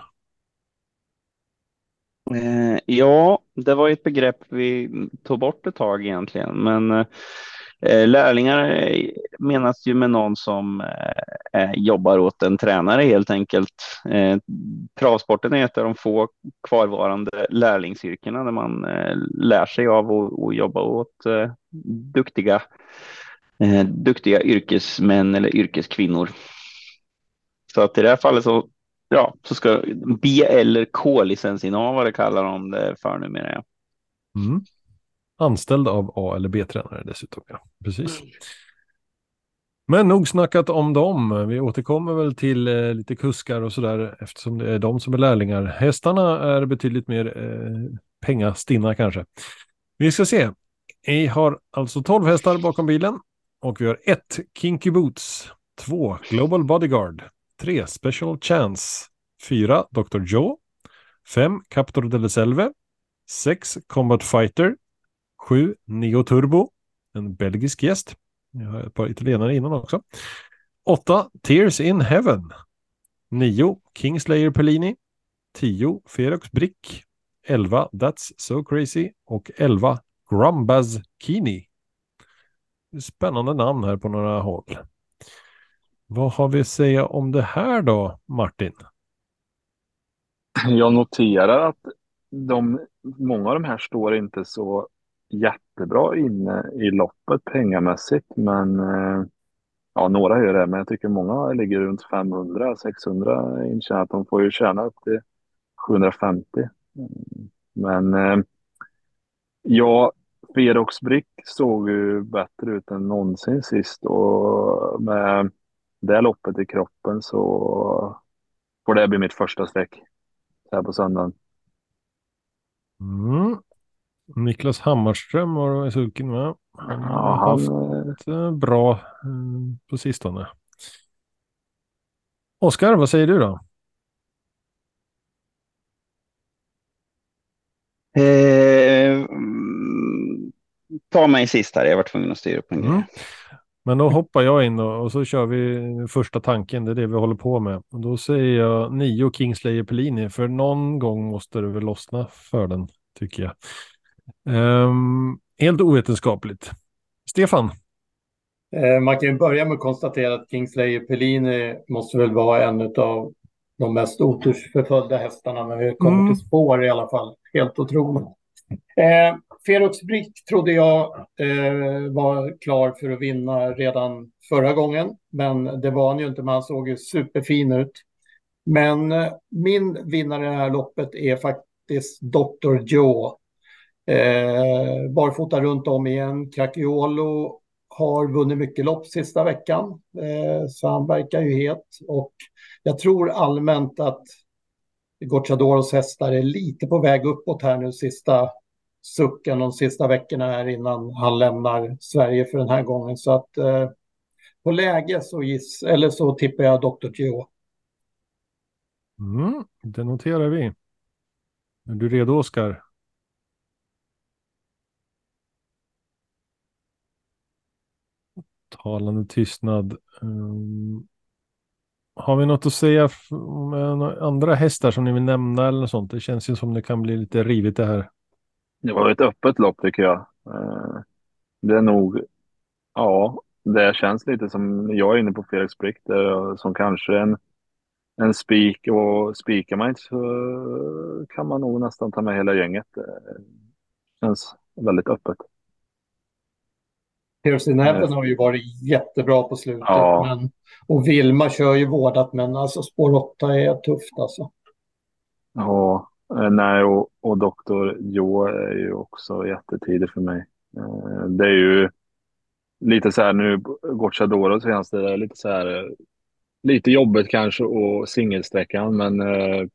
Eh, ja, det var ett begrepp vi tog bort ett tag egentligen, men eh, Eh, lärlingar eh, menas ju med någon som eh, jobbar åt en tränare helt enkelt. Travsporten är ett av de få kvarvarande lärlingsyrkena där man lär sig av att jobba åt duktiga, duktiga yrkesmän eller yrkeskvinnor. Så att i det här fallet så Ja, så ska B eller K-licensinnehavare kallar de det för numera. Mm. Anställd av A eller B-tränare dessutom. Ja, precis. Men nog snackat om dem. Vi återkommer väl till eh, lite kuskar och sådär eftersom det är de som är lärlingar. Hästarna är betydligt mer eh, pengastinna kanske. Vi ska se. Vi har alltså 12 hästar bakom bilen och vi har ett Kinky Boots, två Global Bodyguard, tre Special Chance, fyra Dr. Joe, fem Captor delle Selve, sex Combat Fighter, 7, Neo Turbo, en belgisk gäst. Jag har ett par italienare innan också. 8. Tears in Heaven. 9. Kingslayer Pellini. 10. Ferox Brick. 11. That's So Crazy. Och 11. Grumbaz Kini. Spännande namn här på några håll. Vad har vi att säga om det här då, Martin? Jag noterar att de, många av de här står inte så jättebra inne i loppet pengamässigt. Men eh, ja, några gör det. Men jag tycker många ligger runt 500-600 intjänat. De får ju tjäna upp till 750. Men eh, ja, Ferox Brick såg ju bättre ut än någonsin sist. Och med det loppet i kroppen så får det bli mitt första streck här på söndagen. Mm. Niklas Hammarström var i sulken med. Han har Ja, han, haft eh, det bra eh, på sistone. Oskar, vad säger du då? Eh, mm, ta mig sist här, jag var tvungen att styra upp en Mm. grej. Men då hoppar jag in då, och så kör vi första tanken, det är det vi håller på med. Och då säger jag nio Kingslayer Pellini, för någon gång måste det väl lossna för den, tycker jag. Ehm, helt ovetenskapligt. Stefan, Eh, Man kan börja med att konstatera att Kingslayer Pellini måste väl vara en av de mest otursförföljda hästarna när vi kommer Mm. till spår i alla fall. Helt otroligt. Eh, Ferox Brick trodde jag eh, var klar för att vinna redan förra gången, men det var han ju inte, men han såg ju superfin ut. Men eh, min vinnare i det här loppet är faktiskt Dr. Joe. Eh, barfota runt om igen. Krakiolo har vunnit mycket lopp sista veckan, eh, så han verkar ju het. Och jag tror allmänt att Gocciadoros hästar är lite på väg uppåt här nu sista sucken de sista veckorna här innan han lämnar Sverige för den här gången. Så att eh, på läge så giss, eller så tippar jag Dr. Geo. mm, det noterar vi. Är du redo Oskar? Talande tystnad. Um, har vi något att säga om andra hästar som ni vill nämna eller något sånt? Det känns ju som det kan bli lite rivigt det här. Det var ett öppet lopp tycker jag. Ehm, det är nog, ja, det känns lite som, jag är inne på Felix Brick, där, eh, som kanske en, en spik och spikar man inte så kan man nog nästan ta med hela gänget. Det känns väldigt öppet. Pierce Nevin har ju varit jättebra på slutet. Ja. Men, och Vilma kör ju vårdat, men alltså spår 8 är tufft alltså. Ja, eh, nej och, och Dr. Joe är ju också jättetidig för mig. Eh, Det är ju lite så här nu, Gocciadoro senaste, det är lite så här, eh, lite jobbigt kanske och singelsträckan, men eh,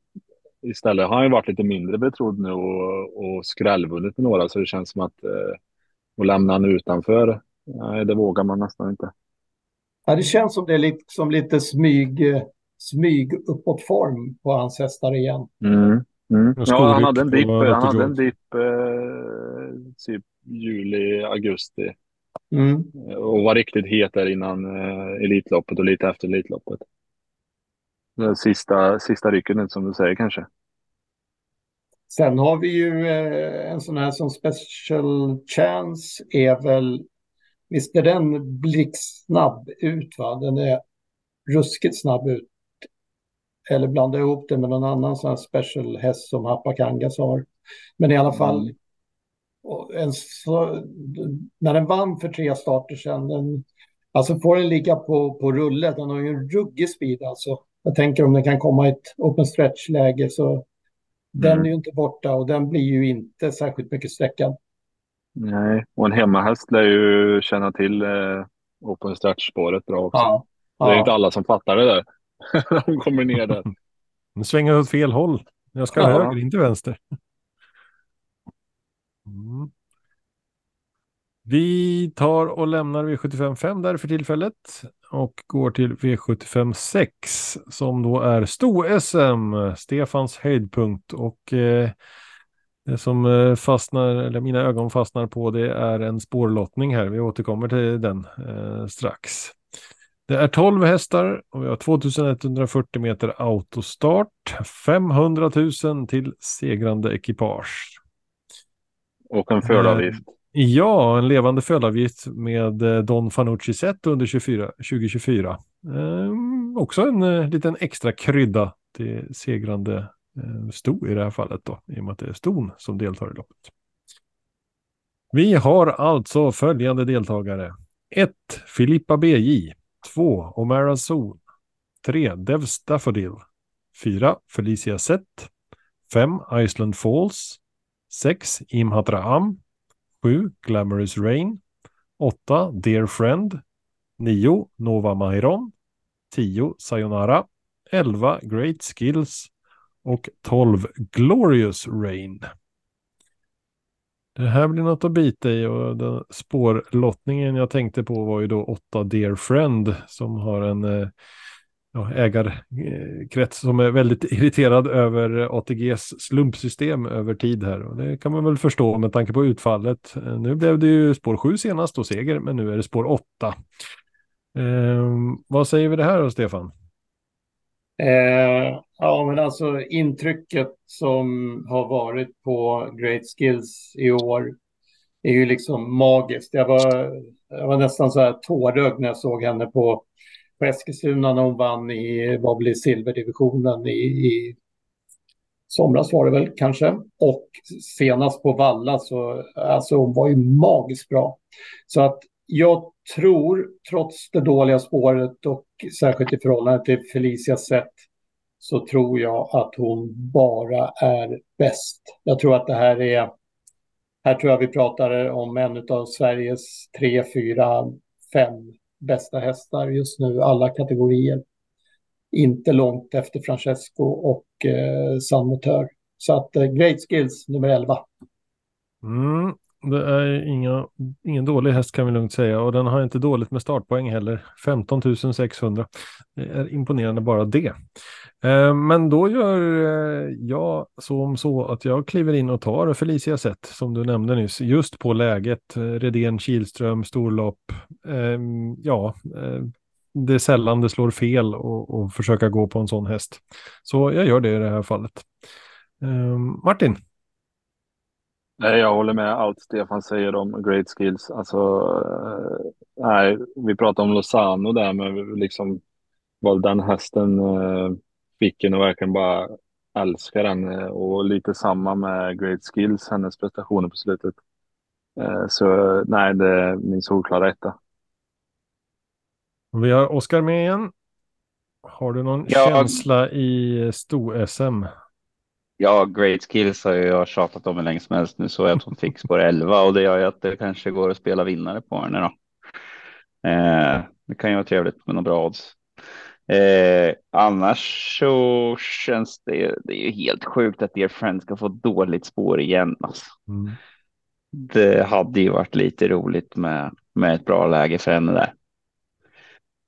istället har han ju varit lite mindre betrodd nu och, och skrällvunnit med några, så det känns som att eh, och lämna han utanför, nej, det vågar man nästan inte. Ja, det känns som det är lite, som lite smyg, eh, smyg uppåt form på hans hästar igen. Mm. Mm. Ja, han hade en dipp, han hade en dipp eh, typ juli, augusti. Mm. Och var riktigt het där innan eh, Elitloppet och lite efter Elitloppet. Det sista, sista rycket som du säger kanske. Sen har vi ju eh, en sån här som Special Chance är väl, visst är den blixtsnabb ut va? Den är ruskigt snabb ut. Eller blanda ihop det med någon annan sån här special häst som Hapakangas har. Men i alla fall, Mm. och en så, när den vann för tre starter sedan, den, alltså får den ligga på, på rulle, den har ju en ruggig speed alltså. Jag tänker om den kan komma i ett open stretch-läge så den Mm. är ju inte borta och den blir ju inte särskilt mycket sträckad. Nej, och en hemmahäst lär ju känna till eh, open stretch-spåret bra också. Ja. Det är Ja. inte alla som fattar det där. <laughs> De kommer ner där. Nu svänger åt fel håll. Jag ska Ja. höger, inte vänster. Mm. Vi tar och lämnar V75 där för tillfället och går till V75 6 som då är sto-SM, Stefans höjdpunkt och eh, det som eh, fastnar, eller mina ögon fastnar på det är en spårlottning här. Vi återkommer till den eh, strax. Det är 12 hästar och vi har 2140 meter autostart. 500 000 till segrande ekipage. Och en fölavgift. Ja, en levande fölavgift med eh, Don Fanucci sett under 24, 2024. Ehm, också en eh, liten extra krydda till segrande eh, Eh, sto i det här fallet då, i och med att det är ston som deltar i loppet. Vi har alltså följande deltagare. 1. Filippa BJ. 2. Omara Zon. 3. Dev Staffordil. 4. Felicia Sett. 5. Iceland Falls. 6. Imhat Raham. 7. Glamorous Rain. 8. Dear Friend. 9. Nova Mahiron. 10. Sayonara. 11. Great Skills. Och 12. Glorious Rain. Det här blir något att bita i och den spårlottningen jag tänkte på var ju då 8 Dear Friend som har en eh, ja, ägarkrets som är väldigt irriterad över ATGs slumpsystem över tid här. Och det kan man väl förstå med tanke på utfallet. Eh, nu blev det ju spår 7 senast och seger, men nu är det spår 8. Ehm, vad säger vi det här då, Stefan? Eh, ja, men alltså intrycket som har varit på Great Skills i år är ju liksom magiskt. Jag var, jag var nästan så här tårögd när jag såg henne på, på Eskilstuna när hon vann i, vad blir silverdivisionen i, i somras var det väl kanske. Och senast på Valla så, alltså hon var ju magiskt bra. Så att jag tror, trots det dåliga spåret och särskilt i förhållande till Felicias sätt, så tror jag att hon bara är bäst. Jag tror att det här är, här tror jag vi pratar om en av Sveriges tre, fyra, fem bästa hästar just nu, alla kategorier. Inte långt efter Francesco och eh, San Motör. Så att eh, Great Skills nummer 11. Mm, det är inga, ingen dålig häst kan vi lugnt säga och den har inte dåligt med startpoäng heller. 15 600. Det är imponerande bara det. Eh, men då gör eh, jag som så att jag kliver in och tar Felicia Sett som du nämnde nyss. Just på läget. Eh, Redén, Kilström, storlopp. Ja, det är sällan det slår fel och, och försöka gå på en sån häst. Så jag gör det i det här fallet. Martin? Nej, jag håller med allt Stefan säger om great skills. Alltså, eh, nej, vi pratade om Lozano där, men liksom vad den hästen eh, fick en att verkligen bara älska den eh, och lite samma med Great Skills, hennes prestationer på slutet. Så nej, det är min solklara etta. Vi har Oskar med igen. Har du någon Ja. känsla i sto-SM? Ja, Great Skills har jag tjatat om hur länge som helst. Nu såg jag att hon fick spår 11 och det gör ju att det kanske går att spela vinnare på henne då. Eh, det kan ju vara trevligt med några bra odds. Eh, annars så känns det, det är ju helt sjukt att Dear Friend ska få dåligt spår igen. Alltså. Mm. Det hade ju varit lite roligt med, med ett bra läge för henne där.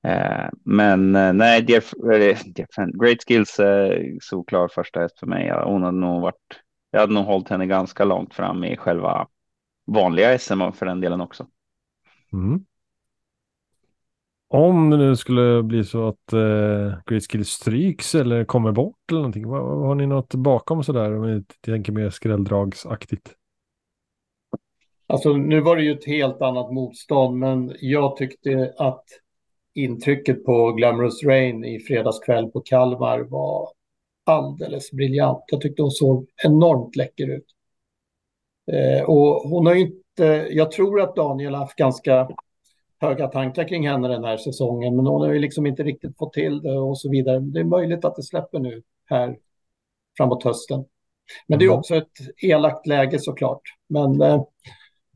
Eh, men eh, nej, Dear, eller, Dear Great Skills är solklar första häst för mig. Hon hade nog varit, jag hade nog hållit henne ganska långt fram i själva vanliga SM för den delen också. Mm. Om det nu skulle bli så att eh, Great Skills stryks eller kommer bort eller någonting. Vad- har ni något bakom sådär? Om ni tänker mer skrälldragsaktigt. Alltså nu var det ju ett helt annat motstånd, men jag tyckte att intrycket på Glamorous Rain i fredags kväll på Kalmar var alldeles briljant. Jag tyckte hon såg enormt läcker ut. Eh, och hon har inte, jag tror att Daniel har haft ganska höga tankar kring henne den här säsongen, men hon har ju liksom inte riktigt fått till det och så vidare. Det är möjligt att det släpper nu här framåt hösten. Men det är Mm. också ett elakt läge såklart. Men eh,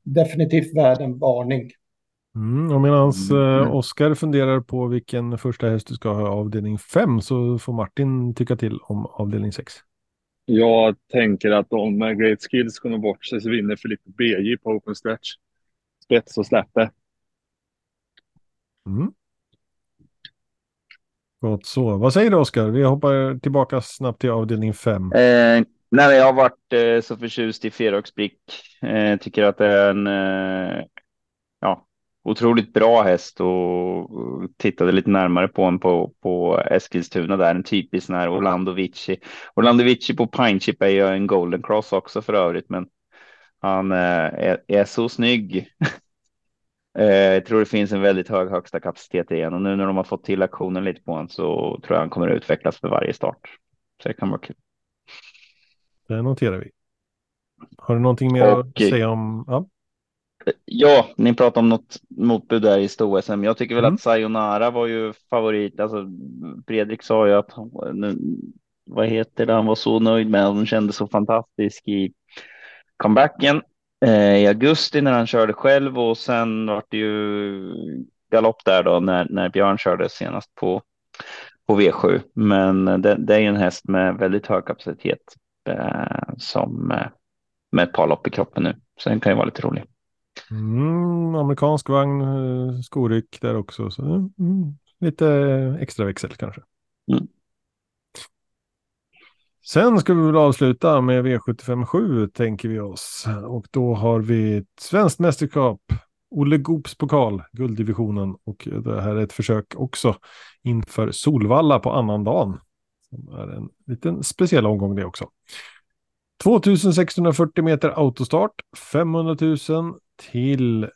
definitivt värd en varning. Mm, och medan Mm. eh, Oskar funderar på vilken första häst du ska ha i avdelning 5 så får Martin tycka till om avdelning 6. Jag tänker att om Great Skills kommer bort sig så vinner Filippo BJ på open stretch. Spets och släpper. Mm. Gott så. Vad säger du Oskar? Vi hoppar tillbaka snabbt till avdelning 5. Eh, nej, jag har varit eh, så förtjust i Ferox-Brick. Eh, tycker att det är en eh, ja, otroligt bra häst och, tittade lite närmare på en på, på Eskilstuna där. En typisk sån här Orlando Vici. Orlando Vici på Pine Chip är ju en Golden Cross också för övrigt, men han eh, är, är så snygg. <laughs> Eh, Jag tror det finns en väldigt hög högsta kapacitet igen och nu när de har fått till aktionen lite på honom så tror jag han kommer att utvecklas för varje start. Så det kan vara kul. Det noterar vi. Har du någonting mer att Och- säga om? Ja. Ja, ni pratar om något motbud där i sto-SM. Jag tycker väl Mm. att Sayonara var ju favorit. Alltså, Fredrik sa ju att nu, vad heter det, han var så nöjd med. Han kände så fantastisk i comebacken eh, i augusti när han körde själv och sen var det ju galopp där då när, när Björn körde senast på, på V7. Men det, det är ju en häst med väldigt hög kapacitet eh, som eh, med ett par lopp i kroppen nu. Så den kan ju vara lite rolig. Mm, amerikansk vagn, eh, skoryck där också. Så, mm, lite extra växel kanske. Mm. Sen ska vi väl avsluta med V757 tänker vi oss. Och då har vi ett svenskt mästerskap. Olle Goops pokal, gulddivisionen. Och det här är ett försök också inför Solvalla på annandagen. Som är en liten speciell omgång det också. 2640 meter autostart, 500 000 till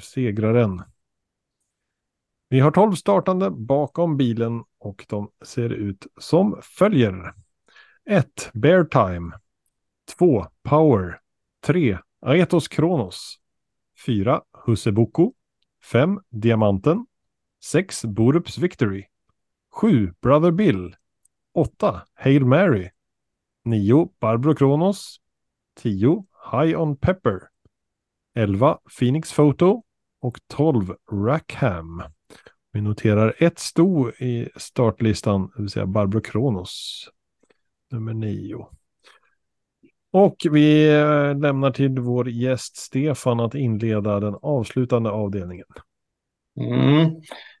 segraren. Vi har 12 startande bakom bilen och de ser ut som följer. 1. Bear Time. 2. Power. 3. Aetos Kronos. 4. Huseboko 5. Diamanten. 6. Borups Victory. 7. Brother Bill. 8. Hail Mary. 9. Barbro Kronos. 10. High on Pepper. 11. Phoenix Photo. Och 12. Rackham. Vi noterar ett sto i startlistan, det vill säga Barbro Kronos. Nummer 9. Och vi eh, lämnar till vår gäst Stefan att inleda den avslutande avdelningen. Mm.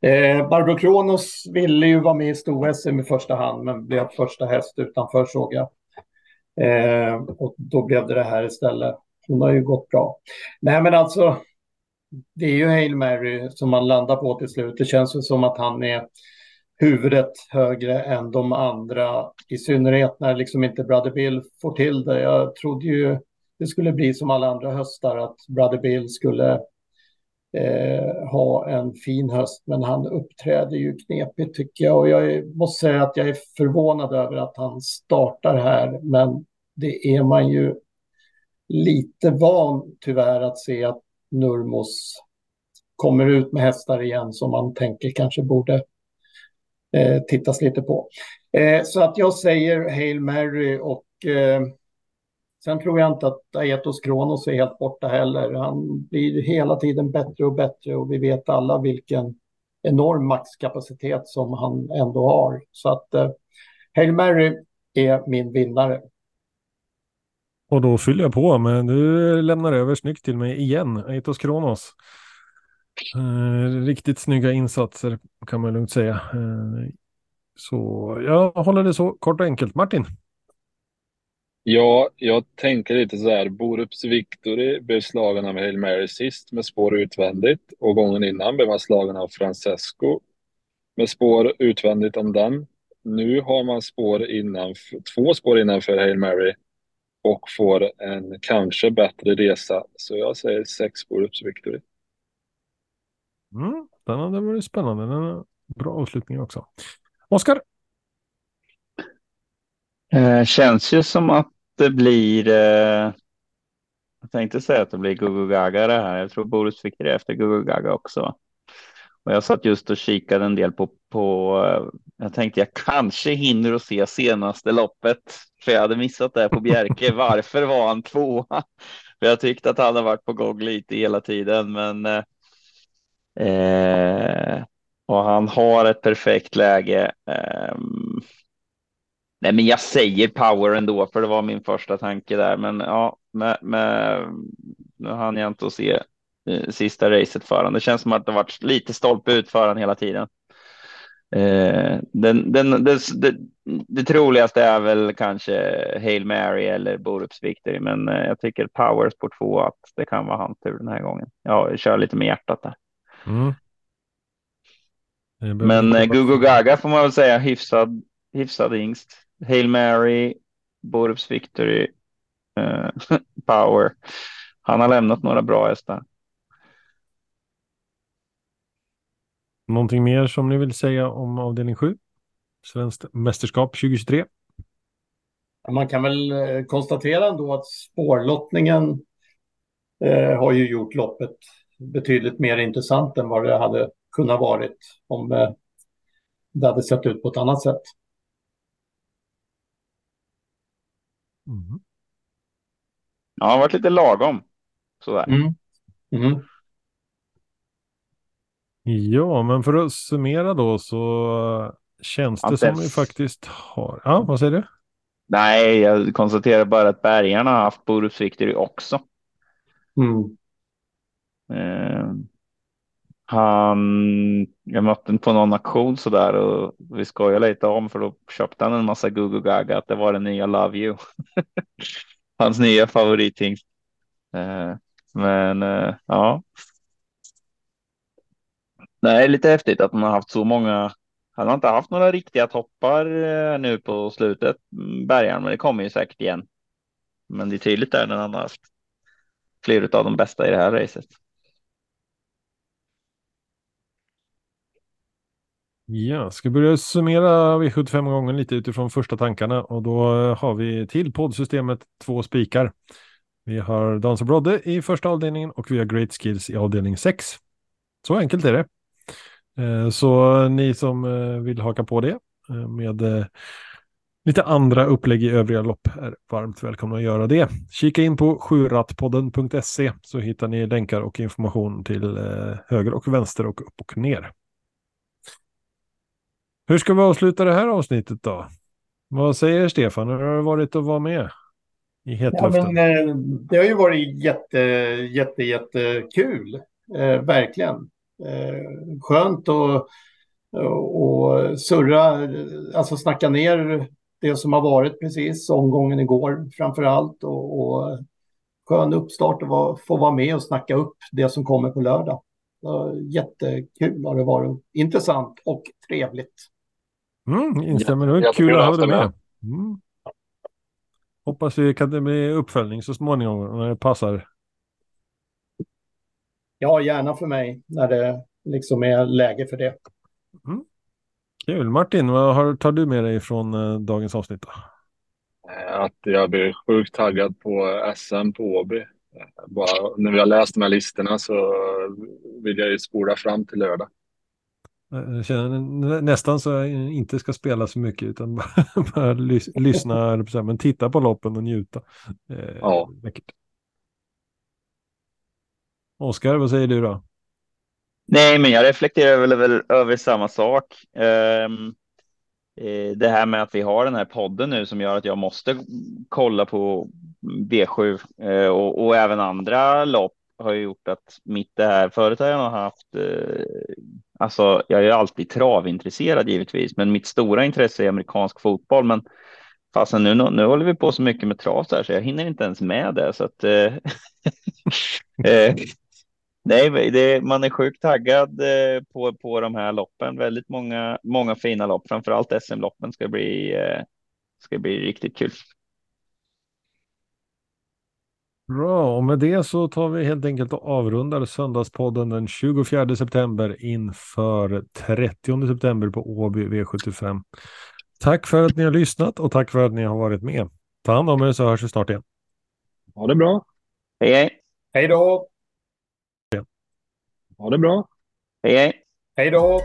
Eh, Barbro Kronos ville ju vara med i sto-SM i första hand, men blev första häst utanför såg jag. Eh, och då blev det det här istället. Hon har ju gått bra. Nej, men alltså, det är ju Hail Mary som man landar på till slut. Det känns ju som att han är huvudet högre än de andra, i synnerhet när liksom inte Brother Bill får till det. Jag trodde ju det skulle bli som alla andra höstar, att Brother Bill skulle eh, ha en fin höst. Men han uppträder ju knepigt tycker jag. Och jag måste säga att jag är förvånad över att han startar här. Men det är man ju lite van tyvärr att se att Nurmos kommer ut med hästar igen som man tänker kanske borde eh, tittas lite på. Eh, så att jag säger Hail Mary och eh, sen tror jag inte att Aetos Kronos är helt borta heller. Han blir hela tiden bättre och bättre och vi vet alla vilken enorm maxkapacitet som han ändå har. Så att eh, Hail Mary är min vinnare. Och då fyller jag på, men du lämnar över snyggt till mig igen, Eitos Kronos. Eh, riktigt snygga insatser kan man lugnt säga. Eh, så jag håller det så kort och enkelt. Martin? Ja, jag tänker lite så här. Borups Victory blev slagen av Hail Mary sist med spår utvändigt och gången innan blev han slagen av Francesco med spår utvändigt om den. Nu har man spår innan, två spår innanför Hail Mary och får en kanske bättre resa. Så jag säger sex Borups Victory. Mm, den hade varit spännande. Den är bra avslutning också. Oskar? Eh, känns ju som att det blir. Eh, jag tänkte säga att det blir Gugu Gaga det här. Jag tror Boris fick det efter Gugu Gaga också. Och jag satt just och kikade en del på, på eh, jag tänkte jag kanske hinner att se senaste loppet. För jag hade missat det på Bjerke. <laughs> Varför var han tvåa? För jag tyckte att han har varit på gång lite hela tiden, men eh, och han har ett perfekt läge. Eh, nej, men jag säger power ändå, för det var min första tanke där. Men ja, med, med, nu hann jag inte att se sista racet för honom. Det känns som att det varit lite stolpe ut för honom hela tiden. Eh, den, den, det, det, det, troligaste är väl kanske Hail Mary eller Borups Victory, men eh, jag tycker Powers på två att det kan vara hans tur den här gången. Jag kör lite med hjärtat där. Mm. Men eh, Gugu Gaga får man väl säga hyfsad, hyfsad yngst. Hail Mary, Borups Victory, eh, <laughs> Power. Han har lämnat några bra hästar. Någonting mer som ni vill säga om avdelning 7? Svenskt mästerskap 2023? Man kan väl eh, konstatera ändå att spårlottningen eh, har ju gjort loppet betydligt mer intressant än vad det hade kunnat varit om eh, det hade sett ut på ett annat sätt. Mm. Ja, det har varit lite lagom. Sådär. Mm. Mm. Ja, men för att summera då så känns det som vi faktiskt har. Ja, vad säger du? Nej, jag konstaterar bara att Bergarna har haft Borups Victory också. Mm. Eh, han, jag mötte honom på någon auktion så där och vi skojade lite om för då köpte han en massa Google Gaga att det var den nya Love You. <laughs> Hans nya favorithingst. Eh, men eh, ja. Det är lite häftigt att man har haft så många. Han har inte haft några riktiga toppar eh, nu på slutet, mm, men det kommer ju säkert igen. Men det är tydligt där när han har haft flera av de bästa i det här racet. Ja, ska börja summera V75 gången lite utifrån första tankarna och då eh, har vi till poddsystemet två spikar. Vi har Dans och Brodde i första avdelningen och vi har Great Skills i avdelning 6. Så enkelt är det. Eh, så ni som eh, vill haka på det eh, med lite andra upplägg i övriga lopp är varmt välkomna att göra det. Kika in på sjurattpodden.se så hittar ni länkar och information till höger och vänster och upp och ner. Hur ska vi avsluta det här avsnittet då? Vad säger Stefan? Hur har det varit att vara med i hetluften? Ja, men, det har ju varit jätte, jätte, jättekul. Eh, verkligen. Eh, skönt att och surra, alltså snacka ner det som har varit precis, omgången igår framför allt. Och, och skön uppstart och var, få vara med och snacka upp det som kommer på lördag. Jättekul har det varit. Intressant och trevligt. Mm, instämmer. Det kul att ha dig med. Mm. Hoppas vi kan det bli uppföljning så småningom när det passar. Ja, gärna för mig när det liksom är läge för det. Mm. Kul. Martin, vad har, tar du med dig från eh, dagens avsnitt? Då? Eh, att jag blir sjukt taggad på SM på Åby. Bara, när vi har läst de här listorna så vill jag ju spola fram till lördag. Jag känner nästan så jag inte ska spela så mycket utan <laughs> bara, bara lys lyssna, men titta på loppen och njuta. Eh, ja. Oskar, vad säger du då? Nej, men jag reflekterar väl över, över samma sak. Um, det här med att vi har den här podden nu som gör att jag måste kolla på V7 uh, eh, och, och även andra lopp har gjort att mitt det här förut har jag nog haft. Uh, alltså, jag är alltid travintresserad givetvis, men mitt stora intresse är amerikansk fotboll. Men fasen nu, nu håller vi på så mycket med trav så här så jag hinner inte ens med det så att. Uh, <laughs> nej, det, man är sjukt taggad eh, på på de här loppen. Väldigt många, många fina lopp. Framförallt SM-loppen ska bli eh, ska bli riktigt kul. Bra, och med det så tar vi helt enkelt och avrundar Söndagspodden den 24 september inför 30 september på Åby V75. Tack för att ni har lyssnat och tack för att ni har varit med. Ta hand om er så hörs vi snart igen. Ha det bra. Hej hej. Hej då. Ha det bra. Hej hej. Hej då.